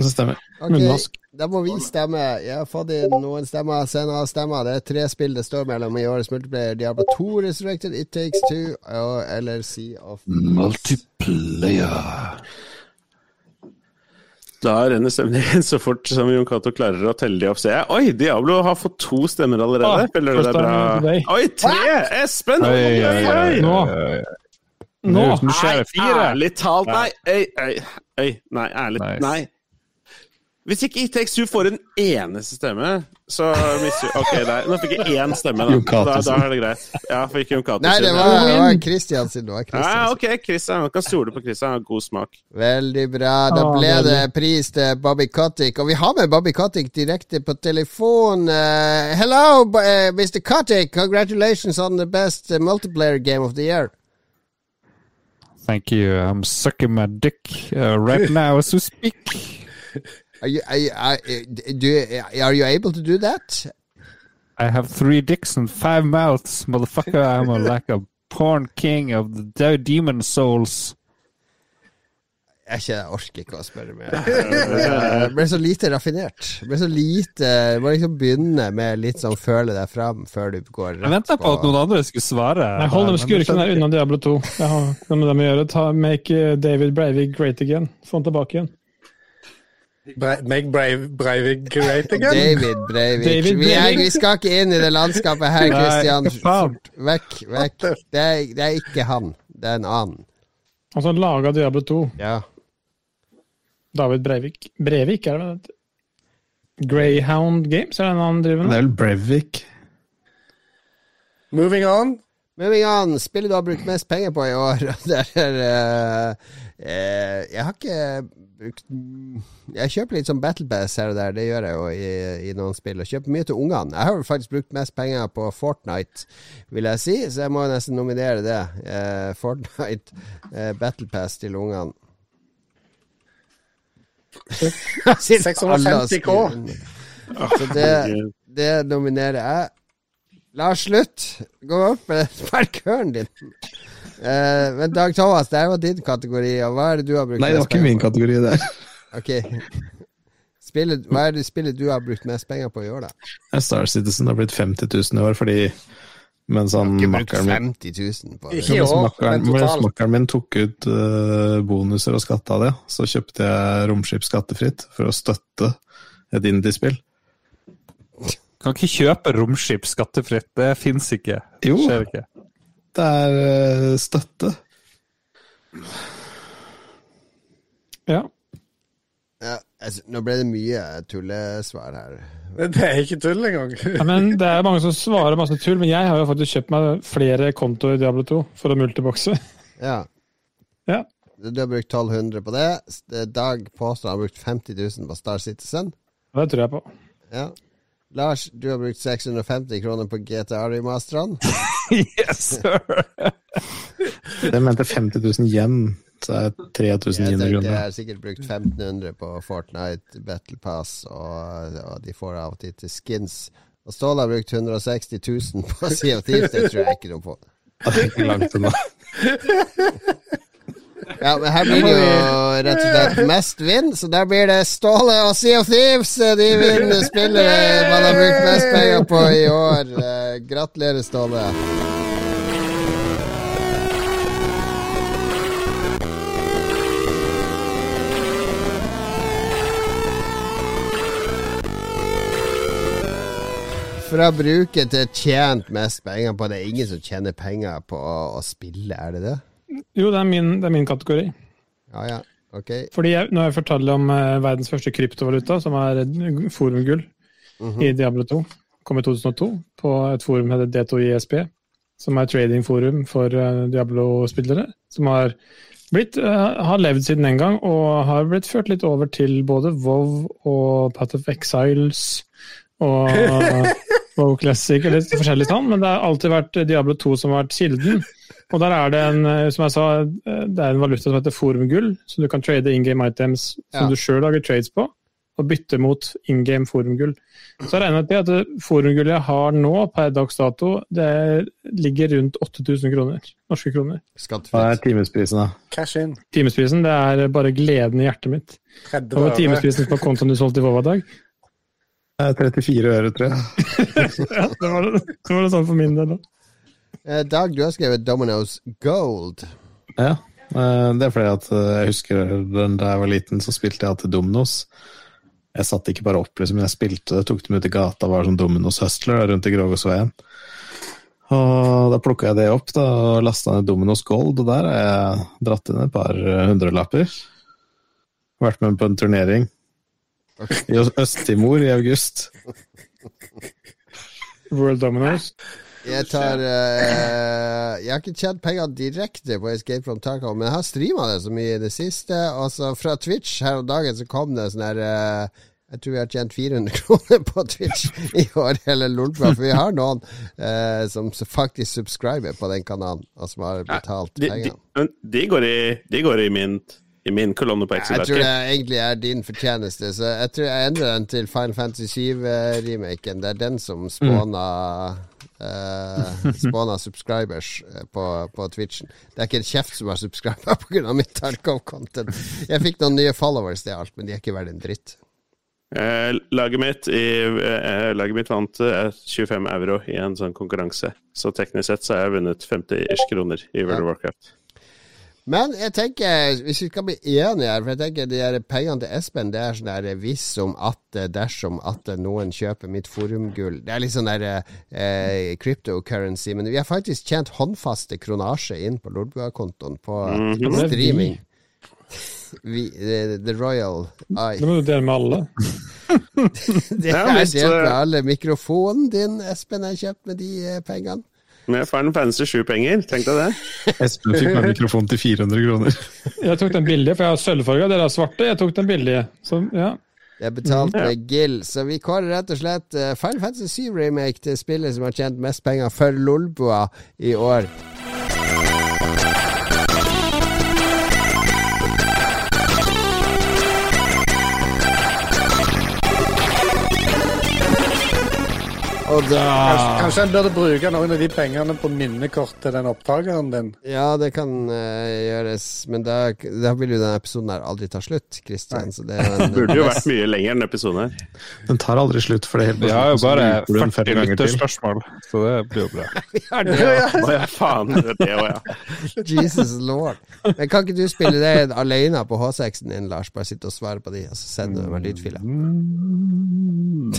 Det stemmer. Ok, Munnvask. Da må vi stemme. Jeg har fått inn noen stemmer. senere stemmer. Det er tre spill det står mellom i årets multiplayer. Diablo 2 Resurrected, It Takes Two og, eller Sea of Multiplayer. Da renner stemningen så fort som Jon Cato klarer å telle de opp. Ser jeg. Oi, Diablo har fått to stemmer allerede. Ah, Føler du det er bra? Oi, tre! Espen! Oi, Oi, oi. Nå. Nå, fire! Ærlig talt, nei. Øy, øy, øy. Nei, ærlig Nice. Nei. Hvis ikke It Takes Two får en eneste stemme, så mister Ok, der. Nå fikk jeg én stemme, da. Da, da er det greit. Ja, fikk Jon Cato Nei, det var, det var Christian sin. Det var Christian Ja, ok, Christian. Man kan stole på Christian. Han har god smak. Veldig bra. Da Ah, ble det pris til Bobby Kotick. Og vi har med Bobby Kotick direkte på telefon. Uh, hello, b- eh, Mr. Kotick. Congratulations on the best uh, multiplayer game of the year. Thank you. I'm sucking my dick uh, right now as we speak. Are you, are, you, are, do you, are you able to do that? I have three dicks and five mouths, motherfucker. I'm a, like a porn king of the de- demon souls. Jeg, ikke, jeg orker ikke å spørre mer. Det ble så lite raffinert. Det ble så lite Du må liksom begynne med litt sånn føle deg fram før du går Jeg rett venta på at noen andre skulle svare. Nei, hold det skurkene unna Diablo 2. Det har noe med dem å gjøre. Ta, make eh, David Breivik great again. Få han tilbake igjen. Bre make Breivik great again. David Breivik. David Vi, er, vi skal ikke inn i det landskapet her, Christian. Fort, Vekk, vekk. Det er, det er ikke han. Det er en annen. Han som laga Diablo 2. Ja. David Breivik. Breivik, er det vel? Greyhound Games, er det en annen driver Det er vel Breivik. Moving on. Moving on. Spillet du har brukt mest penger på i år. Det er uh, uh, Jeg har ikke brukt Jeg kjøper litt sånn Battle Pass her og der, det gjør jeg jo i, i noen spill. Og kjøper mye til ungene. Jeg har jo faktisk brukt mest penger på Fortnite, vil jeg si, så jeg må nesten nominere det. Eh, Fortnite eh, Battle Pass til ungene. 650 K. Så det, det nominerer jeg. Lars, slutt! Gå opp med markøren din. Eh, men Dag Thomas, det var din kategori, og hva er det du har brukt Nei, det var ikke min kategori, det. Ok. Spillet, hva er det spillet du har brukt mest penger på i år, da? Star Citizen har blitt 50 000 i år, fordi mens han Ikke brukt makkeren min 50 000 på det. Ikke makkeren min tok ut uh, bonuser og skatta det, så kjøpte jeg romskip skattefritt for å støtte et indiespill. Kan ikke kjøpe romskip skattefritt. Det fins ikke. Det Skjer ikke. Det er eh, støtte. Ja. Ja, altså, nå ble det mye tullesvar her. Det er ikke tull engang. ja, men Det er mange som svarer masse tull, men jeg har jo faktisk kjøpt meg flere kontoer i Diablo 2 for å multibokse. Ja. Ja. Du har brukt 1200 på det. Dag påstår han har brukt 50 000 på Star Citizen. Det tror jeg på. Ja. Lars, du har brukt 650 kroner på GTA-remasterne. yes, sir! Den mente 50 000 yen, så er det Jeg 3900 kroner. jeg har sikkert brukt 1500 på Fortnite Battle Pass, og, og de får av og til til skins. Og Ståle har brukt 160 000 på CO2, det tror jeg ikke noe på. Det er ikke langt unna. Ja, men her blir det jo rett og slett mest vinn, så der blir det Ståle og Sea of Thieves. De vinner spillere man har brukt mest penger på i år. Eh, Gratulerer, Ståle. Fra bruket til tjent mest penger på Det er ingen som tjener penger på å spille, er det det? Jo, det er min, det er min kategori. Ja, ja. Okay. Fordi jeg, Når jeg forteller om eh, verdens første kryptovaluta, som er forumgull mm -hmm. i Diablo 2, kom i 2002 på et forum som heter D2ISP, som er tradingforum for eh, Diablo-spillere. Som har, blitt, eh, har levd siden den gang, og har blitt ført litt over til både WoW og Path of Exiles og WoW Classic og litt forskjellig sånn, men det har alltid vært Diablo 2 som har vært kilden. Og der er det en, eh, som jeg sa, eh, det er en valuta som heter forumgull, så du kan trade in game items som Ja. du sjøl lager trades på, og bytte mot in game forumgull. Så jeg regner med at det forumgullet jeg har nå, per dags dato, det ligger rundt 8000 kroner. Norske kroner. Hva er timesprisen, da? Cash in. Timesprisen, det er bare gleden i hjertet mitt. 30 Hva var timesprisen på kontoen du solgte i Vova i dag? Det er 34 øre, tror jeg. Ja, det var det, det var det sånn for min del òg. Eh, Dag, du har skrevet Domino's Gold. Ja, eh, det er fordi at eh, jeg husker den da jeg var liten, så spilte jeg til Dominos. Jeg satt ikke bare opp, liksom, jeg spilte, det, tok dem ut i gata, var sånn Dominos Hustler rundt i Grågåsveien. Og da plukka jeg det opp da, og lasta ned Dominos Gold, og der har jeg dratt inn et par eh, hundrelapper. Vært med på en turnering i Øst-Timor i august. World Dominoes. Jeg tar uh, Jeg har ikke tjent penger direkte på Escape from Tarkov, men jeg har streama det så mye i det siste. Og så fra Twitch her om dagen så kom det sånn her uh, Jeg tror vi har tjent 400 kroner på Twitch i år, eller Lolbua. For vi har noen eh, som faktisk subscriber på den kanalen, og som har betalt De, de, men de, går i, de går i min, i min kolonne på Jeg tror det egentlig er din fortjeneste, så jeg tror jeg endrer den til Final Fantasy 7-remaken. Det er den som spåna mm. uh, subscribers eh, på, på Twitchen. Det er ikke en kjeft som har subscriba pga. mitt Tarkov-content. Jeg fikk noen nye followers, det er alt, men de er ikke verdt en dritt. Eh, laget, mitt i, eh, laget mitt vant eh, 25 euro i en sånn konkurranse. Så teknisk sett så har jeg vunnet 50 ish kroner i World Ja. of Warcraft. Men jeg tenker, hvis vi skal bli enige her, for jeg tenker de her pengene til Espen, det er sånn der hvis om at dersom at noen kjøper mitt forumgull. Det er litt sånn der eh, cryptocurrency, men vi har faktisk tjent håndfaste kronasje inn på Lordbua-kontoen på Mhm. streaming. Vi, the, the Royal Eye. Det må du dele med alle. Det er delt med eh, alle. Mikrofonen din, Espen, er kjøpt med de eh, pengene. Med Final Fantasy 7-penger, tenk deg det. Espen fikk meg mikrofon til 400 kroner. Jeg tok den billige, for jeg har sølvfarga, dere har svarte. Jeg tok den billige. Så ja. Det betalte Ja. gill, så vi kårer rett og slett Fern Fantasy 7 Remake til spillet som har tjent mest penger for Lolbua i år. Da Kanskje, kanskje en burde bruke noen av de pengene på minnekort til den opptakeren din. Ja, det kan uh, gjøres, men da, da vil jo denne episoden her aldri ta slutt, Christian. Så det er en Burde jo vært mye lenger, denne episoden her. Den tar aldri slutt, for det er helt Vi har jo bare bruker du den fem 40 ganger til. lytterspørsmål, så det blir jo bra. Ja, det er ja, faen. Det òg, ja. Jesus lord. Men kan ikke du spille det alene på H6-en din, Lars? Bare sitte og svare på de, og så sender du meg lydfiler.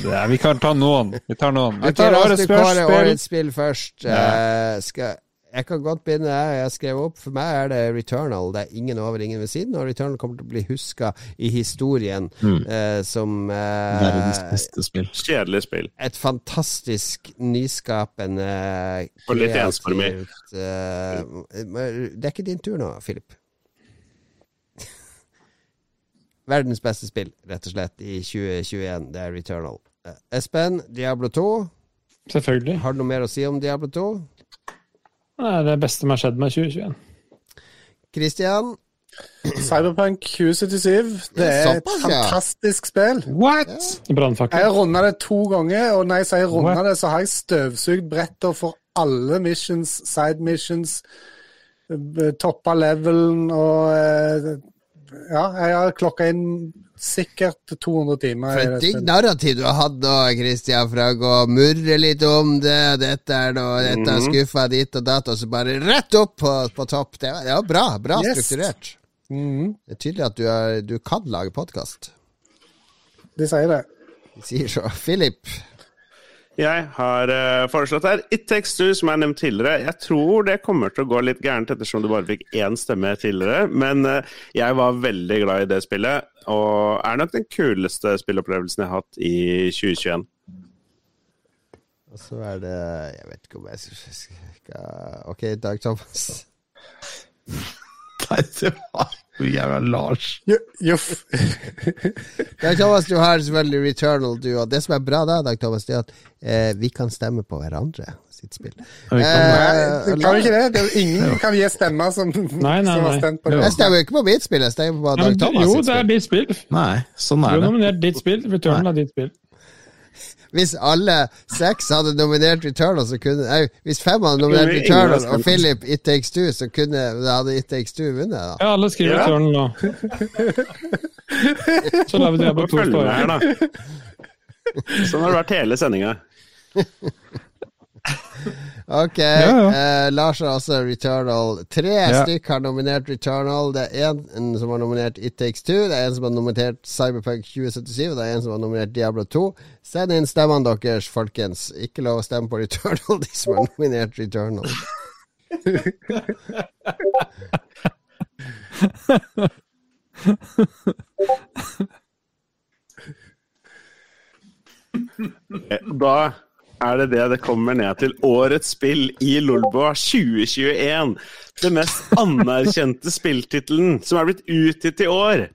Ja, vi kan ta noen. Vi tar noen. Vi Ok, tar årets du spørsmål. årets spill først. Uh, skal, jeg kan godt begynne her. Jeg skrev opp. For meg er det Returnal. Det er ingen over, ingen ved siden. Og Returnal kommer til å bli huska i historien eh, som eh, Verdens beste spill. Kjedelig spill. et fantastisk nyskapende, Og litt ensformig. eh, Det er ikke din tur nå, Philip. Verdens beste spill, rett og slett, i 2021. Det er Returnal. Espen, Diablo 2. Selvfølgelig. Har du noe mer å si om Diablo 2? Det er det beste som har skjedd med 2021. Christian? Cyberpunk 2077. Det er et fantastisk spill. What?! Jeg har runda det to ganger, og når jeg sier runda det, så har jeg støvsugd bretter for alle missions, side missions, eh, toppa levelen og eh, Ja, jeg har klokka inn sikkert 200 timer. For et digg narrativ du har hatt nå, Christian, fra å gå og murre litt om det, dette er noe, dette har skuffa ditt og datt, og så bare rett opp på, på topp. Det var, det var bra. Bra Yes. strukturert. Mhm, Det er tydelig at du, er, du kan lage podkast. de sier det. De sier så. Philip. Jeg har uh, foreslått her It Takes Two, som er nevnt tidligere. Jeg tror det kommer til å gå litt gærent ettersom du bare fikk én stemme tidligere. Men uh, jeg var veldig glad i det spillet, og er nok den kuleste spillopplevelsen jeg har hatt i 2021. Og så er det Jeg vet ikke om jeg skal Ok, Dag Thomas. Nei, det var jævla Lars. Juff. Dag Thomas, du har selvfølgelig Returnal, du. Og det som er bra da, Dag Thomas, det er at eh, vi kan stemme på hverandre sitt spill. kan- Eh, Nei, du kan vi ikke det. det er ingen kan gi stemmer som, nei, som har stemt på det. Jeg stemmer jo ikke på mitt spill, jeg stemmer på Dag Thomas jo, det er ditt spill. Nei, sånn Du er har nominert ditt spill. Returnal er ditt spill. Hvis alle seks hadde nominert Returnal, så kunne Nei, hvis fem hadde nominert Returnal og Philip It Takes Two, så kunne da hadde It Takes Two vunnet, da. Ja, alle skriver Ja. Returnal nå. Så lar vi det på to da. Sånn har det vært hele sendinga. Ok, ja. Eh, Lars har altså Returnal. Tre Ja. stykk har nominert Returnal. Det er en som har nominert It Takes Two, det er en som har nominert Cyberpunk 2077, og det er en som har nominert Diablo 2. Send inn stemmene deres, folkens. Ikke lov å stemme på Returnal, de som har nominert Returnal. Da er det det det kommer ned til. Årets spill i Lolboa 2021. Det mest anerkjente spilltittelen som er blitt utgitt i år.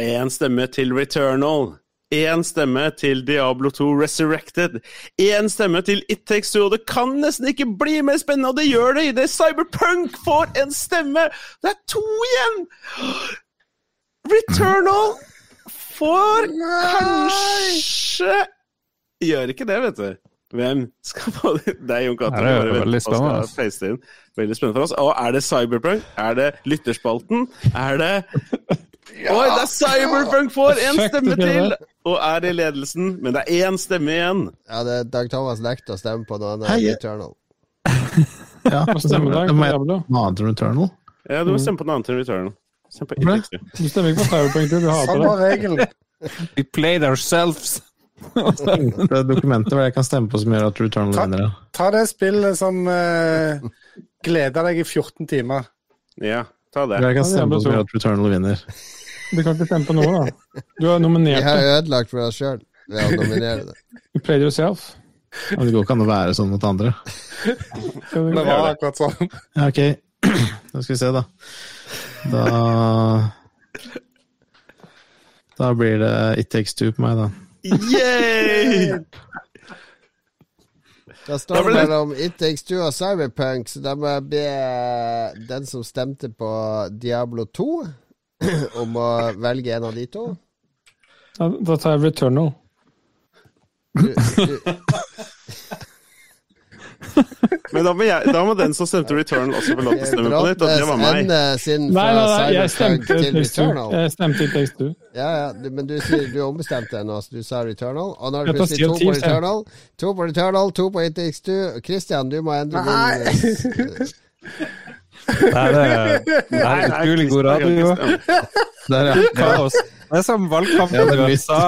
Én stemme til Returnal. Én stemme til Diablo 2 Resurrected. Én stemme til It Takes Two. Og det kan nesten ikke bli mer spennende, og det gjør det! Det er Cyberpunk får en stemme! Det er to igjen! Returnal får kanskje Gjør ikke det, vet du. Hvem skal få det? Er Jon Cato. Ja, veldig spennende, inn. Veldig spennende for oss. Og er det Cyberpunk? Er det Lytterspalten? Er det Oi, det er Cyberpunk får en stemme til! Og er i ledelsen, men det er én stemme igjen. Ja, det er Dag Thomas nekter å stemme på noe annet enn Returnal. Ja, stemmer det? det må jeg-? Noe annet enn Returnal. Ja, du må stemme på noe annet enn Returnal. Stem på. Du stemmer ikke på Cyberpunk, du. Du hater det. var regelen. We played ourselves. Det dokumentet hvor jeg kan stemme på som gjør at Returnal Ta- vinner. ja. Ta det spillet som uh, gleder deg i 14 timer. Ja, ta det. Jeg kan det er stemme på som gjør at Returnal vinner. Du kan ikke stemme på noe, da. Du har Vi Jeg har ødelagt for deg sjøl ved å nominere det. You played yourself. Ja, det går ikke an å være sånn mot andre. Det var akkurat sånn. Ja, ok. Da skal vi se, da. Da Da blir det It Takes Two på meg, da. Da står det mellom It Takes Two og Cyberpunk, så da må jeg be den som stemte på Diablo 2, om å velge en av de to. Da, da tar jeg Returnal. Du, du, Men da må, jeg, da må den som stemte Return, også få lov til å stemme på nytt, og det var meg. Nei, nei, nei, jeg stemte til. Returnal. Jeg stemte til Takes Two. Ja, ja, men du, du ombestemte deg nå, så du sa Returnal. Og nå er det plutselig to på. Returnal, to på Returnal, to på It Takes Two. Christian, du må endre din Nei, det er, det er utrolig god radio. Det er Kaos. Det er som valgkampen i USA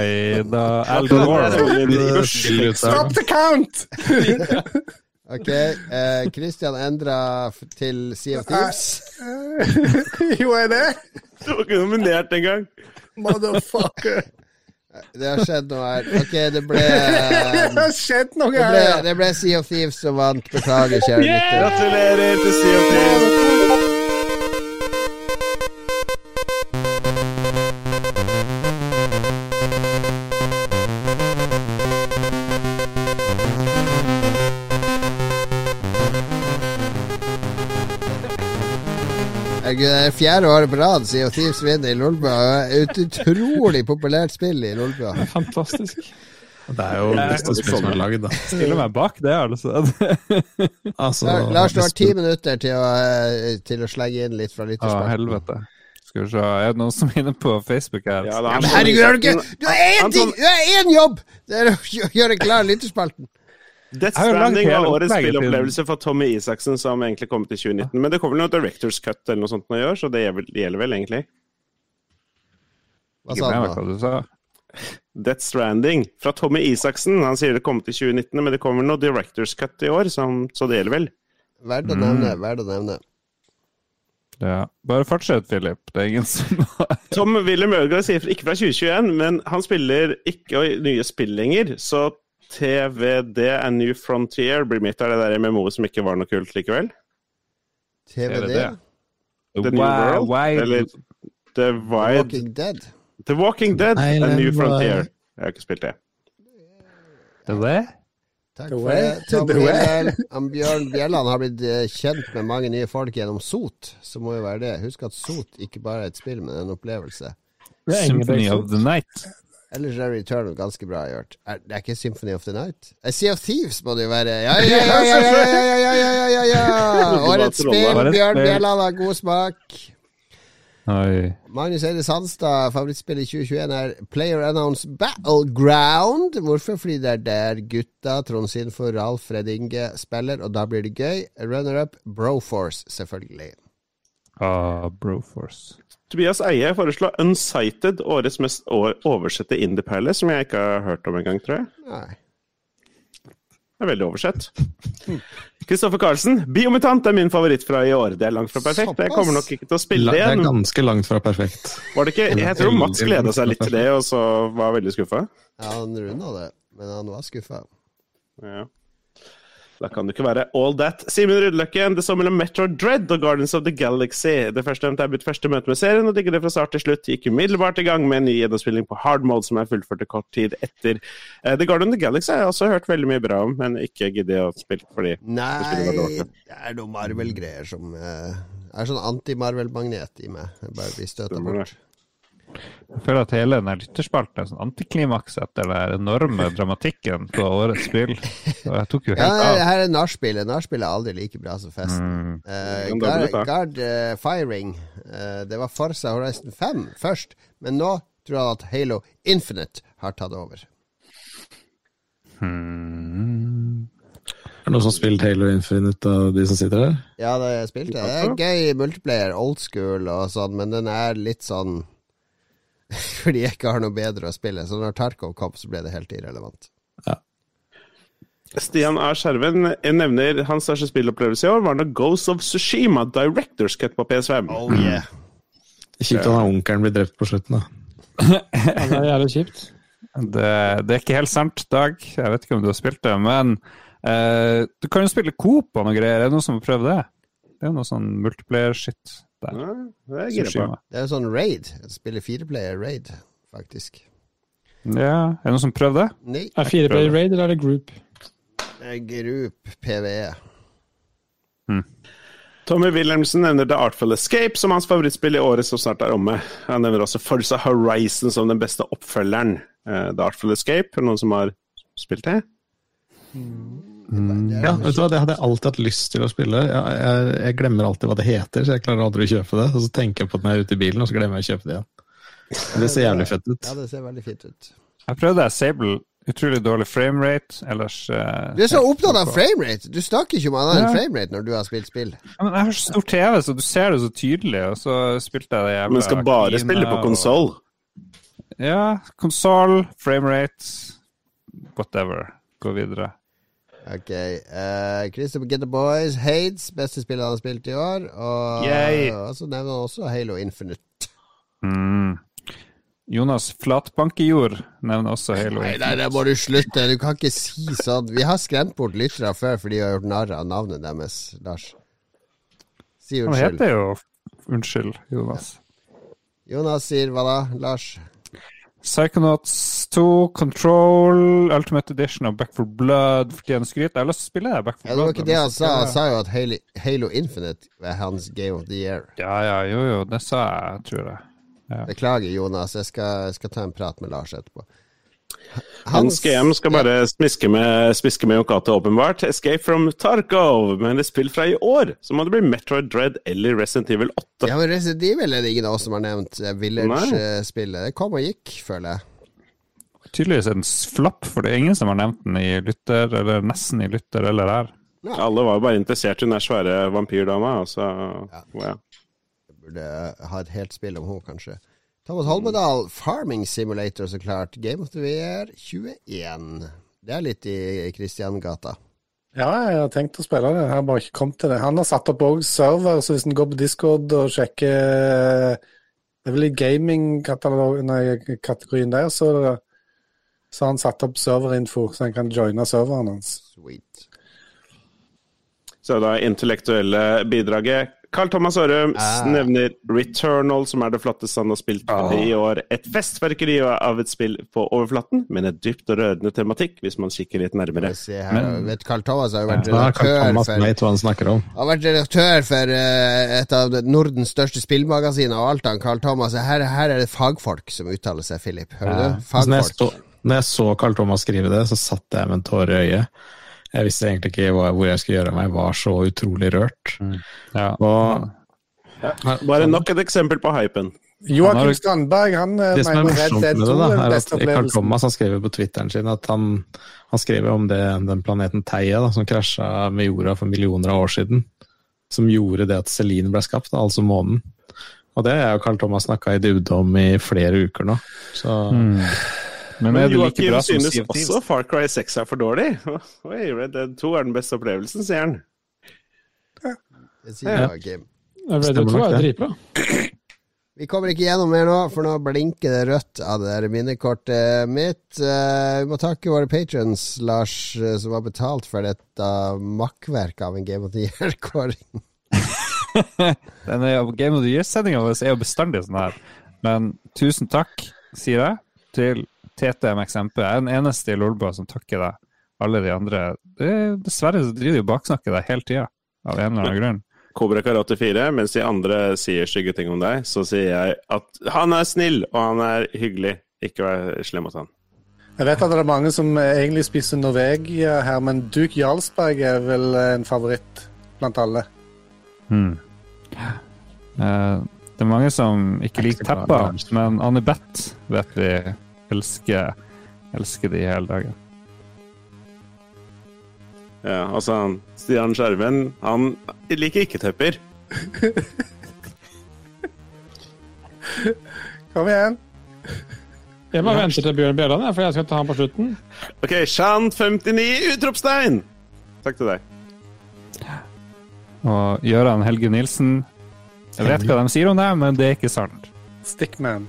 i da Al Gore Stop the count! Ok, eh, Christian endra til Sea of Thieves. jo, er det? Du var ikke nominert engang. Motherfucker. Det har skjedd noe her. Ok, det ble Det har skjedd noe Det ble, her. det ble Sea of Thieves som vant. Beklager, kjære lytter. Gratulerer til Sea of Thieves. Fjerde året på rad siden Thieves vinner i Lolbua. Et utrolig populært spill i Lolbua. Fantastisk. Det er jo det beste spillet som er lagd, da. Stiller meg bak det, altså. Altså, ja, Lars, du har ti minutter til å, eh, til å slenge inn litt fra Å, lytterspørsmål. helvete. Skal vi se, er det noen som er inne på Facebook her? Ja, da, Ja, men herregud, har du ikke Du har én ting! Du har én jobb! Det er å gjøre klar lytterspalten. Death Stranding var årets spillopplevelse for Tommy Isaksen, som egentlig kom til 2019. Men det kommer vel noe Directors Cut eller noe sånt nå i år, så det gjelder vel- egentlig. Hva sa han sa. Death Stranding fra Tommy Isaksen. Han sier det kommer til 2019, men det kommer noe Directors Cut i år, som, så det gjelder vel. Verdt å Mm. nevne. Verdt å nevne. Ja. Bare fortsett, Philip. Det er ingen som Tom William Ødegaard sier ikke fra 2021, men han spiller ikke nye spill lenger. Så TVD A New Frontier blir mitt av det der MMO som ikke var noe kult likevel. TVD? The New Wow, World? Wild. Eller The Wide Walking Dead? The Walking Dead A Island New Frontier. Jeg har ikke spilt det. The Way? Takk The for det, Tom way. Bjørn Bjelland har blitt eh, kjent med mange nye folk gjennom Sot, så må jo være det. Husk at Sot ikke bare er et spill, men en opplevelse. Er Symphony of the Night. Ellers er Returnal ganske bra gjort. Er, det er ikke Symphony of the Night? A Sea of Thieves må det jo være. Ja, ja, ja, ja, ja, ja, ja, ja, ja, ja. Årets spill. Bjørn. Bjelland har god smak. Oi. Magnus Eide Sandstad, favorittspillet i 2021 er Player Announce Battleground. Hvorfor? Fordi det er der gutta Trond Sinfor, Ralf Fred Inge spiller, og da blir det gøy. Runner-up Broforce, selvfølgelig. Ah, Broforce. Tobias Eie foreslår Unsighted, årets mest oversette indie-perle, som jeg ikke har hørt om engang, tror jeg. Nei. Det er veldig oversett. Kristoffer Carlsen, Biomutant er min favoritt fra i år. Det er langt fra perfekt. Jeg kommer nok ikke til å spille igjen. det Det er ganske langt fra perfekt. Var det ikke, jeg tror Mats gleda seg litt til det, og så var veldig skuffa. Ja, han runda det, men han var skuffa. Ja. Da kan det ikke være all that. Simen Rudløkken, det står mellom Metro Dread og Guardians of the Galaxy. Det første er mitt første møte med serien, og digger det fra start til slutt. Gikk umiddelbart i gang med en ny gjennomspilling på hard mode, som er fullført kort tid etter. Uh, The Garden of the Galaxy har jeg også hørt veldig mye bra om, men ikke giddet å spille fordi Nei, det er noe Marvel-greier som uh, er sånn anti-Marvel-magnet i meg. Jeg bare blir støta bort. Det. Jeg føler at hele denne lytterspalten er sånn antiklimaks etter den enorme dramatikken på årets spill. Og jeg tok jo Ja, helt det av. her er nachspielet. Nachspiel er aldri like bra som festen. Mm. Eh, blir Guard. Guard uh, Firing. uh, det var Forza Horizon 5 først, men nå tror jeg at Halo Infinite har tatt over. Hmm. Er det noen som har spilt Halo Infinite av de som sitter her? Ja, det har jeg spilt. Det er gøy multiplayer, old school og sånn, men den er litt sånn Fordi jeg ikke har noe bedre å spille. Så når Tarkov kom, så ble det helt irrelevant. Ja. Stian A. Skjerven nevner hans største spillopplevelse i år var når Ghost of Sushima Directors Cut på PS5. Oh yeah. Kjipt at han onkelen blir drept på slutten, da. Ja, det er jævlig kjipt. Det, det er ikke helt sant, Dag. Jeg vet ikke om du har spilt det, men uh, du kan jo spille Coop og noe greier. Er det noen som har prøvd det? Det er jo noe sånn multiplayer-shit der. Ja, det er. Det er jo sånn raid. Spiller fireplayer raid, faktisk. Ja, er det noen som prøver det? Nei. Er fireplayer raid, eller er det group? Det er group PVE. Tommy Wilhelmsen nevner The Artful Escape som hans favorittspill i året som snart er omme. Han nevner også Forza Horizon som den beste oppfølgeren. Eh, The Artful Escape, er det noen som har spilt det? Ja, vet du hva, Det hadde jeg alltid hatt lyst til å spille. Jeg, jeg, jeg glemmer alltid hva det heter, så jeg klarer aldri å kjøpe det. Og så tenker jeg på det når jeg er ute i bilen, og så glemmer jeg å kjøpe det igjen. Men det ser jævlig fett ut. Ja, det ser veldig fint ut. Jeg prøvde Sable. Utrolig dårlig framerate. Ellers uh, Du er så opptatt av framerate! Du snakker ikke om annet enn Ja. framerate når du har spilt spill. Ja, men jeg har så stor TV, så du ser det så tydelig, og så spilte jeg det jævla Men skal bare Kina spille på og- konsoll. Ja, konsoll, framerate, whatever. Gå videre. Ok. Uh, Christopher Get the Boys, Hades, beste spillet han har spilt i år. Og, Yay. så nevner han også Halo Infinite. Mm. Jonas Flatbankejord nevner også Halo. Infinite. Nei, nei, det må du slutte. Du kan ikke si sånn. Vi har skremt bort lyttere før fordi vi har gjort narr av navnet deres, Lars. Si Han heter jo Unnskyld, Jonas. Jonas sier hva da, Lars? Psychonauts 2, Control, Ultimate Edition og Back for Blood fortjener skryt. Jeg har lyst til å spille det. Back for Ja, det var ikke det han sa. Han sa jo at Halo, Halo Infinite var hans game of the year. Ja, ja, jo, jo, det sa jeg, tror jeg. Beklager, Jonas. Jeg skal, jeg skal ta en prat med Lars etterpå. Hans GM skal bare smiske med, smiske med Yokata, åpenbart. Escape from Tarkov. Men et spill fra i år, så må det bli Metroid Dread eller Resident Evil 8. Ja, men Resident Evil er det ingen av oss som har nevnt. eh, Village-spillet. Det kom og gikk, føler jeg. Tydeligvis en flapp, for det er ingen som har nevnt den i lytter, eller nesten i lytter eller her. Alle var jo bare interessert i den der svære vampyrdama, og så ja. Jeg burde ha et helt spill om henne, kanskje. Thomas Holmedal, Farming Simulator, så klart. Game of the Year 21. Det er litt i Kristiangata. Ja, jeg har tenkt å spille det. Jeg har bare ikke kommet til det. Han har satt opp òg server, så hvis en går på Discord og sjekker Det er vel i gaming-kategorien der, så, så har han satt opp serverinfo, så en kan joine serveren hans. Sweet. Så da intellektuelle bidraget. Carl Thomas Aarum Ah. nevner Returnal, som er det flotteste han har spilt i år. Et festverkeri av et spill på overflaten, men et dypt og rørende tematikk, hvis man kikker litt nærmere. Men- vet Carl Thomas har jo vært Ja, redaktør Thomas for han snakker om. Har vært redaktør for uh, et av Nordens største spillmagasiner og alt. Han Carl Thomas. Her, her er det fagfolk som uttaler seg, Philip. Hører du? Fagfolk. når, jeg så, når jeg så Carl Thomas skrive det, så satt jeg med en tåre i øyet. Jeg visste egentlig ikke hva, hvor jeg skulle gjøre av meg. Jeg var så utrolig rørt. Ja. Og Bare nok et eksempel på hypen. Joakim Strandberg han eh, det som er morsomt med det, da, er at Carl. Thomas han skrev på Twitteren sin at han, han skrev om det, den planeten Theia da, som krasja med jorda for millioner av år siden. Som gjorde det at Celine ble skapt, da, altså månen. Og det har jeg og Carl Thomas snakka i dybde om i flere uker nå. Så Mm. Men Men er det like bra som synes Sea of Thieves? også Far Cry 6 er for dårlig. Oi, Red Dead 2 er den beste opplevelsen, sier han. Det sier Joakim. Red Dead Stemmer 2 nok er dritbra. Vi kommer ikke gjennom mer nå, for nå blinker det rødt av det der minnekortet mitt. Eh, vi må takke våre patrons, Lars, eh, som har betalt for dette makkverket av en Game of the Year-kåring. Denne Game of the Year-sendinga vår er jo bestandig sånn her. Men tusen takk, sier jeg, til TTMXMP. Jeg er den eneste i Lolbua som takker deg. Alle de andre det, Dessverre så driver de og baksnakker deg hele tida, av en eller annen grunn. Kobra Karate 4, mens de andre sier stygge ting om deg, så sier jeg at han er snill, og han er hyggelig. Ikke vær slem mot han. Jeg vet at det er mange som egentlig spiser Norvegia her, men Duke Jarlsberg er vel en favoritt blant alle. Hmm. Eh, det er mange som ikke liker tepper, men Anne-Beth vet vi elsker, elsker de hele dagen. Ja, altså, Stian Skjerven, han liker ikke tepper. Kom igjen. Jeg bare venter til Bjørn Bjørland, for jeg skal ta han på slutten. OK, Shan59, utropstegn! Takk til deg. Og Gøran Helge Nilsen Jeg vet hva de sier om deg, men det er ikke sant. Stickman.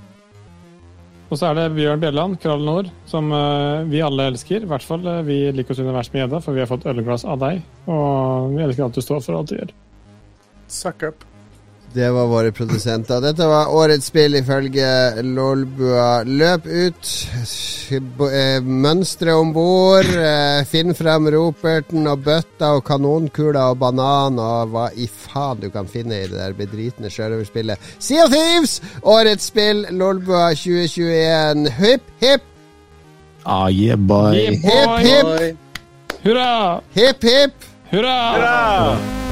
Og så er det Bjørn Bjelland, Krall Nord, som eh, vi alle elsker. I hvert fall eh, vi liker oss univers med gjedda, for vi har fått ølglass av deg. Og vi elsker alt du står for, alt du gjør. Suck up. Det var våre produsenter. Dette var årets spill ifølge Lolbua. Løp ut, eh, mønstre om bord, eh, finn frem roperten og bøtta og kanonkula og banan og hva i faen du kan finne i det der bedritne sjørøverspillet. Sea of Thieves! Årets spill, Lolbua 2021. Hipp, hipp, Ah, yeah, boy. Yeah, hipp, boy! hipp, Oi. Hurra! hipp, hipp. Hurra! Bra!